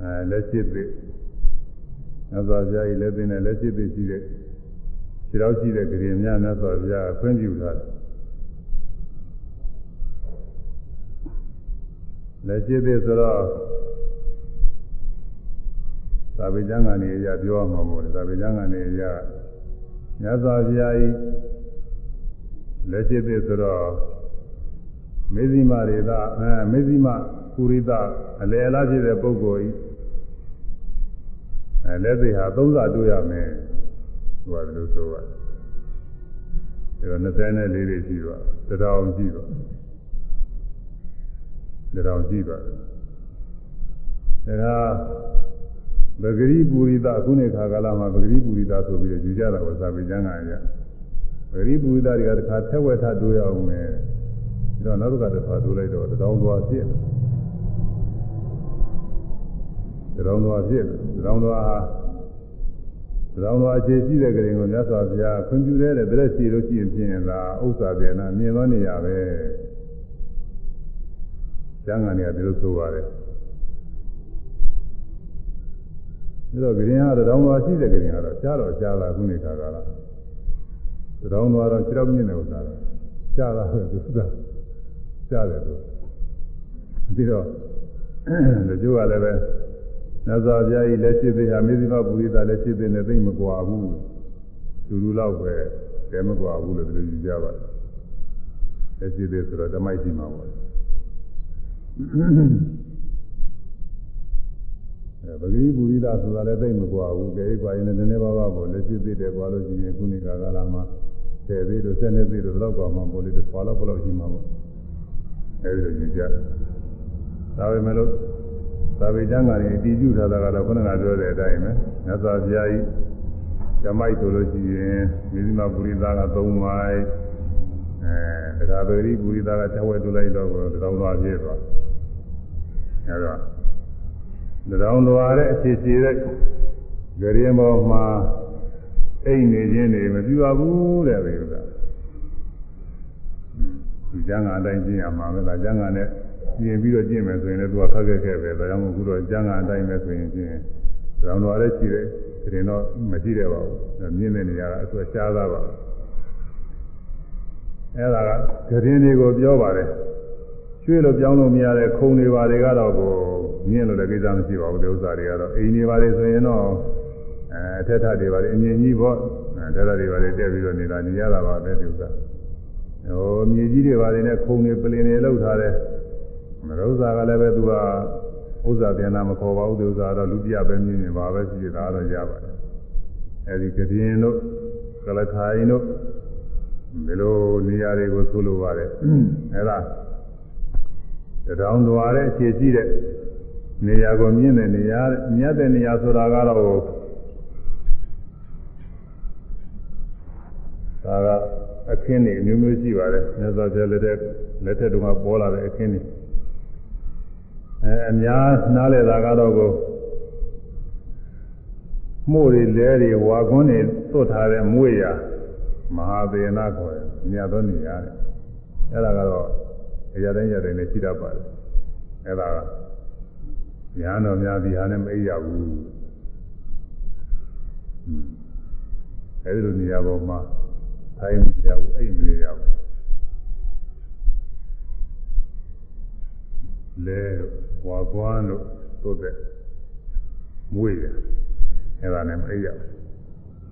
အဲလက်ရှိသိမြတ်စွာဘုရားဤလက်သိနဲ့လက်ရှိသိရှိတဲ့ခြေတော်ရှိတဲ့ကြရင်များမြတ်စွာဘုရားခွင့်ပြုထားတယ်လက်ရှိသိဆိုတော့သာဝေကျမ်းကနေရပြောမှာမို့လေသာဝေကျမ်းကနေရမြတ်စွာဘုရားဤ လက်ရှိသိဆိုတော့မေဇိမရေသာအဲမေဇိမပုရိသအလယ်အလားဖြစ်တဲ့ပုဂ္ဂိုလ်ဤအဲလက်သိဟာသုံးစာတွေ့ရမယ်ဟိုကလို့ဆိုပါတယ်ဒါတော့24တွေရှိပါတထောင်ရှိပါတထောင်ရှိပါဒါကပဂရိပူရိသအခုနေခါကာလမှာပဂရိပူရိသဆိုပြီးတော့ယူကြတာကိုသာဝေကျမ်းကရ ပဂရိပူရိသတွေကတခါဆက်ဝက်ထတွေ့ရအောင်မယ်ပြီးတော့နောက်တစ်ခါတစ်ခါတွေ့လိုက်တော့တထောင်သွားပြည့်တယ်တထောင်သွားပြည့်တယ်တထောင်သွားဟာတထောင်သွားအခြေရှိတဲ့ကလေးကိုမြတ်စွာဘုရားခွင့်ပြုတဲ့တဲ့တရက်ရှိလို့ရှိရင်ဖြင့်လားဥစ္စာပြေနာမြင်သောနေရပဲကျမ်းဂန်တွေကဒီလိုဆိုပါတယ်ဒါတော့ဂရင်ဟာတောင်သွားရှိတဲ့ဂရင်ကတော့ကြားတော့ကြားလာခုနေခါကလာ တောင်သွားတော့ခြေတော့မြင့်တယ်ဥစ္စာတော့ကြားလာတယ်သူကကြားတယ်သူပြီးတော့ဒီကျိုးကလည်းပဲနတ်စွာဘုရားကြီးလက်ရှိသေးဟာမေဇိမပူရိသလက်ရှိသေးနဲ့သိမကွာဘူးလူလူလောက်ပဲတဲမကွာဘူးလို့ဒီလိုယူကြပါတယ်လက်ရှိသေးဆိုတော့ဓမ္မိုက်ရှိမှာပေါ့အဲပဂရိပူရိသဆိုတာလည်းသိမကွာဘူးကြဲကွာရင်လည်းနည်းနည်းပါးပါးပေါ့လက်ရှိသေးတယ်ကွာလို့ရှိရင်ခုနေကကာလမှာ ဆယ်သေးလို့ဆယ်နှစ်သေးလို့တော့ကွာမှာပေါ့လေတစ်ခွာလောက်ပေါ့ရှိမှာပေါ့အဲဒီလိုယူကြဒါပေမဲ့လို့သာဝေကျမ်းကနေတည်ကျထားတာကတော့ခုနကပြောတဲ့အတိုင်းပဲမြတ်စွာဘုရားကြီးဓမ္မိုက်ဆိုလို့ရှိရင်မိဇိမပုရိသက3မိုက်အဲတရားပရိပုရိသက6ဝက်တူလိုက်တော့တောင်းသွားပြည့်သွားအဲတော့တောင်းသွားတဲ့အခြေရှိတဲ့ဂရင်ပေါ်မှာ အိမ်နေခြင်းတွေမပြူပါဘူးတဲ့ဒီဥစ္စာသူကျမ်းဂန်အတိုင်းကျင့်ရမှာပဲဒါကျမ်းဂန်နဲ့ပြင်ပြီးတော့ကျင့်မယ်ဆိုရင်လည်းသူကခက်ခက်ခဲပဲဒါကြောင့်မို့အခုတော့ကျမ်းဂန်အတိုင်းပဲဆိုရင်ချင်းရောင်တော်လည်းရှိတယ်တင်တော့မရှိတယ်ပါဘူးမြင့်တဲ့နေရာကအဆွဲရှားသားပါအဲ့ဒါကဂရင်တွေကိုပြောပါတယ်ရွှေ့လို့ပြောင်းလို့မရတဲ့ခုံတွေပါတွေကတော့ကိုမြင့်လို့လည်းကိစ္စမရှိပါဘူးဒီဥစ္စာတွေကတော့အိမ်တွေပါတွေဆိုရင်တော့ အဲအထက်ထတွေပါတွေအမြင့်ကြီးပေါ့အဲထက်ထတွေပါတွေတက်ပြီးတော့နေတာနေရတာပါပဲဒီဥစ္စာဟိုမြေကြီးတွေပါတွေနဲ့ခုံတွေပလင်တွေလောက်ထားတယ်မရုပ်စာကလည်းပဲသူကဥစ္စာပြန်လာမခေါ်ပါဘူးဒီဥစ္စာတော့လူပြပဲမြင်နေပါပဲရှိတာတော့ရပါတယ်အဲဒီကပြင်းတို့ကလခိုင်တို့ဒီလိုနေရာတွေကိုဆိုလိုပါတယ်အဲဒါတောင်တော်ရဲ့အခြေရှိတဲ့နေရာကိုမြင်တဲ့နေရာမြတ်တဲ့နေရာဆိုတာကတော့ ဒါကအခင်းတွေအမျိုးမျိုးရှိပါတယ်မြတ်စွာဘုရားလက်ထက်လက်ထက်တုန်းကပေါ်လာတဲ့အခင်းတွေအဲအများနားလည်တာကတော့ကိုမှုတွေလဲတွေဝါကွန်းတွေသွတ်ထားတဲ့မွေရမဟာသေနာခေါ်တယ်မြတ်သောနေရာတဲ့အဲဒါကတော့အရာတိုင်းရတိုင်းနဲ့ရှိတတ်ပါတယ်အဲဒါကညာတော်များဒီဟာနဲ့မအိပ်ရဘူးအဲဒီလိုနေရာပေါ်မှာ ထိုင်မရဘူးအိပ်မရဘူးလဲဝါကွမ်းလို့သို့တဲ့မွေရအဲဒါနဲ့မအိပ်ရဘူး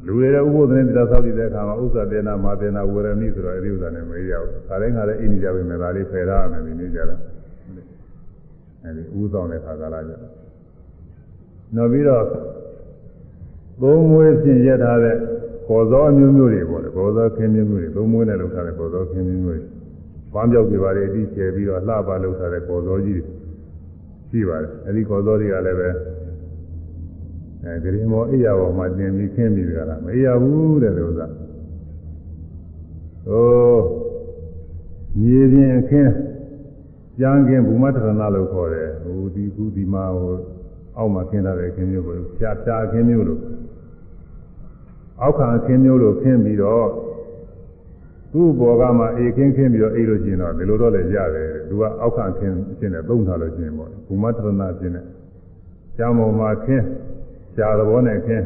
လူတွေလည်းဥပုသ်နဲ့တရားဆောက်တည်တဲ့အခါမှာဥစ္စာတေနာမာတေနာဝရဏိဆိုတော့အဲဒီဥစ္စာနဲ့မရဘူး။ဒါတိုင်းကလည်းအိနေကြပြီမဲ့ဒါလေးဖယ်ရမယ်ဒီနေ့ကြတယ်။အဲဒီဥဆောင်တဲ့ခါကလာကြတယ်။နောက်ပြီးတော့သုံးမွေးဖြင့်ရက်ထားတဲ့ ကော်စောအမျိုးမျိုးတွေပေါ့လေကော်စောခင်းမျိုးမျိုးတွေသုံးမွေးနဲ့လုပ်ထားတဲ့ကော်စောခင်းမျိုးမျိုးတွေပန်းပြောက်တွေပါလေအတိကျဲပြီးတော့လှပလုပ်ထားတဲ့ကော်စောကြီးတွေရှိပါတယ်။အဲဒီကော်စောတွေကလည်းပဲအဲဂရင်မောအိယာပေါ်မှာတင်ပြီးခင်းပြီးကြတာမအိယာဘူးတဲ့ဥစ္စာဟိုမြေပြင်ခင်းကြမ်းခင်းဘူမတရဏလို့ခေါ်တယ်ဟိုဒီခုဒီမှာဟိုအောက်မှာခင်းထားတဲ့ခင်းမျိုးကိုဖြာဖြာခင်းမျိုးလို့ အောက်ခံခင်းမျိုးလို့ခင်းပြီးတော့သူ့ဘောကမှအေခင်းခင်းပြီးတော့အိတ်လို့ရှိရင်တော့ဒီလိုတော့လည်းရတယ်သူကအောက်ခံခင်းအချင်းနဲ့သုံးထားလို့ရှိရင်ပေါ့ဘူမတရဏအချင်းနဲ့ကျောင်းပေါ်မှာခင်းရှားသဘောနဲ့ခင်း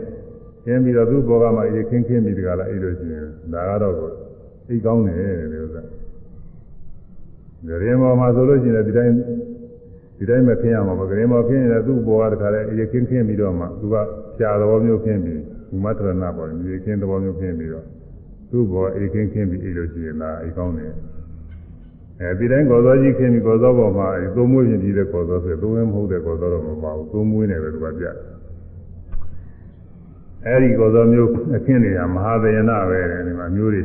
ခင်းပြီးတော့သူ့ဘောကမှအေးခင်းခင်းပြီးတကလားအေးလို့ရှိရင်ဒါကတော့အိတ်ကောင်းတယ်ဒီဥစ္စာဂရင်ပေါ်မှာဆိုလို့ရှိရင်ဒီတိုင်းဒီတိုင်းမခင်းရမှာပါဂရင်ပေါ်ခင်းရင်သူ့ဘောကတခါလဲအေးခင်းခင်းပြီးတော့မှသူကရှားသဘောမျိုးခင်းပြီး ဘူမထရဏပေါ်မြေခင်းသဘောမျိုးခင်းပြီးတော့သူ့ဘောအေးခင်းခင်းပြီးအေးလို့ရှိရင်ဒါအိတ်ကောင်းတယ်အဲဒီတိုင်းကော်စောကြီးခင်းပြီးကော်စောပေါ်မှာအဲသုံးမွေးရင်ပြီးတဲ့ကော်စောဆိုသုံးဝင်းမဟုတ်တဲ့ကော်စောတော့မပါဘူးသုံးမွေးနေပဲသူကပြတယ်အဲဒီကောသောမျိုးအခင်းတွေကမဟာသေယနာပဲဒီမှာမျိုးတွေ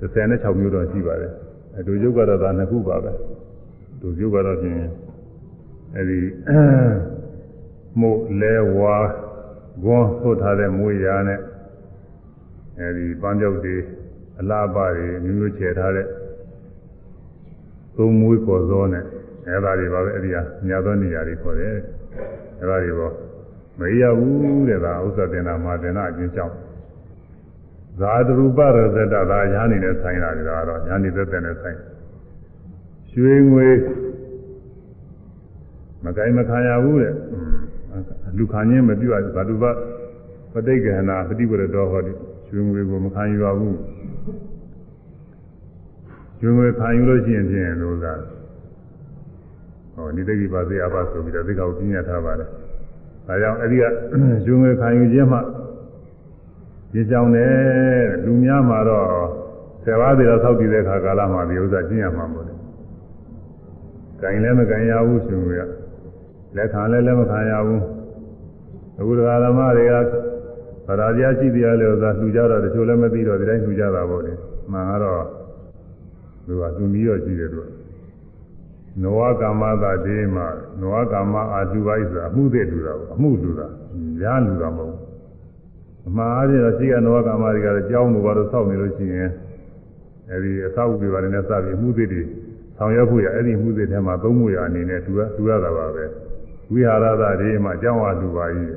36မျိုးတော့ရှိပါတယ်အတူယုတ်ကတော့ဒါနှစ်ခုပါပဲတူယုတ်ကတော့ပြင်အဲဒီမို့လဲဝါ ဂွန်းသွတ်ထားတဲ့မွေရာနဲ့အဲဒီပန်းကြောက်တွေအလားပါတွေမျိုးမျိုးချယ်ထားတဲ့သုံးမွေးကောသောနဲ့အဲဒါတွေပါပဲအဲဒီဟာညာသောနေရာတွေခေါ်တယ်အဲဒါတွေပေါ့မရဘူးတဲ့ဒါဥစ္စာတင်တာမှာတင်တာအချင်းကြောင့်ဇာတရူပရဇတသာညာနေနဲ့ဆိုင်တာတွေကတော့ညာနေသက်သက်နဲ့ဆိုင်ရွှေငွေမကိုင်မခံရဘူးတဲ့ လူခံခြင်းမပြုတ်ဇာတုပပဋိက္ခဏာပฏิဝရတော်ဟောဒီရွှေငွေကိုမခံယူရဘူးရွှေငွေခံယူလို့ရှိရင်ဖြင့်လို့သာဟောနိတိကိပါစေအပါဆိုပြီးတော့သိက္ခာကိုပြညာထားပါတယ်ဒါကြောင့်အဲ့ဒီကယူငွေခံယူခြင်းမှဒီကြောင့်လည်းလူများမှာတော့ဆယ်ပါးသေးတော့သောက်တည်တဲ့ခါကာလမှာဒီဥစ္စာကျင့်ရမှာပေါ့လေ။ဂိုင်လည်းမဂိုင်ရဘူးရှင်က လက်ခံလည်းလည်းမခံရဘူး။အခုဒကာဓမ္မတွေကဗရာဇာရှိတရားလေဥစ္စာလှူကြတော့တချို့လည်းမသိတော့ဒီတိုင်းလှူကြတာပေါ့လေ။မှန်ကတော့သူကလှူပြီးတော့ရှိတယ်သူက။နောဝကာမသာဒေမှာနောဝကာမအာလူပါဣဆိုတာအမှုသေးလူတာပေါ့အမှုလူတာညာလူတာမဟုတ်ဘူးအမှားအားဖြင့်တော့ရှိကနောဝကာမတွေကလည်းကြောင်းလို့ဘာလို့စောက်နေလို့ရှိရင်အဲဒီအသောက်တွေပါတယ်နဲ့စပြီးအမှုသေးတွေဆောင်ရွက်ဖို့ရအဲ့ဒီအမှုသေးထဲမှာသုံးမှုရအနေနဲ့တူရတူရတာပါပဲ ဝိဟာရသဒေမှာကြောင်းအားလူပါ၏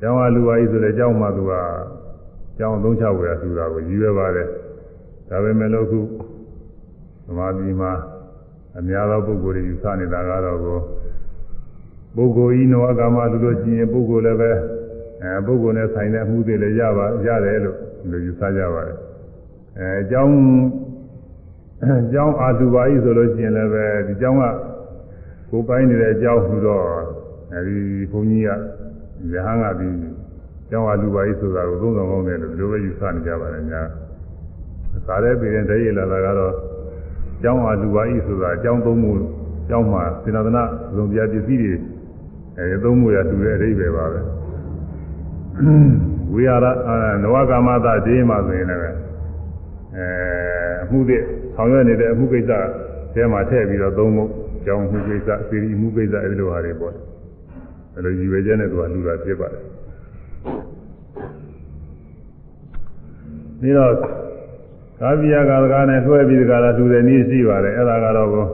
ကြောင်းအားလူပါ၏ဆိုတဲ့ကြောင်းမှာသူကကြောင်းသုံးချဝယ်ရသူတာကိုရည်ရွယ်ပါတယ်ဒါပေမဲ့လို့ခုသမာဓိမှာအများသောပုဂ္ဂိုလ်တွေယူဆနေတာကတော့ကိုပုဂ္ဂိုလ်ဤနောအကမလူလို့ရှိရင်ပုဂ္ဂိုလ်လည်းပဲအဲပုဂ္ဂိုလ်နဲ့ဆိုင်တဲ့အမှုတွေလည်းရပါရတယ်လို့လူယူဆကြပါတယ်အဲအကြောင်းအကြောင်းအာသုဘာဤဆိုလို့ရှိရင်လည်းပဲဒီအကြောင်းက ကိုယ်ပိုင်းနေတဲ့အကြောင်းဆိုတော့အဲဒီဘုန်းကြီးကရဟန်းကဒီအကြောင်းအာသုဘာဤဆိုတာကိုသုံးဆောင်ကောင်းတယ်လို့ဒီလိုပဲယူဆနေကြပါတယ်ညာသာတဲ့ပြည်တဲ့တည်းရလာတာကတော့ကျောင်းအားလူပါဤဆိုတာအကြောင်းသုံးမှုကျောင်းမှာစေနာသနာလုံပြပစ္စည်းတွေအဲသုံးမှုရတူတဲ့အဓိပ္ပာယ်ပါပဲဝိဟာရနဝကာမသဒေးမှာဆိုရင်လည်းအဲအမှုတွေဆောင်ရွက်နေတဲ့အမှုကိစ္စထဲမှာထည့်ပြီးတော့သုံးမှု ကျောင်းမှုကိစ္စစီရီမှုကိစ္စအဲဒီလိုဟာတွေပေါ့အဲလိုရည်ရွယ်ချက်နဲ့သူကလူတာဖြစ်ပါတယ်ပြီးတော့ကာပိယကာလကနဲ့တွဲပြီးဒီကလာလူတဲ့နည်းရှိပါတယ်အဲ့ဒါကတော့ကို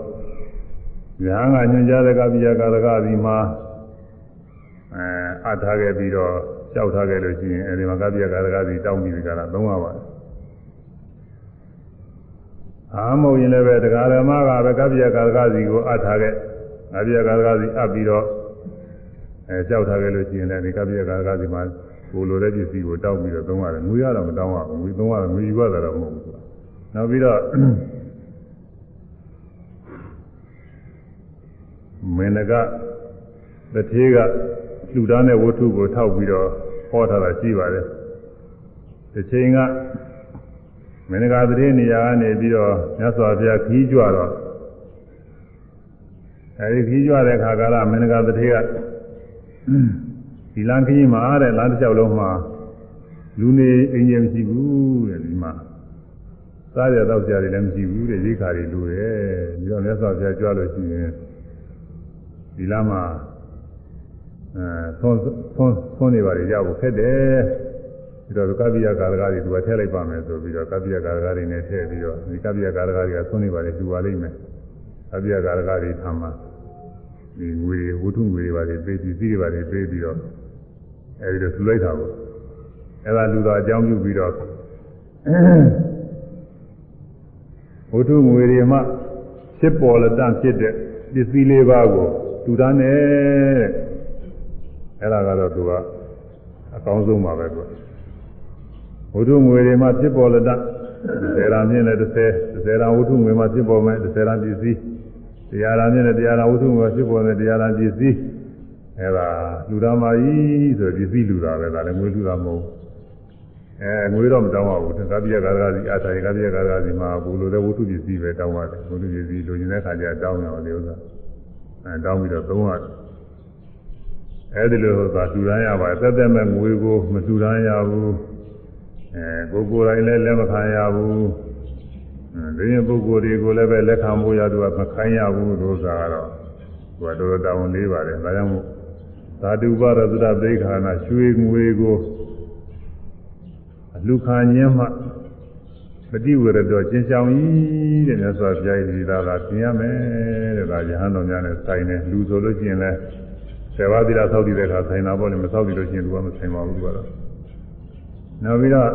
ဉာဏ်ကညွှန်ကြားတဲ့ကာပိယကာလကဒီမှာအဲအထားခဲ့ပြီးတော့ကြောက်ထားခဲ့လို့ရှိရင်အဲဒီမှာကာပိယကာလကဒီတောင်းပြီးဒီကလာသုံးရပါတယ် အာမဟုတ်ရင်လည်းပဲတရားဓမ္မကပဲကာပိယကာလကစီကိုအထားခဲ့ကာပိယကာလကစီအပ်ပြီးတော့အဲကြောက်ထားခဲ့လို့ရှိရင်လည်းဒီကာပိယကာလကစီမှာကိုလိုတဲ့ပစ္စည်းကိုတောက်ပြီးတော့သုံးရတယ်ငွေရတော့မတောင်းရဘူးငွေသုံးရတယ်ငွေယူရတာတော့မဟုတ်ဘူးနောက်ပြီးတော့မင်းကတထေးကလူသားတဲ့ဝတ္ထုကိုထောက်ပြီးတော့ဟောထားတာရှိပါတယ်တစ်ချိန်က မင်းကတထေးနေရာကနေပြီးတော့မြတ်စွာဘုရားခီးကြွတော့အဲဒီခီးကြွတဲ့ခါကလာမင်းကတထေးကဒီလမ်းခရီးမှာတဲ့လမ်းတစ်လျှောက်လုံးမှာလူနေအင်ဂျင်မရှိဘူးတဲ့ဒီမှာစားရတော့ကြတယ်လည်းမရှိဘူးတဲ့ရိခါတွေလိုတယ်ပြီးတော့မြတ်စွာဘုရားကြွလို့ရှိရင်ဒီလမ်းမှာအဲသွန်းသွန်းသွန်းနေပါလေရဖို့ခက်တယ် ပြီးတော့ကပ္ပိယကာရကတွေသူကထည့်လိုက်ပါမယ်ဆိုပြီးတော့ကပ္ပိယကာရကတွေနဲ့ထည့်ပြီးတော့ဒီကပ္ပိယကာရကတွေကသွန်းနေပါလေသူပါလိမ့်မယ်ကပ္ပိယကာရကတွေထမ်းမှာဒီငွေဝတ္ထုငွေတွေပါလေပေးပြီးစီးတွေပါလေပေးပြီးတော့အဲဒီလိုသူလိုက်တာပေါ့အဲဒါလူတော်အကြောင်းပြုပြီးတော့ဝတ္ထုငွေတွေမှဖြစ်ပေါ်လက်တန့်ဖြစ်တဲ့ပစ္စည်းလေးပါးကိုတူတာနဲ့အဲဒါကတော့သူကအကောင်းဆုံးပါပဲသူ ဝတ္ထုငွေတွေမှဖြစ်ပေါ်လက်တန့်10ရာမြင့်နဲ့30 30ရာဝတ္ထုငွေမှဖြစ်ပေါ်မယ်30ရာပစ္စည်းတရားရာမြင့်နဲ့တရားရာဝတ္ထုငွေဖြစ်ပေါ်တဲ့တရားရာပစ္စည်းအဲဒါလူသားမကြီးဆိုပစ္စည်းလူတာပဲဒါလည်းငွေလူတာမဟုတ်အဲငွေတော့မတောင်းပါဘူးကပ္ပိယကာရကစီအာထာယကပ္ပိယကာရကစီမှာဘူလိုတဲ့ဝတ္ထုပစ္စည်းပဲတောင်းပါတယ်ဝတ္ထုပစ္စည်းလိုချင်တဲ့ခါကျတောင်းရအောင်ဒီဥစ္စာအဲတောင်းပြီးတော့သုံးရတယ်အဲဒီလိုသာလူတန်းရပါတယ်သက်သက်မဲ့ငွေကိုမလူတန်းရဘူး အဲကိုကိုယ်တိုင်လည်းလက်မခံရဘူးအဲဒီရင်ပုဂ္ဂိုလ်တွေကိုလည်းပဲလက်ခံဖို့ရသူကမခိုင်းရဘူးလို့ဆိုတာကတော့သူကတော်တော်တောင်းလေးပါတယ်ဒါကြောင့်မို့သာတုပရသဒသိခာနာရွှေငွေကိုလူခံခြင်းမှပฏิဝရတော်ကျင်းဆောင်ကြီးတဲ့မြတ်စွာဘုရားကြီးဒါသာပြင်ရမယ်တဲ့ဒါယဟန်တော်များနဲ့ဆိုင်တယ်လူဆိုလို့ရှိရင်လည်းဆေဝါသီလဆောက်တည်တဲ့အခါဆိုင်တာပေါ့လေမဆောက်တည်လို့ရှိရင်သူကမဆိုင်ပါဘူးသူကတော့ နောက်ပြီးတော့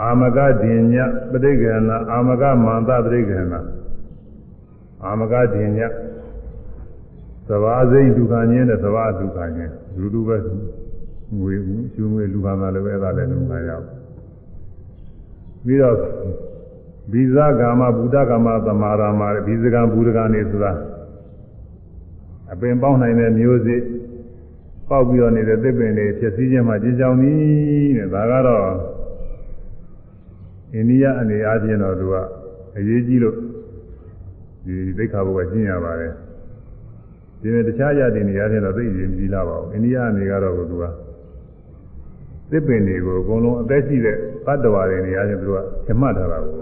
အာမကဒင်ညပဋိက္ခဏအာမကမန္တပဋိက္ခဏအာမကဒင်ညသဘာစိတ်ဒုက္ခညင်းတဲ့သဘာဒုက္ခညင်းလူလူပဲငွေရှုငွေလူခံတာလည်းပဲအဲ့ဒါလည်းလုံခံရဘူးပြီးတော့ဘိဇကာမဘုဒ္ဓကာမသမာရာမဘိဇကံဘုဒ္ဓကံနေဆိုတာအပင်ပေါက်နိုင်တဲ့မျိုးစေ့ ပေါက်ပြီးတော့နေတဲ့သစ်ပင်တွေဖြစ်စည်းခြင်းမှာကြည်ကြောင်သည်တဲ့ဒါကတော့အိန္ဒိယအနေအားဖြင့်တော့သူကအရေးကြီးလို့ဒီသိက္ခာဘုရားကျင့်ရပါတယ်ဒီနေ့တခြားရတဲ့နေရာတွေတော့သိရင်ကြည်လာပါဘူးအိန္ဒိယအနေကတော့သူကသစ်ပင်တွေကိုအကုန်လုံးအသက်ရှိတဲ့သတ္တဝါတွေနေရာချင်းသူကချမှတ်ထားတာကို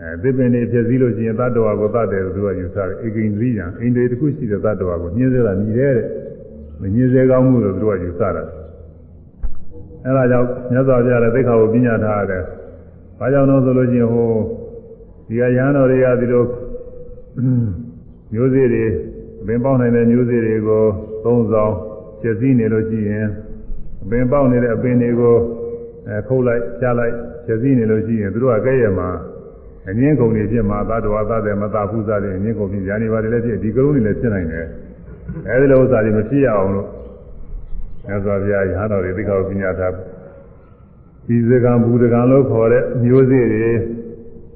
အဲသစ်ပင်တွေဖြစ်စည်းလို့ရှိရင်သတ္တဝါကိုသတ်တယ်သူကယူဆတယ်ဧကိန္ဒြိယံအိန္ဒြေတစ်ခုရှိတဲ့သတ္တဝါကိုညှင်းစေတာညီတယ်တဲ့ မညှင်းစေကောင်းမှုလို့သူကယူဆတာအဲဒါကြောင့်မြတ်စွာဘုရားလည်းသိက္ခာကိုပညာထားရတယ်။ဘာကြောင့်လို့ဆိုလို့ရှိရင်ဟိုဒီကရဟန်းတော်တွေကဒီလိုမျိုးစေ့တွေအပင်ပေါက်နိုင်တဲ့မျိုးစေ့တွေကိုသုံးဆောင်ကျက်စီးနေလို့ရှိရင်အပင်ပေါက်နေတဲ့အပင်တွေကိုအဲခုတ်လိုက်ချလိုက်ကျက်စီးနေလို့ရှိရင်သူတို့ကကဲ့ရဲ့မှာအငင်းကုန်တွေဖြစ်မှာသတ္တဝါသတဲ့မသာဖူးစားတဲ့အငင်းကုန်ဖြစ်ညာနေပါတယ်လည်းဖြစ်ဒီကလုံးတွေလည်းဖြစ်နိုင်တယ် အဲဒီလိုဥစ္စာတွေမဖြစ်ရအောင်လို့မြတ်စွာဘုရားရဟန်းတော်တွေသိက္ခာပညာထားဒီစကံဘူဒကံလို့ခေါ်တဲ့မျိုးစေ့တွေ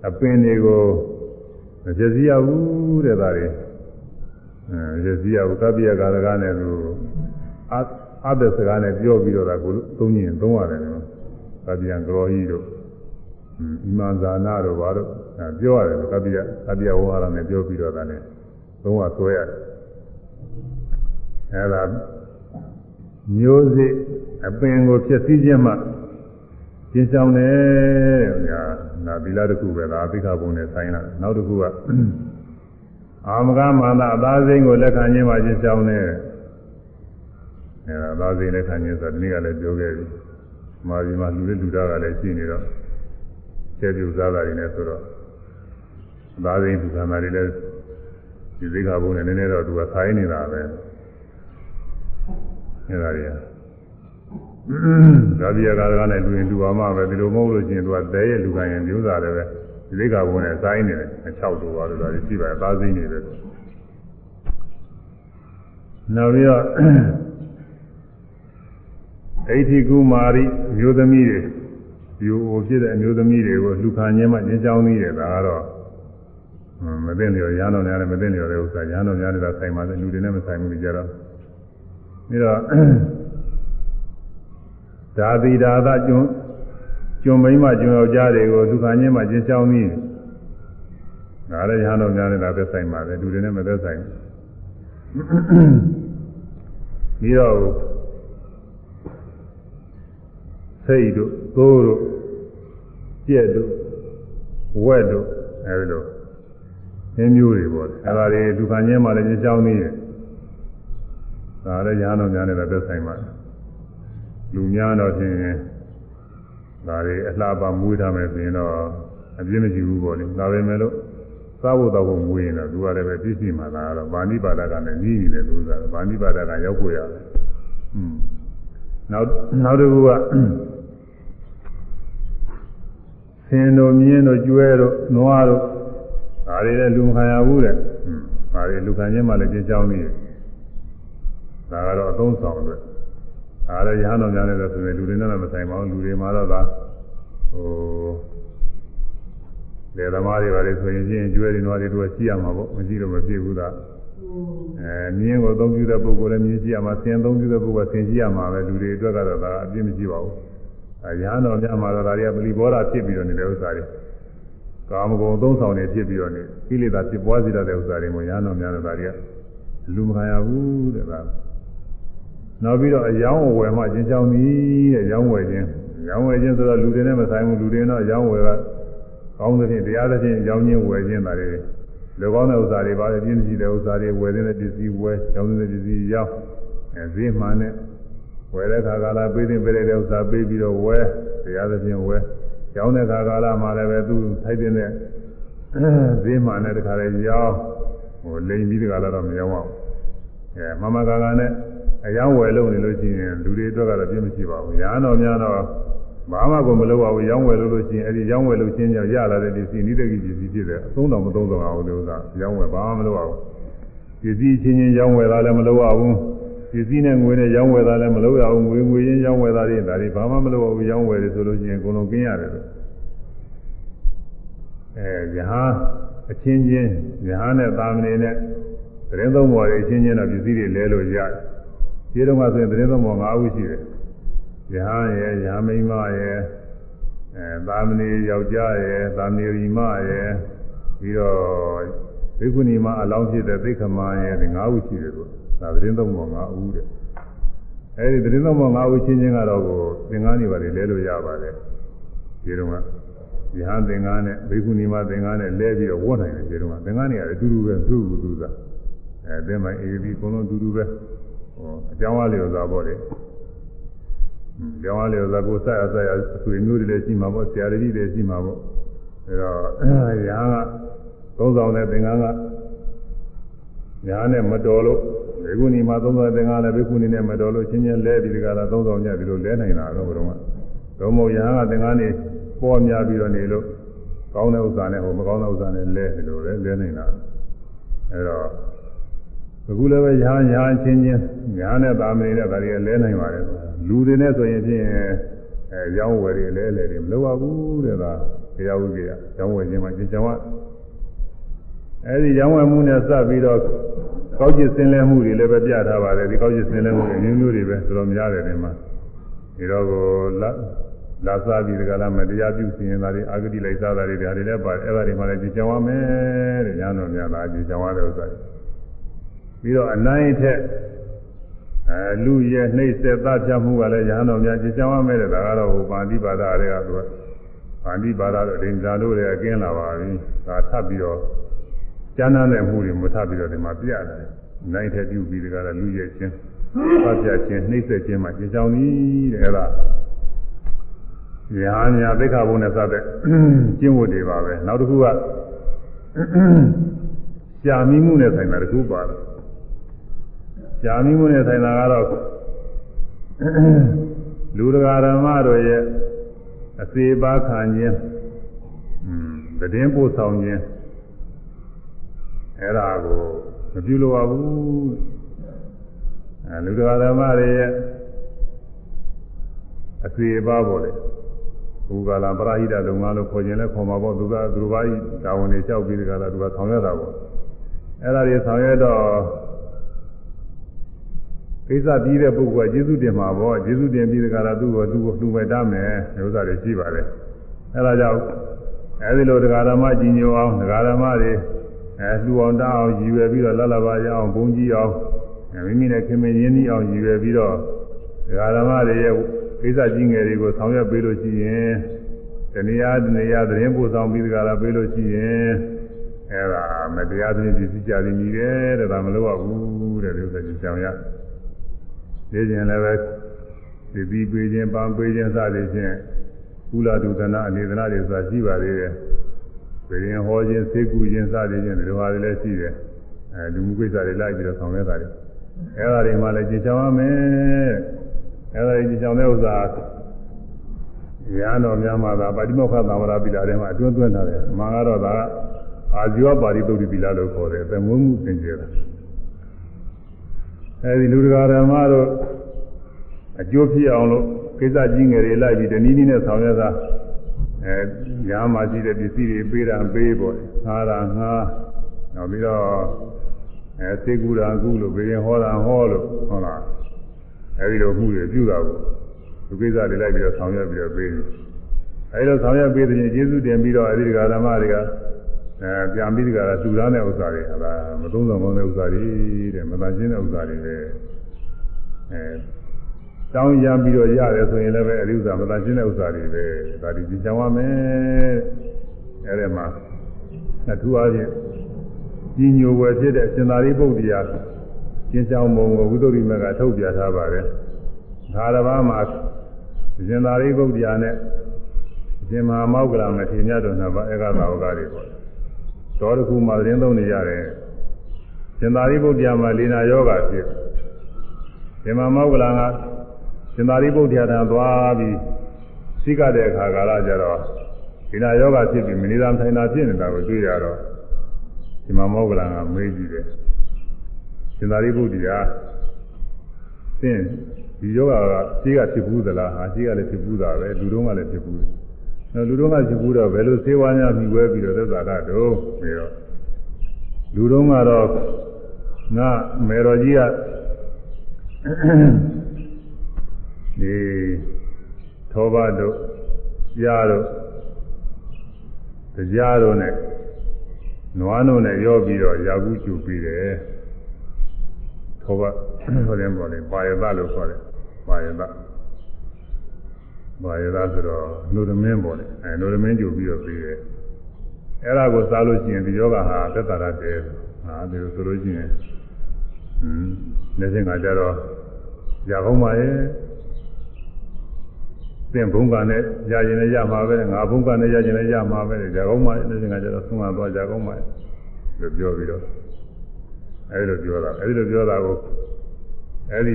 အပင်တွေကိုမပြည့်စည်ရဘူးတဲ့ဒါတွေအဲပြည့်စည်ရဘူးကပ္ပိယကာရကနဲ့လို့အအသက်စကားနဲ့ပြောပြီးတော့ဒါကိုသုံးရင်သုံးရတယ်နော်ကပ္ပိယံကရောကြီးတို့အီမန်ဇာနာတို့ဘာတို့ပြောရတယ်ကပ္ပိယကပ္ပိယဝါရနဲ့ပြောပြီးတော့ဒါနဲ့သုံးရဆွဲရတယ် အဲဒါမျိုးစေ့အပင်ကိုဖြစ်စည်းခြင်းမှကျင်းဆောင်တယ်တဲ့ညာနာသီလတစ်ခုပဲဒါအသိခဘုံနဲ့ဆိုင်လာနောက်တစ်ခုကအာမဂမာနအသားစိမ်းကိုလက်ခံခြင်းမှကျင်းဆောင်တယ်အဲဒါအသားစိမ်းလက်ခံခြင်းဆိုတာဒီနေ့ကလည်းပြောခဲ့ပြီမာဒီမှာလူတွေလူသားကလည်းရှိနေတော့ကျဲပြူစားတာတွေနဲ့ဆိုတော့အသားစိမ်းသူကံတာတွေလည်းဒီသိခဘုံနဲ့နည်းနည်းတော့သူကဆိုင်နေတာပဲ အဲဒါတွေကဒါပြရကာကနဲ့လူရင်လူအောင်မှပဲဒီလိုမဟုတ်လို့ရှိရင်သူကတဲရဲ့လူကရင်မျိုးစားတယ်ပဲဒီလိကဘုံနဲ့ဆိုင်နေတယ်အချောက်တူပါလို့ဒါရှိပါအသားစိမ့်နေတယ်နောက်ပြီးတော့အဋ္ဌိကုမာရီမျိုးသမီးတွေဒီဟိုဖြစ်တဲ့အမျိုးသမီးတွေကိုလူခံခြင်းမှကျင်းချောင်းနေတယ်ဒါကတော့မသိလျော်ရဟန်းတော်များလည်းမသိလျော်တဲ့ဥစ္စာရဟန်းတော်များလည်းဆိုင်ပါလေလူတွေနဲ့မဆိုင်ဘူးကြတော့ ပြီးတော့ဒါတိဒါသကျွန်းကျွန်းမိမကျွန်းယောက်ျားတွေကိုဒုက္ခညင်းမှကျင်းချောင်းပြီးဒါလည်းရဟန်းတော်များနေတာသက်ဆိုင်ပါတယ်လူတွေနဲ့မသက်ဆိုင်ဘူးပြီးတော့စိတ်တို့သိုးတို့ကြက်တို့ဝက်တို့အဲဒီလိုသင်မျိုးတွေပေါ့အဲဒါတွေဒုက္ခညင်းမှလည်းကျင်းချောင်းနေတယ် ဒါလည်းရဟန်းတော်များနေတာသက်ဆိုင်ပါတယ်လူများတော့ဖြင့်ဒါတွေအလှပမွေးထားမယ်ဆိုရင်တော့အပြည့်မရှိဘူးပေါ့လေဒါပဲမဲ့လို့စားဖို့တော့မွေးရင်တော့သူကလည်းပဲပြည့်စုံမှာလားတော့ဗာဏိပါဒကနဲ့ညီးနေတယ်သူကဗာဏိပါဒကရောက်ကိုရတယ်อืมနောက်နောက်တစ်ခုကဆင်းတို့မြင်းတို့ကျွဲတို့နွားတို့ဒါတွေလည်းလူမခံရဘူးတဲ့อืมဒါတွေလူခံခြင်းမှလည်းကျင်းချောင်းနေတယ် ဒါကတော့အသုံးဆောင်အတွက်အားလည်းရဟန်းတော်များလည်းဆိုရင်လူတွေနဲ့လည်းမဆိုင်ပါဘူးလူတွေမှာတော့သာဟိုလေသမားတွေပါလေဆိုရင်ချင်းကျွဲတွေနွားတွေတို့ရှိရမှာပေါ့မရှိလို့မဖြစ်ဘူးသာအဲမြင်းကိုအသုံးပြုတဲ့ပုဂ္ဂိုလ်လည်းမြင်းရှိရမှာဆင်အသုံးပြုတဲ့ပုဂ္ဂိုလ်ဆင်ရှိရမှာပဲလူတွေအတွက်ကတော့ဒါအပြည့်မရှိပါဘူးအဲရဟန်းတော်များမှာတော့ဒါတွေကပလီဘောဓဖြစ်ပြီးတော့နေတဲ့ဥစ္စာတွေကာမဂုဏ်သုံးဆောင်နေဖြစ်ပြီးတော့နေကိလေသာဖြစ်ပွားစေတဲ့ဥစ္စာတွေမို့ရဟန်းတော်များတော့ဒါတွေကလူမခံရဘူးတဲ့ဗျာ နောက်ပြီးတော့အယောင်းဝယ်မှကျင်းချောင်းသည်တဲ့ရောင်းဝယ်ခြင်းရောင်းဝယ်ခြင်းဆိုတော့လူတွေနဲ့မဆိုင်ဘူးလူတွေတော့ရောင်းဝယ်ကကောင်းသဖြင့်တရားသဖြင့်ရောင်းခြင်းဝယ်ခြင်းပါလေလူကောင်းတဲ့ဥစ္စာတွေပါလေပြင်းရှိတဲ့ဥစ္စာတွေဝယ်တဲ့ပစ္စည်းဝယ်ရောင်းတဲ့ပစ္စည်းရောင်းအဲဈေးမှန်နဲ့ဝယ်တဲ့ခါကာလပေးတဲ့ပေးတဲ့ဥစ္စာပေးပြီးတော့ဝယ်တရားသဖြင့်ဝယ်ရောင်းတဲ့ခါကာလမှာလည်းပဲသူထိုက်တဲ့ဈေးမှန်နဲ့တခါလေရောင်းဟိုလိမ်ပြီးတခါတော့မရောင်းအောင်အဲမမကာကာနဲ့ အယောင်းဝယ်လို့နေလို့ရှိရင်လူတွေအတွက်ကတော့ပြည့်မရှိပါဘူး။ညာတော်များတော့ဘာမှကိုမလုပ်ပါဘူး။ရောင်းဝယ်လို့လို့ရှိရင်အဲဒီရောင်းဝယ်လို့ချင်းကြောင့်ရလာတဲ့ပစ္စည်းနိဒကိပစ္စည်းဖြစ်တယ်။အသုံးတော်မသုံးတော်အောင်လို့သာရောင်းဝယ်ဘာမှမလုပ်ပါဘူး။ပစ္စည်းချင်းချင်းရောင်းဝယ်တာလည်းမလုပ်ရဘူး။ပစ္စည်းနဲ့ငွေနဲ့ရောင်းဝယ်တာလည်းမလုပ်ရဘူး။ငွေငွေချင်းရောင်းဝယ်တာတွေဒါတွေဘာမှမလုပ်ရဘူး။ရောင်းဝယ်တယ်ဆိုလို့ရှိရင်အကုန်လုံးကင်းရတယ်လို့။အဲယဟန်အချင်းချင်းယဟန်နဲ့သာမဏေနဲ့သတင်းသုံးပေါ်တွေအချင်းချင်းတော့ပစ္စည်းတွေလဲလို့ရတယ်။ ဒီတော့ကဆိုရင်သတင်းသုံးပေါ်၅ခုရှိတယ်။ယဟန်ရယ်၊ယာမိမရယ်အဲသာမဏေယောက်ျားရယ်၊သာမဏေရီမရယ်ပြီးတော့ဘိက္ခုနီမအလောင်းဖြစ်တဲ့သိက္ခမရယ်ဒီ၅ခုရှိတယ်လို့ဒါသတင်းသုံးပေါ်၅ခုတဲ့။အဲဒီသတင်းသုံးပေါ်၅ခုချင်းချင်းကတော့ကိုသင်္ကန်းတွေပါလေလဲလို့ရပါတယ်။ဒီတော့ကယဟန်သင်္ကန်းနဲ့ဘိက္ခုနီမသင်္ကန်းနဲ့လဲပြီးတော့ဝတ်နိုင်တယ်ဒီတော့ကသင်္ကန်းတွေကအတူတူပဲသူ့ကူသူ့သာအဲသင်္မိုင်းအေးပြီးအကုန်လုံးအတူတူပဲ။ဟော အကြောင်းအားလျော်စွာပေါ့လေအကြောင်းအားလျော်စွာကိုဆက်အဆက်အဆွေမျိုးတွေလည်းရှိမှာပေါ့ဆရာတွေလည်းရှိမှာပေါ့အဲတော့ရာကသုံးဆောင်တဲ့သင်္ကန်းကညာနဲ့မတော်လို့ဘေကုဏီမှာသုံးဆောင်တဲ့သင်္ကန်းလည်းဘေကုဏီနဲ့မတော်လို့ချင်းချင်းလဲပြီးဒီကလာသုံးဆောင်ကြဒီလိုလဲနိုင်တာတော့ဘုရားတော့မဟုတ်ရာကသင်္ကန်းနေပေါ်များပြီးတော့နေလို့ကောင်းတဲ့ဥစ္စာနဲ့ဟိုမကောင်းတဲ့ဥစ္စာနဲ့လဲတယ်လို့လဲလဲနေတာအဲတော့ အခုလည်းပဲညာညာချင်းချင်းညာနဲ့တာမဏေနဲ့ဒါတွေကလဲနိုင်ပါတယ်လူတွေနဲ့ဆိုရင်ဖြင့်အဲရောင်းဝယ်တွေလဲလဲတွေမလုပ်ရဘူးတဲ့ကတရားဝိကေယရောင်းဝယ်ခြင်းမှာကျင့်ကြံရအဲဒီရောင်းဝယ်မှုနဲ့စပ်ပြီးတော့ကောက်ကျစ်စင်လဲမှုတွေလည်းပဲပြထားပါတယ်ဒီကောက်ကျစ်စင်လဲမှုတွေမျိုးမျိုးတွေပဲတော်တော်များတယ်ဒီမှာဒီတော့ကိုလာလာစားပြီးဒီကလာမတရားပြုစီရင်တာတွေအာဂတိလိုက်စားတာတွေဒါတွေလည်းပါတယ်အဲ့ဒါတွေမှလည်းကြည်ကြံရမယ်တဲ့ညာတော်များလားကြည်ကြံရတဲ့ဥစ္စာတွေ ပြီးတော့အနိုင်ထက်အဲလူရဲ့နှိမ့်ဆက်သတ်ဖြတ်မှုကလည်းညာတော်များကြည်ကြံရမယ်တဲ့ဒါကတော့ဟိုပါဠိပါဒတွေကသူကပါဠိပါဒတော့ဒိန်ဇာလို့လည်းအကင်းလာပါပြီဒါထပ်ပြီးတော့ကျမ်းသာတဲ့မှုတွေမထပ်ပြီးတော့ဒီမှာပြရတယ်နိုင်ထက်ပြုပြီးဒီကလာလူရဲ့ချင်းသတ်ဖြတ်ခြင်းနှိမ့်ဆက်ခြင်းမှာကြည်ကြံသည်တဲ့အဲ့ဒါညာညာသိက္ခာပုဒ်နဲ့စတဲ့ကျင့်ဝတ်တွေပါပဲနောက်တစ်ခုကရှာမိမှုနဲ့ဆိုင်တာတစ်ခုပါတယ် ရှာမိမှုနဲ့ဆိုင်တာကတော့လူတရားဓမ္မတို့ရဲ့အစေပါခံခြင်းတည်င်းပို့ဆောင်ခြင်းအဲ့ဒါကိုမပြုလို့ရဘူးအဲလူတရားဓမ္မတွေရဲ့အစေပါပေါ်တယ်ဘူကလာပရာဟိတလုံငါလို့ခေါ်ခြင်းလဲခေါ်မှာပေါ့သူကသူတို့ဘာကြီးတာဝန်တွေကြောက်ပြီးဒီကလာသူကဆောင်ရွက်တာပေါ့အဲ့ဒါတွေဆောင်ရွက်တော့ ကိစ္စပြီးတဲ့ပုဂ္ဂိုလ်ကကျေးဇူးတင်မှာပေါ့ကျေးဇူးတင်ပြီးဒီကလာသူ့ကိုသူ့ကိုလူပဲတတ်မယ်ဒီဥစ္စာတွေရှိပါတယ်အဲ့ဒါကြောင့်အဲဒီလိုတရားဓမ္မကြီးညိုအောင်တရားဓမ္မတွေအဲလှူအောင်တောင်းအောင်ရည်ရွယ်ပြီးတော့လလပါရအောင်ဘုံကြီးအောင်မိမိနဲ့ခင်မင်းရင်းနှီးအောင်ရည်ရွယ်ပြီးတော့တရားဓမ္မတွေရဲ့ကိစ္စကြီးငယ်တွေကိုဆောင်ရွက်ပေးလို့ရှိရင်တဏှာတဏှာသတင်းပို့ဆောင်ပြီးကြတာပေးလို့ရှိရင်အဲ့ဒါမတရားသဖြင့်ပြည့်စည်ကြသည်မြည်တယ်တဲ့ဒါမလုပ်ရဘူးတဲ့ဒီဥစ္စာကြီးကြောင်ရ ဒီကျင်လည်းပဲဒီပြီးပေးခြင်းပန်းပေးခြင်းစသည်ဖြင့်ကုလတုသနာအနေသနာတွေဆိုတာရှိပါသေးတယ်ပြည်ရင်ဟောခြင်းသိကူခြင်းစသည်ဖြင့်ဒီလိုဟာတွေလည်းရှိတယ်အဲလူမှုကိစ္စတွေလိုက်ပြီးတော့ဆောင်ရွက်တာတွေအဲ့ဒါတွေမှလည်းကြင်ချောင်းရမယ်အဲဒါကြီးကြောင့်တဲ့ဥစ္စာညာတော်များမှာသာပါတိမောက္ခသံဝရပိလာထဲမှာအတွင်းသွင်းထားတယ်။မာကတော့ဒါအာဇီဝပါတိတုတ်တိပိလာလို့ခေါ်တယ်။သမုံမှုသင်ကျေတာ။ အဲဒီလူတကာဓမ္မတို့အကျိုးဖြစ်အောင်လို့ကိစ္စကြီးငယ်တွေလိုက်ပြီးတနည်းနည်းနဲ့ဆောင်ရွက်တာအဲညာမှာရှိတဲ့ပစ္စည်းတွေပေးတာပေးပေါ့။ငါးတာငါးနောက်ပြီးတော့အဲသေကူတာကူလို့ဘယ်ရင်ဟောတာဟောလို့ဟုတ်လား။အဲဒီလိုမှုတွေပြုတာကိုသူကိစ္စတွေလိုက်ပြီးတော့ဆောင်ရွက်ပြီးတော့ပေးတယ်အဲဒီလိုဆောင်ရွက်ပေးတဲ့ရင်ကျေးဇူးတင်ပြီးတော့အဲဒီကဓမ္မတွေက အဲပြန်ပြီးဒီကရာသူရတဲ့ဥစ္စာတွေဟာမသုံးဆောင်ကောင်းတဲ့ဥစ္စာတွေတဲ့မသာချင်းတဲ့ဥစ္စာတွေပဲအဲတောင်းရပြီးတော့ရတယ်ဆိုရင်လည်းပဲအဲဒီဥစ္စာမသာချင်းတဲ့ဥစ္စာတွေပဲဒါဒီကြင်ကြံရမယ်အဲဒီမှာအထူးအားဖြင့်ကြီးညိုဝယ်ဖြစ်တဲ့စင်သာရိပုတ္တရာကျင်းဆောင်ပုံကိုဝိသုဒ္ဓိမကထုတ်ပြထားပါတယ်။ဒါတစ်ပါးမှာရှင်သာရိပုတ္တရာနဲ့ရှင်မဟာမောက္ကလမထေရမြတ်တို့နှစ်ပါးဧကသာဝကတွေပေါ့။ တော်တစ်ခုမှသတင်းသုံးနေရတယ်။ရှင်သာရိပုတ္တရာမှာလေနာယောဂဖြစ်။ရှင်မဟာမောက္ကလကရှင်သာရိပုတ္တရာထံသွားပြီးသိကတဲ့အခါကာလကျတော့ဒီနာယောဂဖြစ်ပြီးမနေသာထိုင်တာဖြစ်နေတာကိုတွေ့ရတော့ရှင်မဟာမောက္ကလကမေးကြည့်တယ်။ရှင်သာရိပုတ္တရာသင်ဒီယောဂကရှိကဖြစ်ဘူးသလားဟာရှိကလည်းဖြစ်ဘူးတာပဲလူတုံးကလည်းဖြစ်ဘူးတယ်။အဲ လူတုံးကဖြစ်ဘူးတော့ဘယ်လိုသေဝါများမြည်ဝဲပြီးတော့သက်သာတာတော့ပြီးတော့လူတုံးကတော့ငါမေတော်ကြီးကဒီသောဘတို့ကြားတို့တရားတို့နဲ့နွားတို့နဲ့ရောပြီးတော့ယာကုကျူပြီးတယ်ဟောကဟောတယ်ပေါ်တယ်ပါယသလို့ခေါ်တယ်ပါယသ ပါယသဆိုတော့နှုတ်သမင်းပေါ်တယ်အဲနှုတ်သမင်းကြိုပြီးတော့ပြီးတယ်အဲ့ဒါကိုစားလို့ရှိရင်ဒီယောဂဟာသက်သာရတယ်ဟာဒီလိုဆိုလို့ရှိရင်อืมနေစဉ်ကကြတော့ရကောင်းပါရဲ့သင်ဘုံကနဲ့ရရင်လည်းရမှာပဲငါဘုံကနဲ့ရရင်လည်းရမှာပဲကြကောင်းပါရဲ့နေစဉ်ကကြတော့ဆုံးမသွားကြကောင်းပါရဲ့လို့ပြောပြီးတော့အဲဒီလိုပြောတာအဲဒီလိုပြောတာကိုအဲဒီ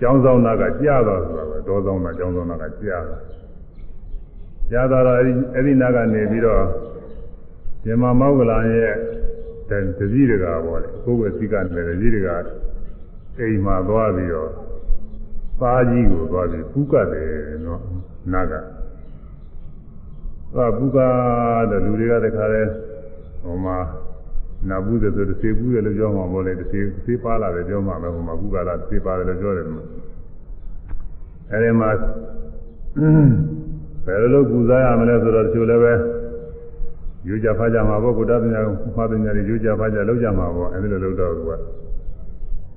ကျောင်းဆောင်သားကကြားတော့ဆိုတာပဲဒေါဆောင်သားကျောင်းဆောင်သားကကြားတာရသွားတော့အဲ့ဒီအဲ့ဒီနားကနေပြီးတော့ဇင်မာမောက္ကလန်ရဲ့တတစည်းတကာပေါ့လေကိုယ်ပဲစိကနယ်တစည်းတကာအိမ်မှာသွားပြီးတော့သားကြီးကိုသွားပြီးပူကတ်တယ်နော်နာကသွားပူကတဲ့လူတွေကတခါလဲဟိုမှာ နာဘူးတဲ့ဆိုတစ်စေဘူးတယ်လို့ပြောမှာပေါ့လေတစ်စေတစ်စေပါလာတယ်ပြောမှာပဲဟိုမှာပူကလာတစ်စေပါတယ်လို့ပြောတယ်အဲဒီမှာဘယ်လိုလုပ်ပူဇော်ရမလဲဆိုတော့တချို့လည်းပဲယူကြဖားကြမှာပေါ့ကုတ္တပညာဖားပညာတွေယူကြဖားကြလောက်ကြမှာပေါ့အဲဒီလိုလုပ်တော့သူက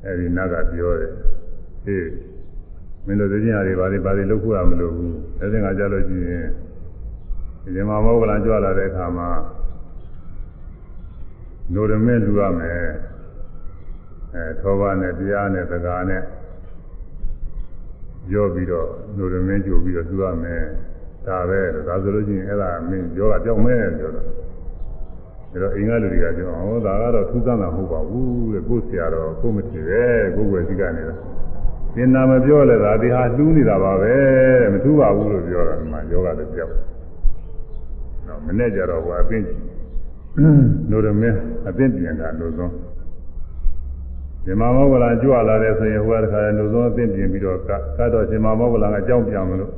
အဲဒီနတ်ကပြောတယ်ဟေးမင်းတို့သိချင်းရတယ်ဗာလေဗာလေလုပ်ခုရမလို့ဘူးအဲဒီငါကြလို့ရှိရင်ဒီမှာမောကလန်ကြွလာတဲ့အခါမှာ နိုရမဲလူရမယ်အဲသောဘာနဲ့တရားနဲ့သကာနဲ့ပြောပြီးတော့နိုရမဲကြိုပြီးတော့လူရမယ်ဒါပဲဒါဆိုလို့ရှိရင်အဲ့ဒါမင်းယောဂကြောက်မဲပြောတော့ဒါတော့အင်္ဂါလူတွေကပြောဟောဒါကတော့ထူးဆန်းတာမဟုတ်ပါဘူးတဲ့ကိုယ်ဆရာတော်ကိုမထင်ပဲကိုယ်ွယ်စီကနေတော့သင်္နာမပြောလဲဒါဒီဟာလှူးနေတာပါပဲတဲ့မထူးပါဘူးလို့ပြောတာဒီမှာယောဂလည်းကြောက်တော့မနဲ့ကြတော့ဟိုအပင်း နိုရမဲအပင်းပြန်တာလို့ဆုံးဇင်မာမောဂလာကြွလာတယ်ဆိုရင်ဟိုကတခါလဲလို့ဆုံးအပင်းပြင်ပြီးတော့ကတ်တော့ဇင်မာမောဂလာကအကြောင်းပြန်မလို့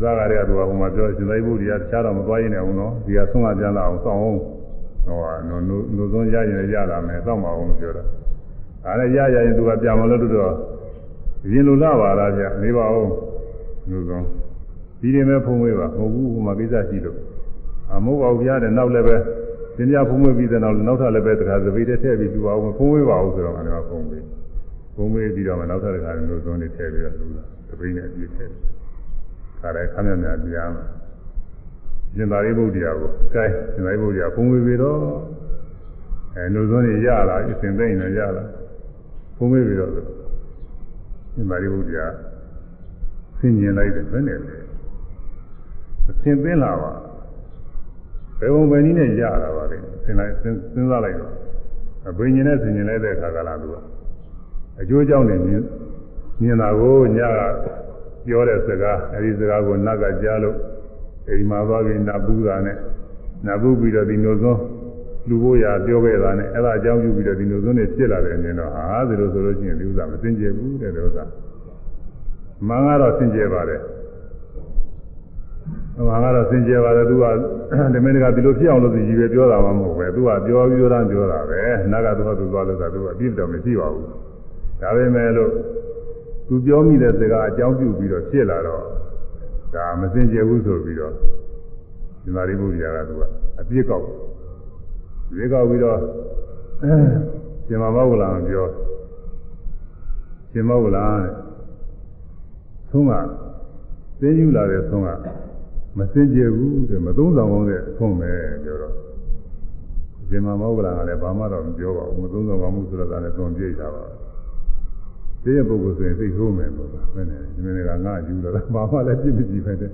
ဇာကရေကသူကဟိုမှာပြောရှင်သိဘုရားတခြားတော့မသွားရင်လည်းအောင်နော်ဒီကဆုံးမပြန်လာအောင်စောင့်အောင်ဟိုကနိုနိုဆုံးရရင်ရလာမယ်စောင့်ပါအောင်လို့ပြောတာဒါနဲ့ရရရင်သူကပြန်မလို့တော့ရင်လူလာပါလားဗျနေပါဦးနိုဆုံးဒီရင်ပဲဖုံးဝေးပါမဟုတ်ဘူးဟိုမှာကိစ္စရှိလို့အမဟုတ်ပါဘူးဗျာတဲ့နောက်လည်းပဲ သင်ပြဖုံးဝေးပြီးတဲ့နောက်နောက်ထပ်လည်းပဲတခါသပိတ်ထည့်ပြီးသူပါအောင်ဖုံးဝေးပါဦးဆိုတော့အဲ့ဒါဖုံးဝေးဖုံးဝေးပြီးတော့မှနောက်ထပ်တခါနိုဆုံးနေထည့်ပြီးတော့လူလာသပိတ်နဲ့အပြည့်ထည့်ခါတိုင်းခမ်းမြတ်များပြန်ရှင်သာရိပုတ္တရာကိုကဲရှင်သာရိပုတ္တရာဖုံးဝေပြီတော့အဲလူစုံနေရလာအစဉ်သိမ့်နေရလာဖုံးဝေပြီတော့ရှင်သာရိပုတ္တရာဆင်ញင်လိုက်တယ်ဘယ်နဲ့လဲအစဉ်သိလာပါ ဘယ်ပုံပဲနည်းနဲ့ရတာပါလေဆင်လိုက်စဉ်းစားလိုက်တော့အဘိညာဉ်နဲ့ဆင်ញင်လိုက်တဲ့အခါကလာသူကအကျိုးကြောင့်နေမြင်တာကိုညကပြောတဲ့စကားအဲဒီစကားကိုနတ်ကကြားလို့အိမ်မှာသွားပြီးနတ်ပူတာနဲ့နတ်ပူပြီးတော့ဒီနိုစွန်းလူဖို့ရပြောခဲ့တာနဲ့အဲ့ဒါအကြောင်းပြုပြီးတော့ဒီနိုစွန်းတွေဖြစ်လာတယ်မြင်တော့ဟာဒီလိုဆိုလို့ရှိရင်ဒီဥစ္စာမစင်ကြယ်ဘူးတဲ့ဒီဥစ္စာမင်္ဂတော့စင်ကြယ်ပါတယ် မင်္ဂတော့စင်ကြယ်ပါတယ်သူကဒီမင်းကဒီလိုဖြစ်အောင်လို့သူကြီးပဲပြောတာမှမဟုတ်ပဲသူကပြောပြီးတော့ပြောတာပဲနတ်ကသူကသူသွားလို့တာသူကအပြစ်တော့မရှိပါဘူးဒါပေမဲ့လို့သူပြောမိတဲ့စကားအကြောင်းပြုပြီးတော့ဖြစ်လာတော့ဒါမစင်ကြယ်ဘူးဆိုပြီးတော့ဒီမာရိပုတ္တရာကသူကအပြစ်ကောက်ဒီကောက်ပြီးတော့ရှင်မမောဂလံပြောရှင်မောဂလံတဲ့သုံးကသိယူလာတဲ့သုံးက မစင်ကြယ်ဘူးတဲ့မသုံးဆောင်ကောင်းတဲ့သုံးပဲပြောတော့ရှင်မမောဂလံကလည်းဘာမှတော့မပြောပါဘူးမသုံးဆောင်ကောင်းမှုဆိုတော့လည်းသုံးပြိတာပါဒီရဲ့ပုဂ္ဂိုလ်ဆိုရင်သိဆိုးမယ်လို့ပဲဘယ်နဲ့ဒီနေ့ကငါယူလာတာဘာမှလည်းပြစ်မကြည့်ပဲတဲ့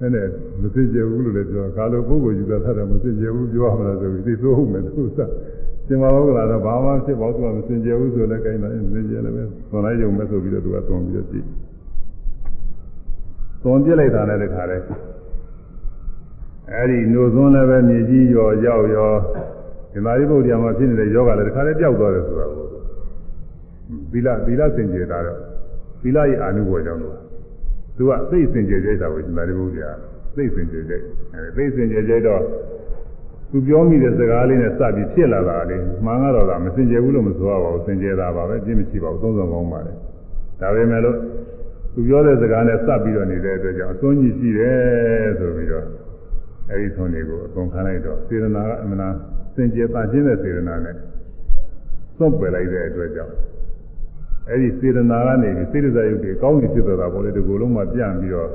အဲ့နဲ့မသိကြဘူးလို့လည်းပြောကာလိုပုဂ္ဂိုလ်ယူလာတာမသိကြဘူးပြောရမလားဆိုပြီးသိဆိုးမယ်သူကစင်မဘောကလာတော့ဘာမှဖြစ်ပါဘူးသူကမစင်ကြဘူးဆိုလည်းကိန်းတယ်မစင်ကြလည်းပဲသွန်လိုက်ရုံပဲဆိုပြီးတော့သူကသွန်ပြီးတော့ကြည့်သွန်ပြစ်လိုက်တာနဲ့တခါတည်း အဲ့ဒီနှုတ်သွန်းလည်းပဲမြေကြီးရောရောက်ရောဒီမာရိပုတ္တရာမှာဖြစ်နေတဲ့ယောဂလည်းတခါတည်းပျောက်သွားတယ်ဆိုတာကိုသီလသီလစင်ကြယ်တာတော့သီလရဲ့အာနုဘောကြောင့်လို့သူကသိစင်ကြယ်ကြတာကိုရှင်သာရိပုတ္တရာသိစင်ကြယ်ကြအဲသိစင်ကြယ်ကြတော့သူပြောမိတဲ့စကားလေးနဲ့စပြီးဖြစ်လာတာလေမှန်ကတော့ကမစင်ကြယ်ဘူးလို့မဆိုရပါဘူးစင်ကြယ်တာပါပဲပြင်းမရှိပါဘူးသုံးဆောင်ကောင်းပါလေဒါပေမဲ့လို့သူပြောတဲ့စကားနဲ့စပြီးတော့နေတဲ့အတွက်ကြောင့်အသွင်းကြီးရှိတယ်ဆိုပြီးတော့ အဲဒီသွင်းတွေကိုအကုန်ခံလိုက်တော့စေရနာကအမှန်တရားစင်ကြယ်ပါခြင်းတဲ့စေရနာနဲ့သွတ်ပယ်လိုက်တဲ့အတွက်ကြောင့်အဲ့ဒီစေတနာကနေပြီးစေတစာယုတ်တွေအကောင်းကြီးဖြစ်သွားတာပေါ့လေဒီကိုယ်လုံးမှပြန့်ပြီးတော့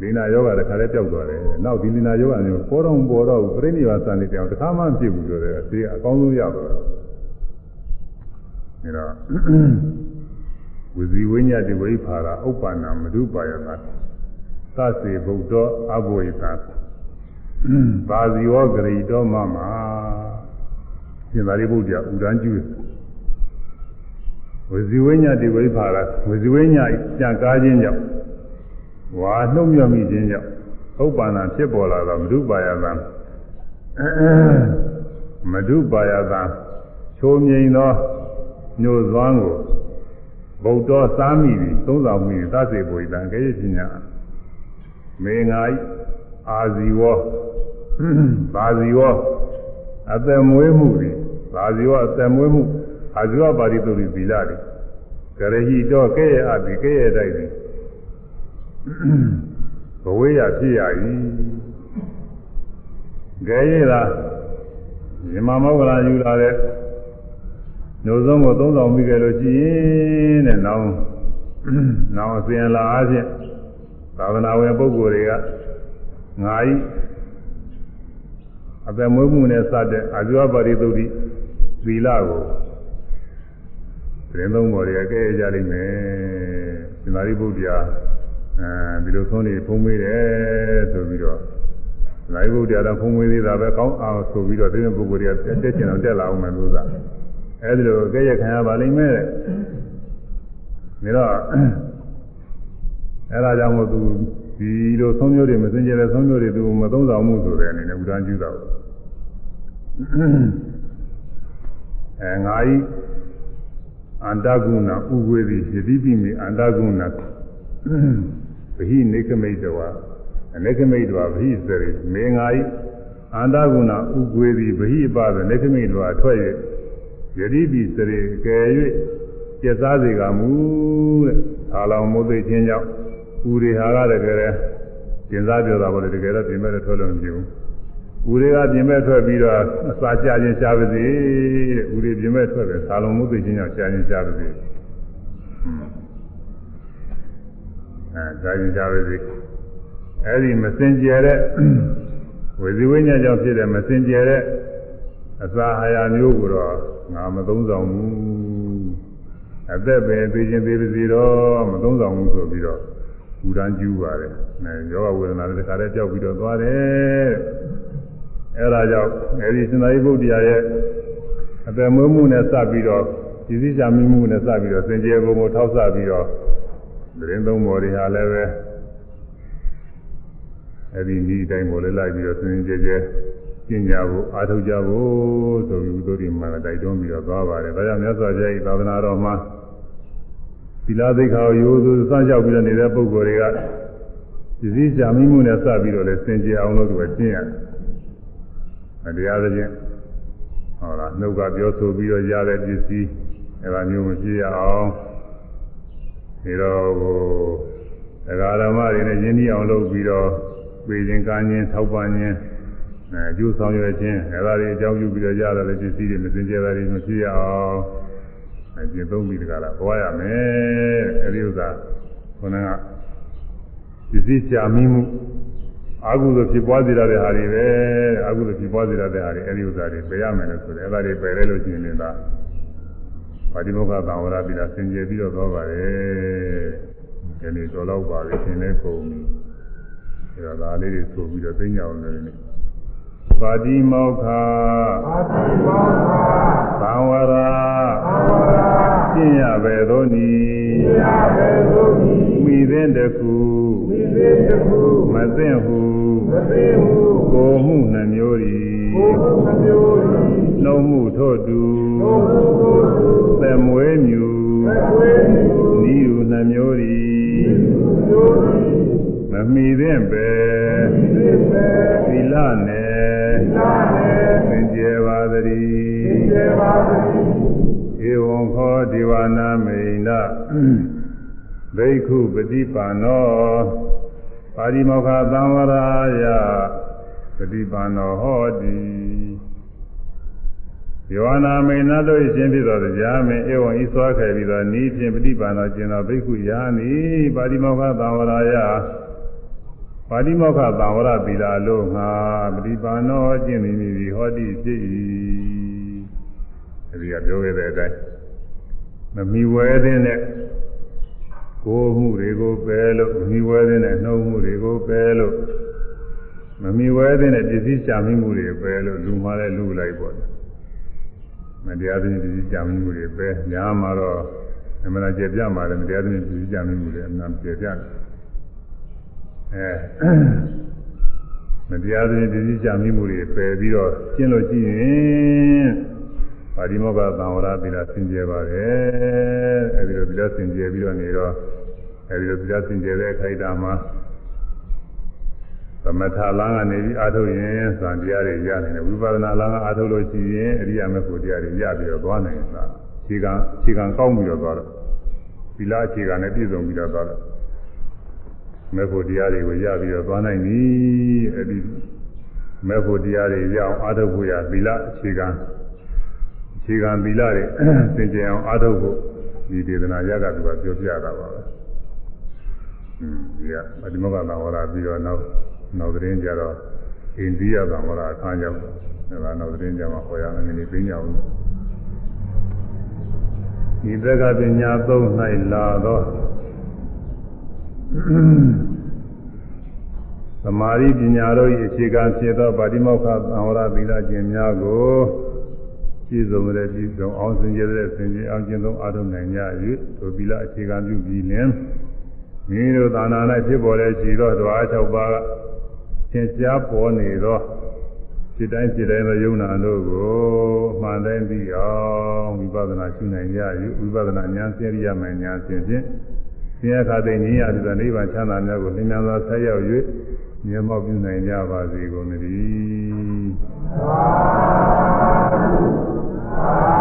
လီနာယောဂတခါလဲပျောက်သွားတယ်။နောက်ဒီလီနာယောဂမျိုးပေါ်တော့ပေါ်တော့ပြိဋိဘာစံနေတောင်တခါမှမဖြစ်ဘူးဆိုတော့အသေးအကောင်းဆုံးရတော့။ဒါတော့ဝဇီဝိညာတိဝိဖာရာဥပ္ပန္နမဓုပါယနာသစေဗုဒ္ဓအဘဝိသ ဘာဇီဝဂရိတောမမရှင်သာရိပုတ္တရာဥဒန်းကျူးဝဇီဝိညာတိဝိဖာရဝဇီဝိညာကြံကားခြင်းကြောင့်ဝါနှုတ်မြမိခြင်းကြောင့်ဥပ္ပန္နဖြစ်ပေါ်လာသောမဓုပါယသံမဓုပါယသံချိုးမြိန်သောညိုသွမ်းကိုဗုဒ္ဓစားမိသည်သုံးဆောင်မိသည်သစေဘုရားကဲ့ရဲ့ပညာမေငါဤအာဇီဝ ဘာဇီဝအသက်မွေးမှုသည်ဘာဇီဝအသက်မွေးမှုအာဇီဝပါရိတုရိသီလသည်ကရဟိတော့ကဲ့ရဲ့အသည်ကဲ့ရဲ့တိုက်သည်ဘဝေးရဖြစ်ရ၏ကဲ့ရဲ့သာမြမမောဂလာယူလာတဲ့ညိုဆုံးကိုသုံးဆောင်ပြီးကြလို့ရှိရင်တဲ့နောင်နောင်အစဉ်လာအချင်းသာသနာဝင်ပုဂ္ဂိုလ်တွေကငါဤ အသက်မွေးမှုနဲ့စတဲ့အာဇဝပါရိသုတိသီလကိုသတင်းသုံးပေါ်တွေကကဲကြလိမ့်မယ်သင်္သာရိပုတ္တရာအဲဒီလိုသုံးနေဖုံးမေးတယ်ဆိုပြီးတော့နိုင်ဘုရားတော့ဖုံးမေးသေးတာပဲကောင်းအောင်ဆိုပြီးတော့ဒီပုဂ္ဂိုလ်တွေကတက်ကျင်အောင်တက်လာအောင်မယ်လို့သာအဲဒီလိုကဲရခံရပါလိမ့်မယ်တဲ့ဒါတော့အဲဒါကြောင့်မို့သူ ဒီလိုသုံးမျိုးတွေမစင်ကြတဲ့သုံးမျိုးတွေသူမသုံးဆောင်မှုဆိုတဲ့အနေနဲ့ဥဒန်းကျူးတာအဲငါဤအန္တကုဏဥဝေသည်ယတိပိမိအန္တကုဏဗဟိနေကမိတ်တော်အနေကမိတ်တော်ဗဟိစရိမေငါဤအန္တကုဏဥဝေသည်ဗဟိပသနေကမိတ်တော်ထွက်၍ယတိပိစရိကယ်၍ပြတ်သားစေကမူတဲ့သာလောင်မိုးသိခြင်းကြောင့် ဥရိဟာကတကယ်လဲကျင်စားပြောတာပေါ့လေတကယ်တော့ပြင်မဲ့ထွက်လို့မဖြစ်ဘူးဥရိကပြင်မဲ့ထွက်ပြီးတော့အစာချခြင်းရှားပါစေတဲ့ဥရိပြင်မဲ့ထွက်တယ်သာလောင်မိုးသိခြင်းကြောင့်ရှားခြင်းရှားပါစေအဲရှားခြင်းရှားပါစေအဲ့ဒီမစင်ကြယ်တဲ့ဝေဇိဝိညာဉ်ကြောင့်ဖြစ်တဲ့မစင်ကြယ်တဲ့အစာအာဟာရမျိုးကိုတော့ငါမသုံးဆောင်ဘူးအသက်ပဲသိချင်းသေးပါစေတော့မသုံးဆောင်ဘူးဆိုပြီးတော့ ပူရန်ကျူးပါတယ်။အဲယောဂဝေဒနာတွေတခါတည်းကြောက်ပြီးတော့သွားတယ်။အဲဒါကြောင့်အဲဒီစင်္သာရိပုတ္တရာရဲ့အသက်မွေးမှုနဲ့စပြီးတော့ဒီစည်းချမိမှုနဲ့စပြီးတော့စင်ကြယ်ဘုံကိုထောက်ဆပြီးတော့သတင်းသုံးပေါ်တွေဟာလည်းပဲအဲဒီဤတိုင်းကိုလည်းလိုက်ပြီးတော့စင်ကြယ်ကြယ်ကျင့်ကြဖို့အားထုတ်ကြဖို့ဆိုပြီးဥဒ္ဓရိမှာတိုက်တွန်းပြီးတော့သွားပါတယ်။ဒါကြောင့်မြတ်စွာဘုရားဤသာသနာတော်မှာသီ လသိက္ခာကိုရိုးရိုးစမ်းကြောက်ပြီးတော့နေတဲ့ပုဂ္ဂိုလ်တွေကပစ္စည်းရှာမိမှုနဲ့စပြီးတော့လည်းစင်ကြယ်အောင်လို့သူကကျင့်ရတယ်။အတရားသဖြင့်ဟောလားနှုတ်ကပြောဆိုပြီးတော့ရတဲ့ပစ္စည်းအဲဒါမျိုးမဖြစ်ရအောင်ဒီတော့ဟိုတရားဓမ္မတွေနဲ့ယဉ်ကျေးအောင်လုပ်ပြီးတော့ပြည်ခြင်းကာခြင်းထောက်ပံ့ခြင်းအဲအကျိုးဆောင်ရွက်ခြင်းအဲဒါတွေအကြောင်းပြုပြီးတော့ရတဲ့ပစ္စည်းတွေမစင်ကြယ်တာတွေမဖြစ်ရအောင် အကျင့်သုံးပြီးတကလားသွားရမယ်အဲဒီဥစ္စာခொနကပစ္စည်းရှာမိမှုအာဟုသို့ဖြစ်ပွားစေရတဲ့ဟာတွေပဲအာဟုသို့ဖြစ်ပွားစေရတဲ့ဟာတွေအဲဒီဥစ္စာတွေပယ်ရမယ်လို့ဆိုတယ်အဲဒါတွေပယ်လဲလို့ရှိရင်လည်းပါတိမောခသံဝရပိတာစင်ကြယ်ပြီးတော့သွားပါတယ်ဒီနေ့တော်တော့ပါပြီရှင်လဲကုန်ပြီအဲဒါဒါလေးတွေဆိုပြီးတော့သိညာအောင်လည်းပါတိမောခပါတိမောခ သံဝရသံဝရကျင့်ရပဲသောနီကျင့်ရပဲသောနီမိသင်တခုမိသင်တခုမသိဟုမသိဟုကိုမှုနှမျိုးဤကိုမှုနှမျိုးဤနှုံမှုထို့တူနှုံမှုထို့တူသမွေးမြူသမွေးမြူဤဟုနှမျိုးဤဤဟုနှမျိုးဤမမီသင့်ပဲသီလနဲ့သင်ကျေပါသည် ဧဝံခောဒီဝနာမိန်ဒဘိက္ခုပฏิပါနောပါရိမောခသံဝရာယပฏิပါနောဟောတိယောနာမိန်နာတို့ရှင်ဖြစ်သောတရားမင်းဧဝံဤစွာခဲ့ပြီးသောဤဖြင့်ပฏิပါနောကျင်သောဘိက္ခုယာနိပါရိမောခသံဝရာယပါတိမောခသံဝရသီလာလို့ငါပฏิပါနောကျင့်မိမိဟောတိဖြစ်၏ အဲဒီကပြောခဲ့တဲ့အတိုင်းမမီဝဲတဲ့နဲ့ကိုယ်မှုတွေကိုပယ်လို့မမီဝဲတဲ့နဲ့နှုတ်မှုတွေကိုပယ်လို့မမီဝဲတဲ့နဲ့ပစ္စည်းရှာမိမှုတွေပယ်လို့လူမှလည်းလူလိုက်ပေါ့မတရားသဖြင့်ပစ္စည်းရှာမိမှုတွေပယ်ညာမှာတော့အမှန်တရားကြပြမှာလည်းမတရားသဖြင့်ပစ္စည်းရှာမိမှုတွေအမှန်ကြပြတယ်အဲမတရားသဖြင့်ပြည့်စည်ကြမိမှုတွေပယ်ပြီးတော့ကျင့်လို့ကြည့်ရင် ပါဠိမောကသံဝရသီလစင်ကြယ်ပါတယ်အဲဒီလိုသီလစင်ကြယ်ပြီးတော့နေတော့အဲဒီလိုသီလစင်ကြယ်တဲ့အခိုက်အတန့်မှာသမထလမ်းကနေပြီးအာထုတ်ရင်သံတရားတွေရနိုင်တယ်ဝိပဿနာလမ်းကအာထုတ်လို့ရှိရင်အရိယာမေဖို့တရားတွေရပြီးတော့သွားနိုင်တာခြေကံခြေကံကောင်းပြီးတော့သွားတော့သီလအခြေခံနဲ့ပြည့်စုံပြီးတော့သွားတော့မေဖို့တရားတွေကိုရပြီးတော့သွားနိုင်ပြီအဲဒီမေဖို့တရားတွေရအောင်အာထုတ်ဖို့ရသီလအခြေခံအ ခြေခံသီလတွေသင်ကြင်အောင်အာထုတ်ဖို့ဒီဒေသနာရကသူကပြောပြတာပါပဲอืมဒီကဒီမောကသာဝရပြီးတော့နောက်နောက်သတင်းကြတော့အိန္ဒိယသာဝရအခါရောက်တယ်ဒါကနောက်သတင်းကြမှာဟောရမယ်နည်းနည်းပြညာအောင်ဒီသက်ကပညာသုံး၌လာတော့သမာဓိပညာတို့၏အခြေခံဖြစ်သောဗာတိမောက္ခသံဝရသီလကျင့်များကို ပြည့်စုံတဲ့ပြည့်စုံအောင်စင်ကြယ်တဲ့စင်ကြယ်အောင်ကျင့်သုံးအားထုတ်နိုင်ကြ၍ဒုသီလအခြေခံပြုပြီးလင်မိမိတို့သာနာ၌ဖြစ်ပေါ်တဲ့ခြေတော်တော်အား၆ပါးကသင်ကြားပေါ်နေသောစိတ်တိုင်းစိတ်တိုင်းသောယုံနာတို့ကိုမှန်တိုင်းပြီးအောင်ဝိပဿနာရှုနိုင်ကြ၍ဝိပဿနာဉာဏ်စေရိယမှဉာဏ်ဖြင့်ဖြင့်ဆင်းရဲခါသိငြိမ်းရတဲ့နိဗ္ဗာန်ချမ်းသာများကိုသင်္ညာသောဆက်ရောက်၍မြတ်မောက်ပြုနိုင်ကြပါစေကုန်သတည်း အာ